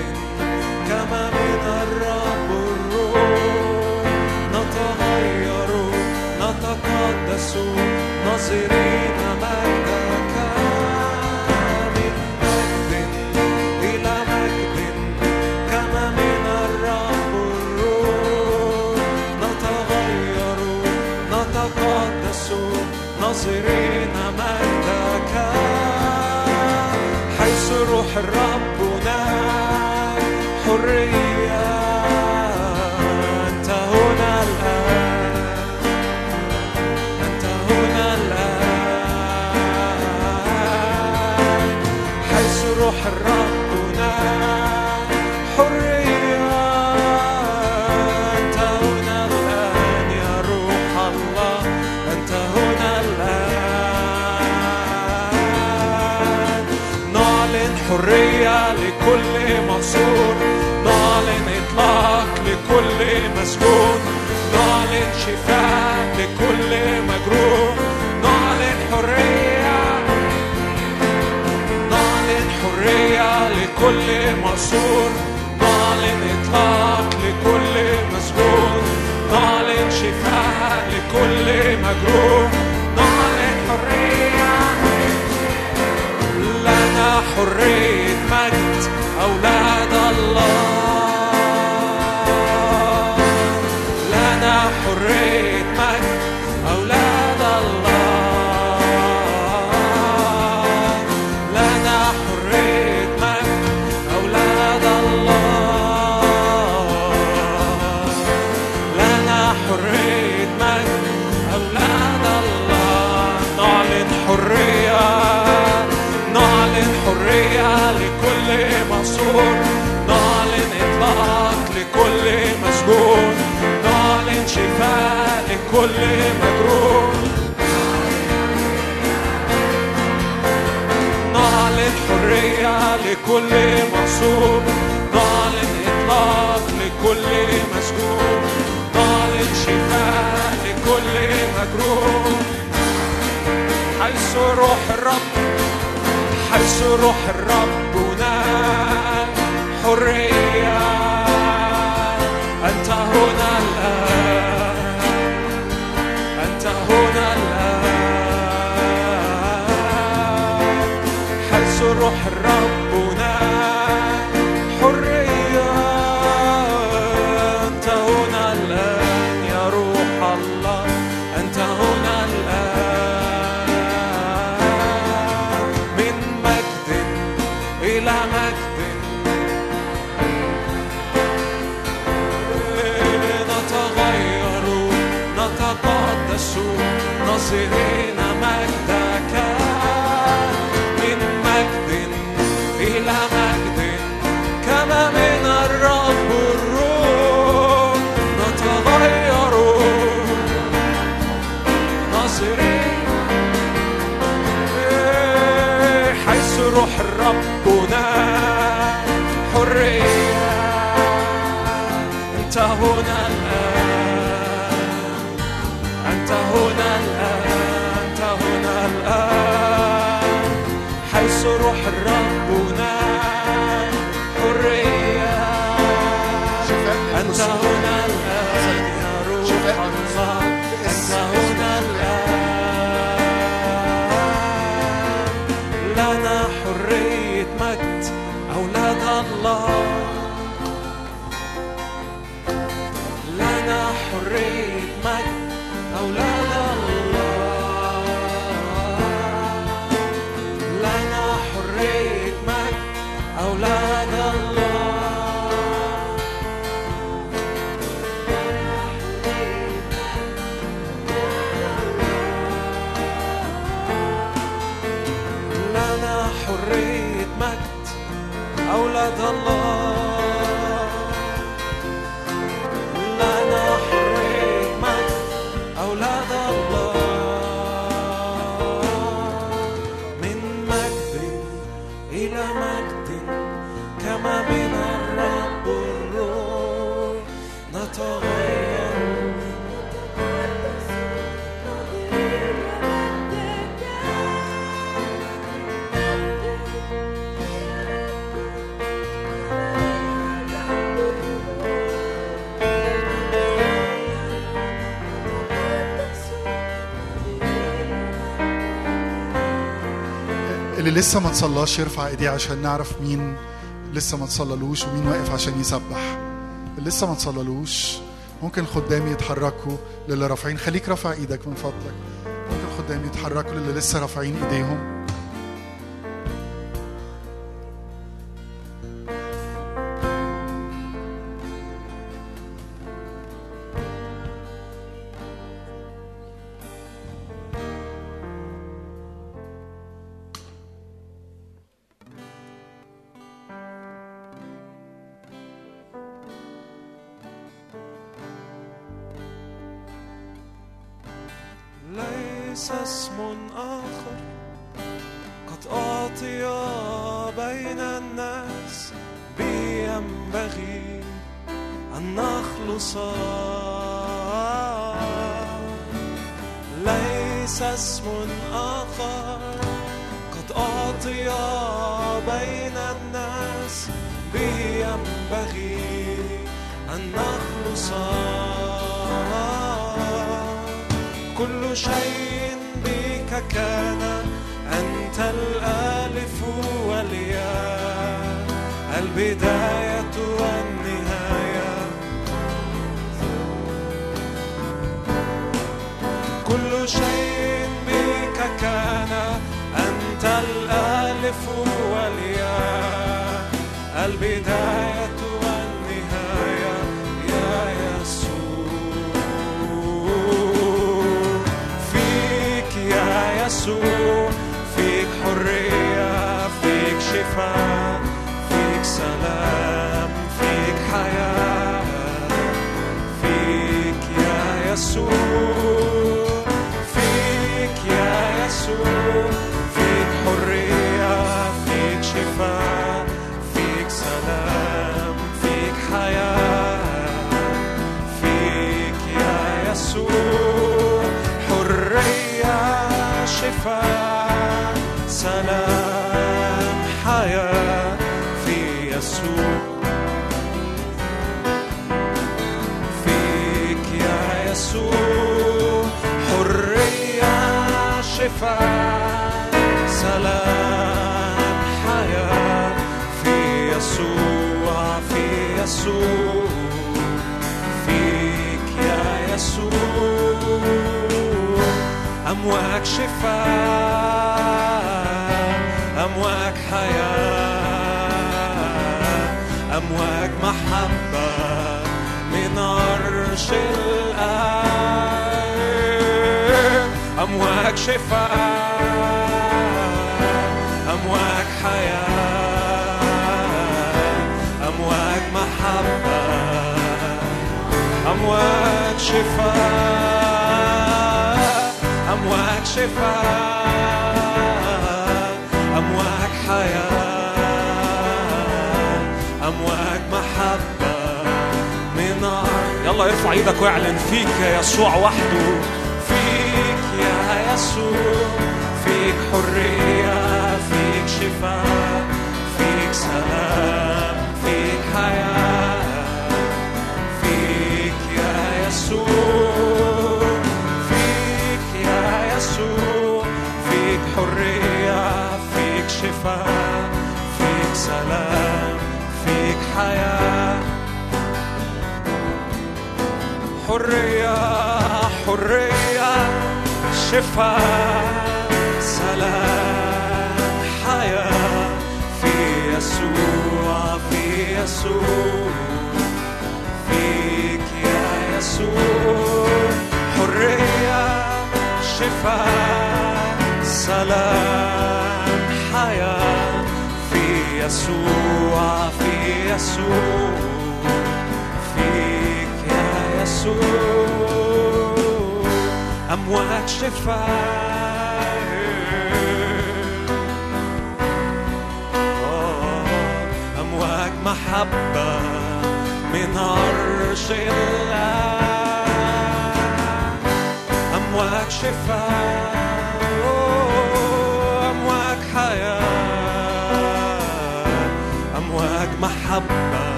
كما من الرب الروح. نتغير نتقدس نصيرين الحرام. مسجون نعلن شفاء لكل مجروح. نعلن حرية. نعلن حرية لكل مقصور نعلن إطلاق لكل مسجون نعلن شفاء لكل مجروح. نعلن حرية. لنا حرية مجد أولاد الله. لكل مقصود نعلن إطلاق لكل مسجون نعلن شفاء لكل مجروح حيث روح الرب حيث روح الرب هناك حريه الروح الرب لسه ما تصلاش يرفع ايديه عشان نعرف مين لسه ما تصللوش ومين واقف عشان يسبح. لسه ما تصللوش ممكن الخدام يتحركوا للي رافعين. خليك رافع إيدك من فضلك. ممكن الخدام يتحركوا للي لسه رافعين ايديهم.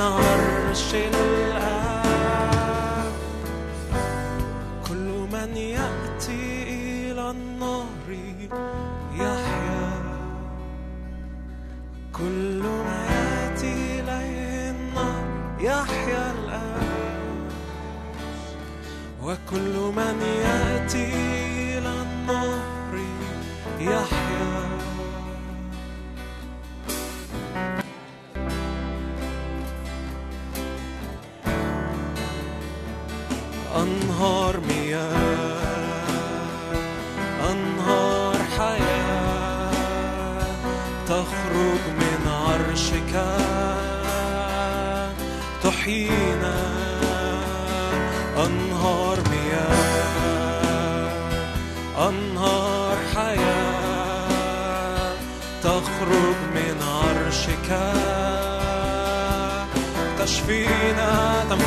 عرش الآب كل من يأتي إلى النار يحيا. كل ما يأتي إليه النار يحيا الآب وكل من يأتي إلى النار يحيا.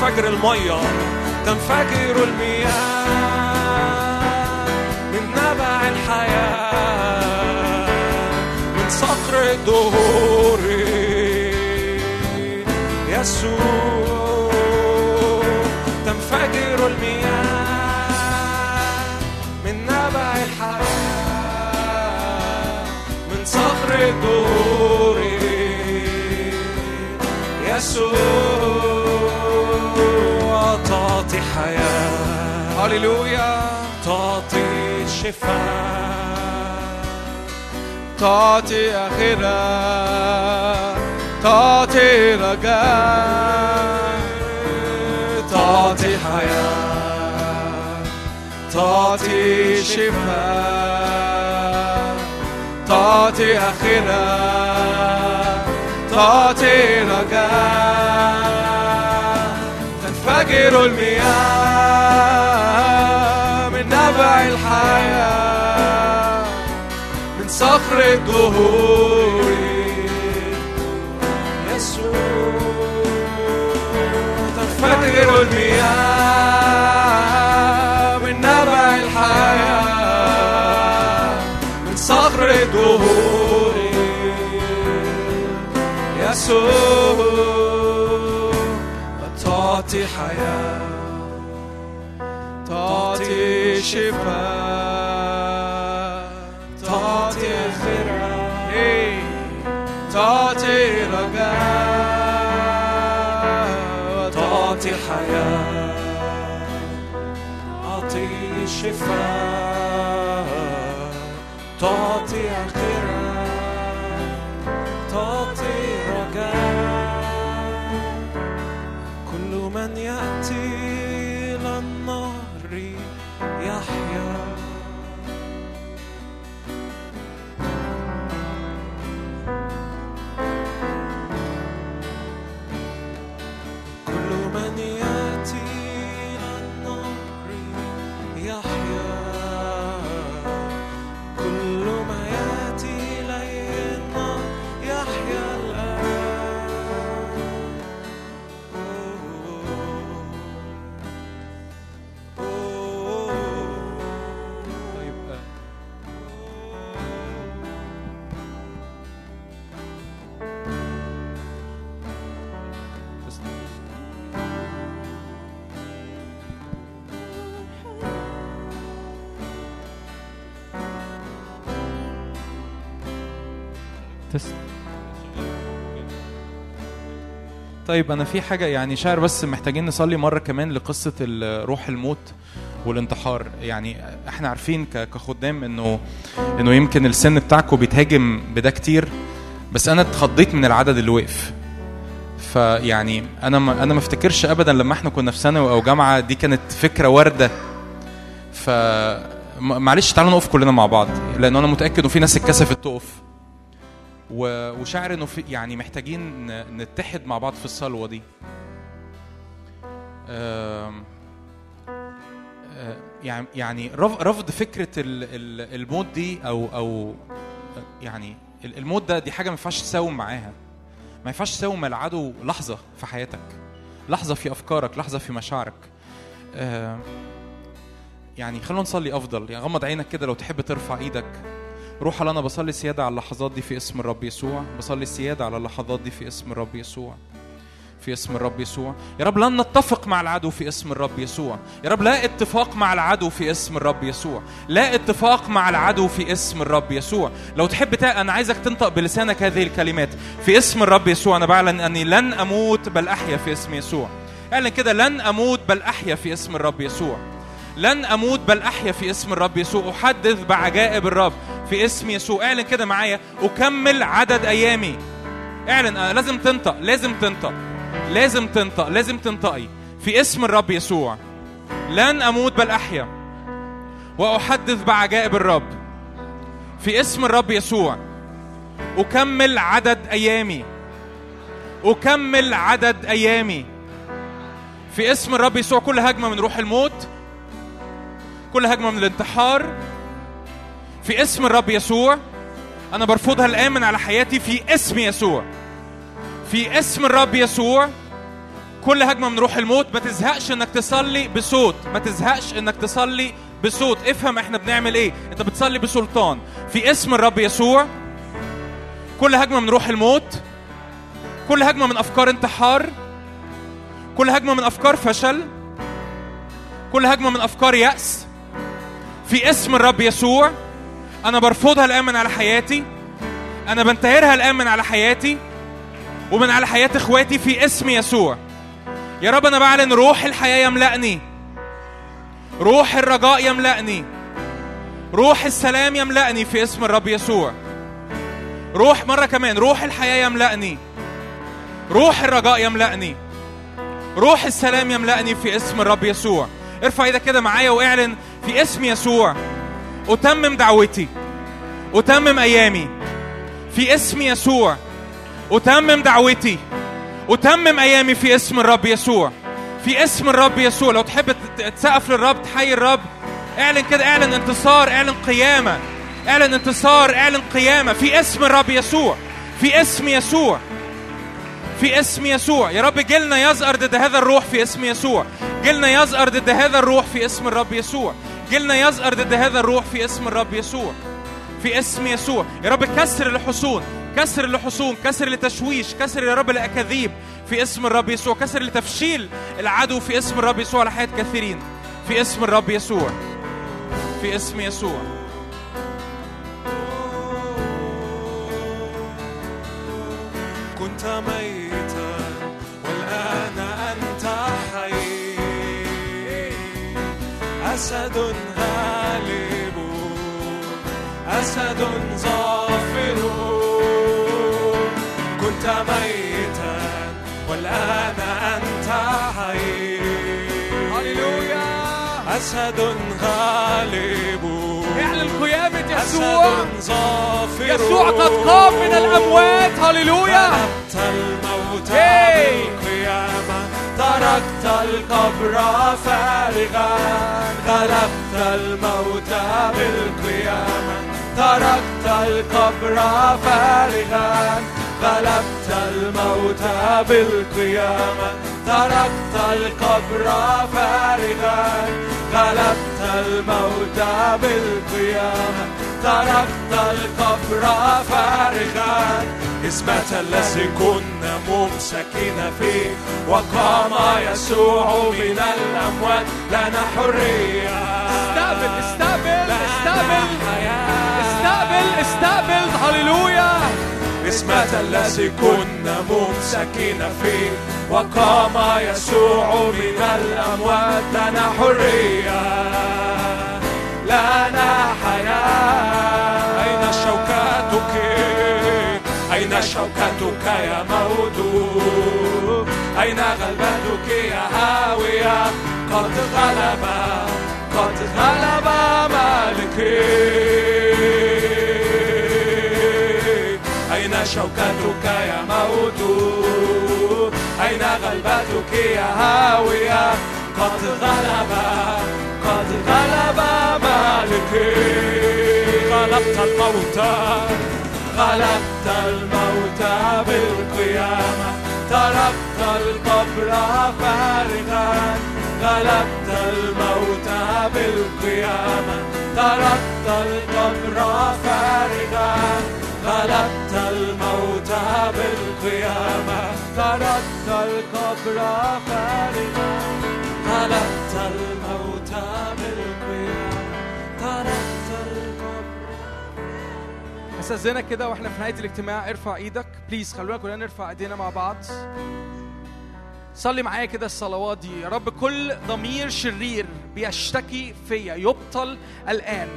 تنفجر المية تنفجر المياه من نبع الحياة من صخر الدهور. يسوع تنفجر المياه من نبع الحياة من صخر الدهور. يسوع. تعطي حياة هللويا. تعطي شفاء تعطي آخرة. تعطي رجاء. تعطي حياة. تعطي شفاء. تعطي آخرة. تعطي رجاء. تنفجر المياه من نبع الحياة من صخر الدهور تنفجر المياه من نبع الحياة من صخر الدهور يسوع تعطي حياة. تعطي شفاء. تعطي آخرة إيه. تعطي رجاء. تعطي حياة. تعطي شفاء. طيب أنا في حاجة يعني شاعر بس محتاجين نصلي مرة كمان لقصة روح الموت والانتحار. يعني إحنا عارفين كخدام إنه إنه يمكن السن بتاعكم بيتهاجم بده كتير بس أنا اتخضيت من العدد اللي وقف. فيعني أنا ما أنا ما افتكرش ابدا لما إحنا كنا في ثانوي أو جامعة دي كانت فكرة واردة. ف معلش تعالوا نقف كلنا مع بعض لأن أنا متأكد إنه في ناس اتكسفت تقف. وشاعر إنه يعني محتاجين نتحد مع بعض في الصلوة دي. يعني يعني رف- رفض فكرة ال- ال- الموت دي أو أو يعني ال- الموت ده دي حاجة ما ينفعش تساوم معاها. ما ينفعش تساوم العدو لحظة في حياتك. لحظة في أفكارك لحظة في مشاعرك. يعني خلونا نصلي أفضل. يعني غمض عينك كده لو تحب ترفع إيدك. روح الله أنا بصلي سياده على اللحظات دي في اسم الرب يسوع بصلي سياده على اللحظات دي في اسم الرب يسوع في اسم الرب يسوع يا رب لن نتفق مع العدو في اسم الرب يسوع يا رب لا اتفاق مع العدو في اسم الرب يسوع لا اتفاق مع العدو في اسم الرب يسوع لو تحب تا... أنا عايزك تنطق بلسانك هذه الكلمات في اسم الرب يسوع أنا بعلن اني لن أموت بل احيا في اسم يسوع اعلن كده لن أموت بل احيا في اسم الرب يسوع لن أموت بل احيا في اسم الرب يسوع احدث بعجائب الرب في اسم يسوع. اعلن كده معايا اكمل عدد أيامي. اعلن آه، لازم تنطق لازم تنطق لازم تنطق لازم تنطقي. في اسم الرب يسوع. لن أموت بل أحيا وأحدث بعجائب الرب. في اسم الرب يسوع. أكمل عدد أيامي. أكمل عدد أيامي. في اسم الرب يسوع. كل هجمة من روح الموت كل هجمة من الانتحار في اسم الرب يسوع. أنا برفضها الآن من على حياتي في اسم يسوع. في اسم الرب يسوع. كل هجمة من روح الموت ما تزهقش إنك تصلي بصوت. ما تزهقش إنك تصلي بصوت. افهم إحنا بنعمل إيه. أنت بتصلي بسلطان. في اسم الرب يسوع. كل هجمة من روح الموت. كل هجمة من أفكار انتحار. كل هجمة من أفكار فشل. كل هجمة من أفكار يأس. في اسم الرب يسوع. أنا برفضها الان من على حياتي. أنا بنتهرها الان من على حياتي. ومن على حياة إخواتي في اسم يسوع. يا رب أنا بعلن روح الحياة يملأني. روح الرجاء يملأني. روح السلام يملأني في اسم الرب يسوع. روح مرة كمان روح الحياة يملأني. روح الرجاء يملأني. روح السلام يملأني في اسم الرب يسوع. ارفع إيدك كده معايا وإعلن في اسم يسوع. أتمم دعوتي. أتمم أيامي. في اسم يسوع. أتمم دعوتي. أتمم أيامي في اسم الرب يسوع. في اسم الرب يسوع. لو تحب تسقف للرب تحيي الرب. اعلن كده اعلن انتصار اعلن قيامة. اعلن انتصار اعلن قيامة. في اسم الرب يسوع. في اسم يسوع. في اسم يسوع. يا رب جيلنا يزأر ضد هذا الروح في اسم يسوع. جيلنا يزأر ضد هذا الروح في اسم الرب يسوع. جيلنا يزأر ضد هذا الروح في اسم الرب يسوع. في اسم يسوع. يا رب كسر الحصون. كسر الحصون. كسر التشويش كسر يا رب الاكاذيب في اسم الرب يسوع. كسر لتفشيل العدو في اسم الرب يسوع على حياه كثيرين في اسم الرب يسوع. في اسم يسوع. كنت ميتا أسد غالب أسد ظافر. كنت ميتا والآن أنت حي هللويا. أسد غالب اعلن قيامة يسوع. أسد ظافر. يسوع قد قام من الأموات. هللويا. تركت الموت هي. بالقيامة. تركت القبر فارغا غلبت الموت بالقيامة تركت القبر فارغا غلبت الموت بالقيامة تركت القبر فارغا غلبت الموت بالقيامة تركت القبر فارغا. اسمة الذي كنا ممسكين فيه وقام يسوع من الأموات. لنا حرية استقبل استقبل استقبل. استقبل استقبل. هللويا. اسمة الذي كنا ممسكين فيه وقام يسوع من الأموات. لنا حرية لنا حياة شوكتك يا موت أين غلبتك يا هاوية قد غلب قد غلب مالكي. أين شوكتك يا موت أين غلبتك يا هاوية قد غلب قد غلب مالكي. غلبت الموت غلبت الموت بالقيامة تركت القبر فارغا غلبت الموت بالقيامة تركت القبر فارغا غلبت الموت بالقيامة تركت القبر فارغا غلبت الموت استاذنك كده وإحنا في نهاية الاجتماع ارفع إيدك. بليز خلونا كلنا نرفع إيدينا مع بعض. صلي معايا كده الصلوات دي. يا رب كل ضمير شرير بيشتكي فيا. يبطل الآن.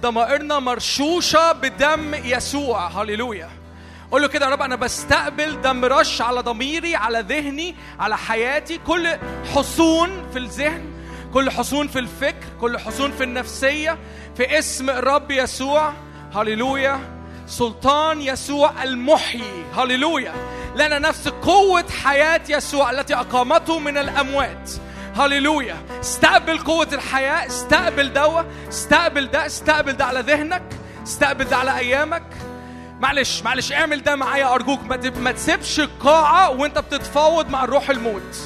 ضمائرنا مرشوشة بدم يسوع. هللويا. قول له كده يا رب أنا بستقبل دم رش على ضميري على ذهني على حياتي. كل حصون في الذهن كل حصون في الفكر كل حصون في النفسية في اسم الرب يسوع. هللويا. سلطان يسوع المحيي. هللويا. لنا نفس قوة حياة يسوع التي أقامته من الأموات. هللويا. استقبل قوة الحياة. استقبل دوا استقبل ده. استقبل ده على ذهنك. استقبل ده على أيامك. معلش معلش اعمل ده معايا أرجوك. ما تسيبش القاعة وأنت بتتفاوض مع الروح الموت.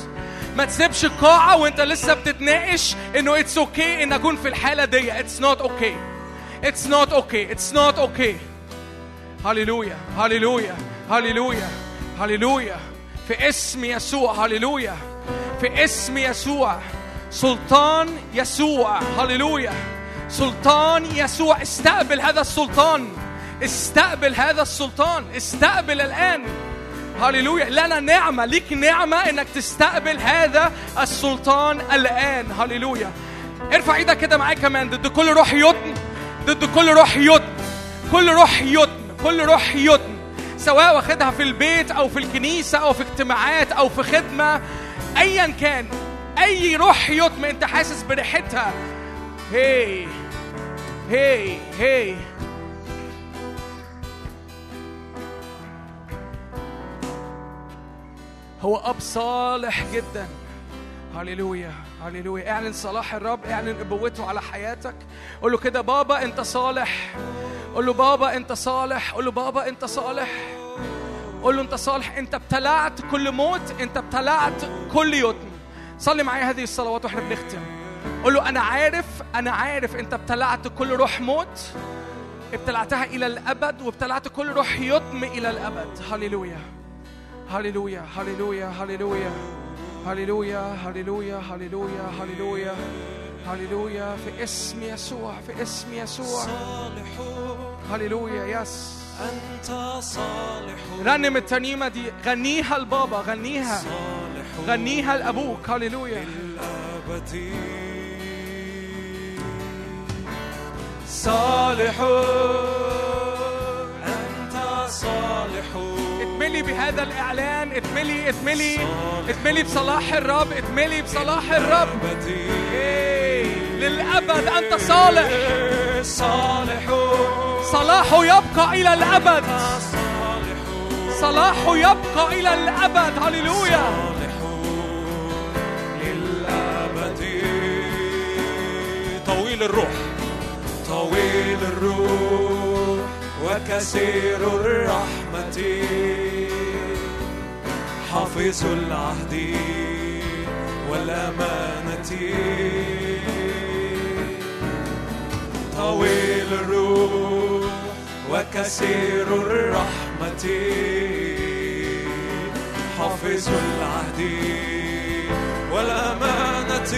ما تسيبش القاعة وأنت لسه بتتناقش إنه it's okay okay إن أكون في الحالة دي. it's not okay it's not okay it's not okay هللويا هللويا هللويا هللويا في اسم يسوع هللويا في اسم يسوع. سلطان يسوع هللويا سلطان يسوع. استقبل هذا السلطان. استقبل هذا السلطان. استقبل الآن. هللويا لنا نعمة. ليك نعمة إنك تستقبل هذا السلطان الآن. هللويا ارفع إيدك كده معايا كمان. ضد كل روح يتم ضد كل روح يتم كل روح يتم كل روح يتم سواء واخدها في البيت أو في الكنيسة أو في اجتماعات أو في خدمة. ايا كان. أي روح يتم أنت حاسس بريحتها. هي. هي. هي. هو أب صالح جدا. هللويا. هللويا. اعلن صلاح الرب اعلن ابوته على حياتك. قول له كده بابا انت صالح. قول له بابا انت صالح. قول له بابا انت صالح. قول له انت صالح. انت ابتلعت كل موت انت ابتلعت كل يتم صلي معايا هذه الصلوات وإحنا بنختم. قول له أنا عارف أنا عارف انت ابتلعت كل روح موت ابتلعتها إلى الأبد وابتلعت كل روح يتم إلى الأبد. هللويا. هللويا هللويا هللويا. هللويا هللويا هللويا هللويا هللويا في اسم يسوع في اسم يسوع هللويا يس أنت صالح رنم الترنيمة دي غنيها لبابا غنيها غنيها لأبوك هللويا صالح أنت صالح اتملي بهذا الإعلان اتملي اتملي اتملي بصلاح الرب اتملي بصلاح الرب. إيه، للأبد أنت صالح. صالح صلاحه يبقى إلى الأبد. صلاحه يبقى إلى الأبد. هللويا. للأبد طويل الروح. طويل الروح. وكثير الرحمة. حافظ العهد والأمانة. طويل الروح وكثير الرحمة. حافظ العهد والأمانة.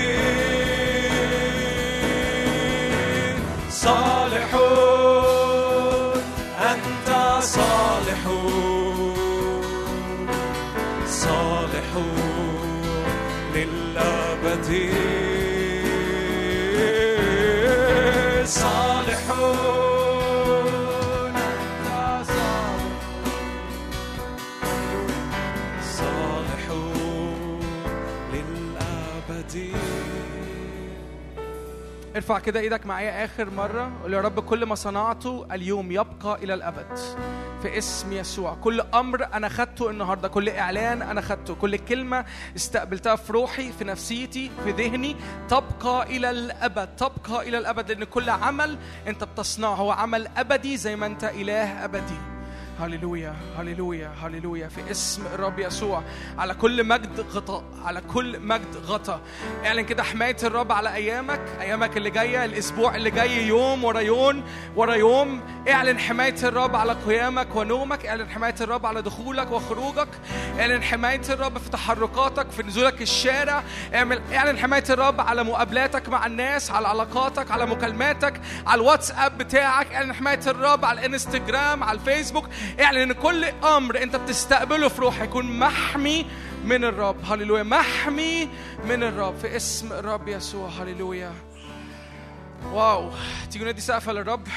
صالحون صالحون للأبد. صالحون. ارفع كده إيدك معايا. آخر مرة قول يا رب كل ما صنعته اليوم يبقى إلى الأبد. في اسم يسوع. كل أمر أنا خدته النهارده. كل إعلان أنا خدته. كل كلمة استقبلتها في روحي في نفسيتي في ذهني. تبقى إلى الأبد. تبقى إلى الأبد لأن كل عمل أنت بتصنعه هو عمل أبدي زي ما أنت إله أبدي. هللويا هللويا هللويا في اسم الرب يسوع على كل مجد غطاء على كل مجد غطاء. اعلن كده حماية الرب على أيامك أيامك اللي جاية الأسبوع اللي جاي يوم ورا يوم ورا يوم. اعلن حماية الرب على قيامك ونومك اعلن حماية الرب على دخولك وخروجك. اعلن حماية الرب في تحركاتك في نزولك الشارع. اعمل اعلن حماية الرب على مقابلاتك مع الناس على علاقاتك على مكالماتك على الواتساب بتاعك. اعلن حماية الرب على الانستجرام على الفيسبوك. اعلن إن كل أمر أنت بتستقبله في روحك يكون محمي من الرب. هللويا. محمي من الرب. في اسم الرب يسوع. هللويا. واو. تيجوا ندي سقفه للرب.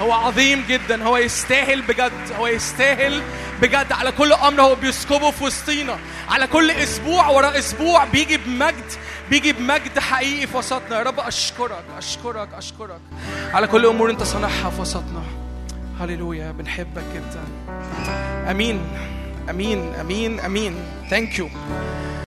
هو عظيم جدا. هو يستاهل بجد. هو يستاهل بجد. على كل أمر هو بيسكبه في وسطينا. على كل أسبوع ورا أسبوع بيجي بمجد. بيجي بمجد حقيقي في وسطنا. يا رب أشكرك. أشكرك. أشكرك. على كل أمور أنت صانعها في وسطنا. هللويا بنحبك جدا. آمين. آمين. آمين. آمين. ثانك يو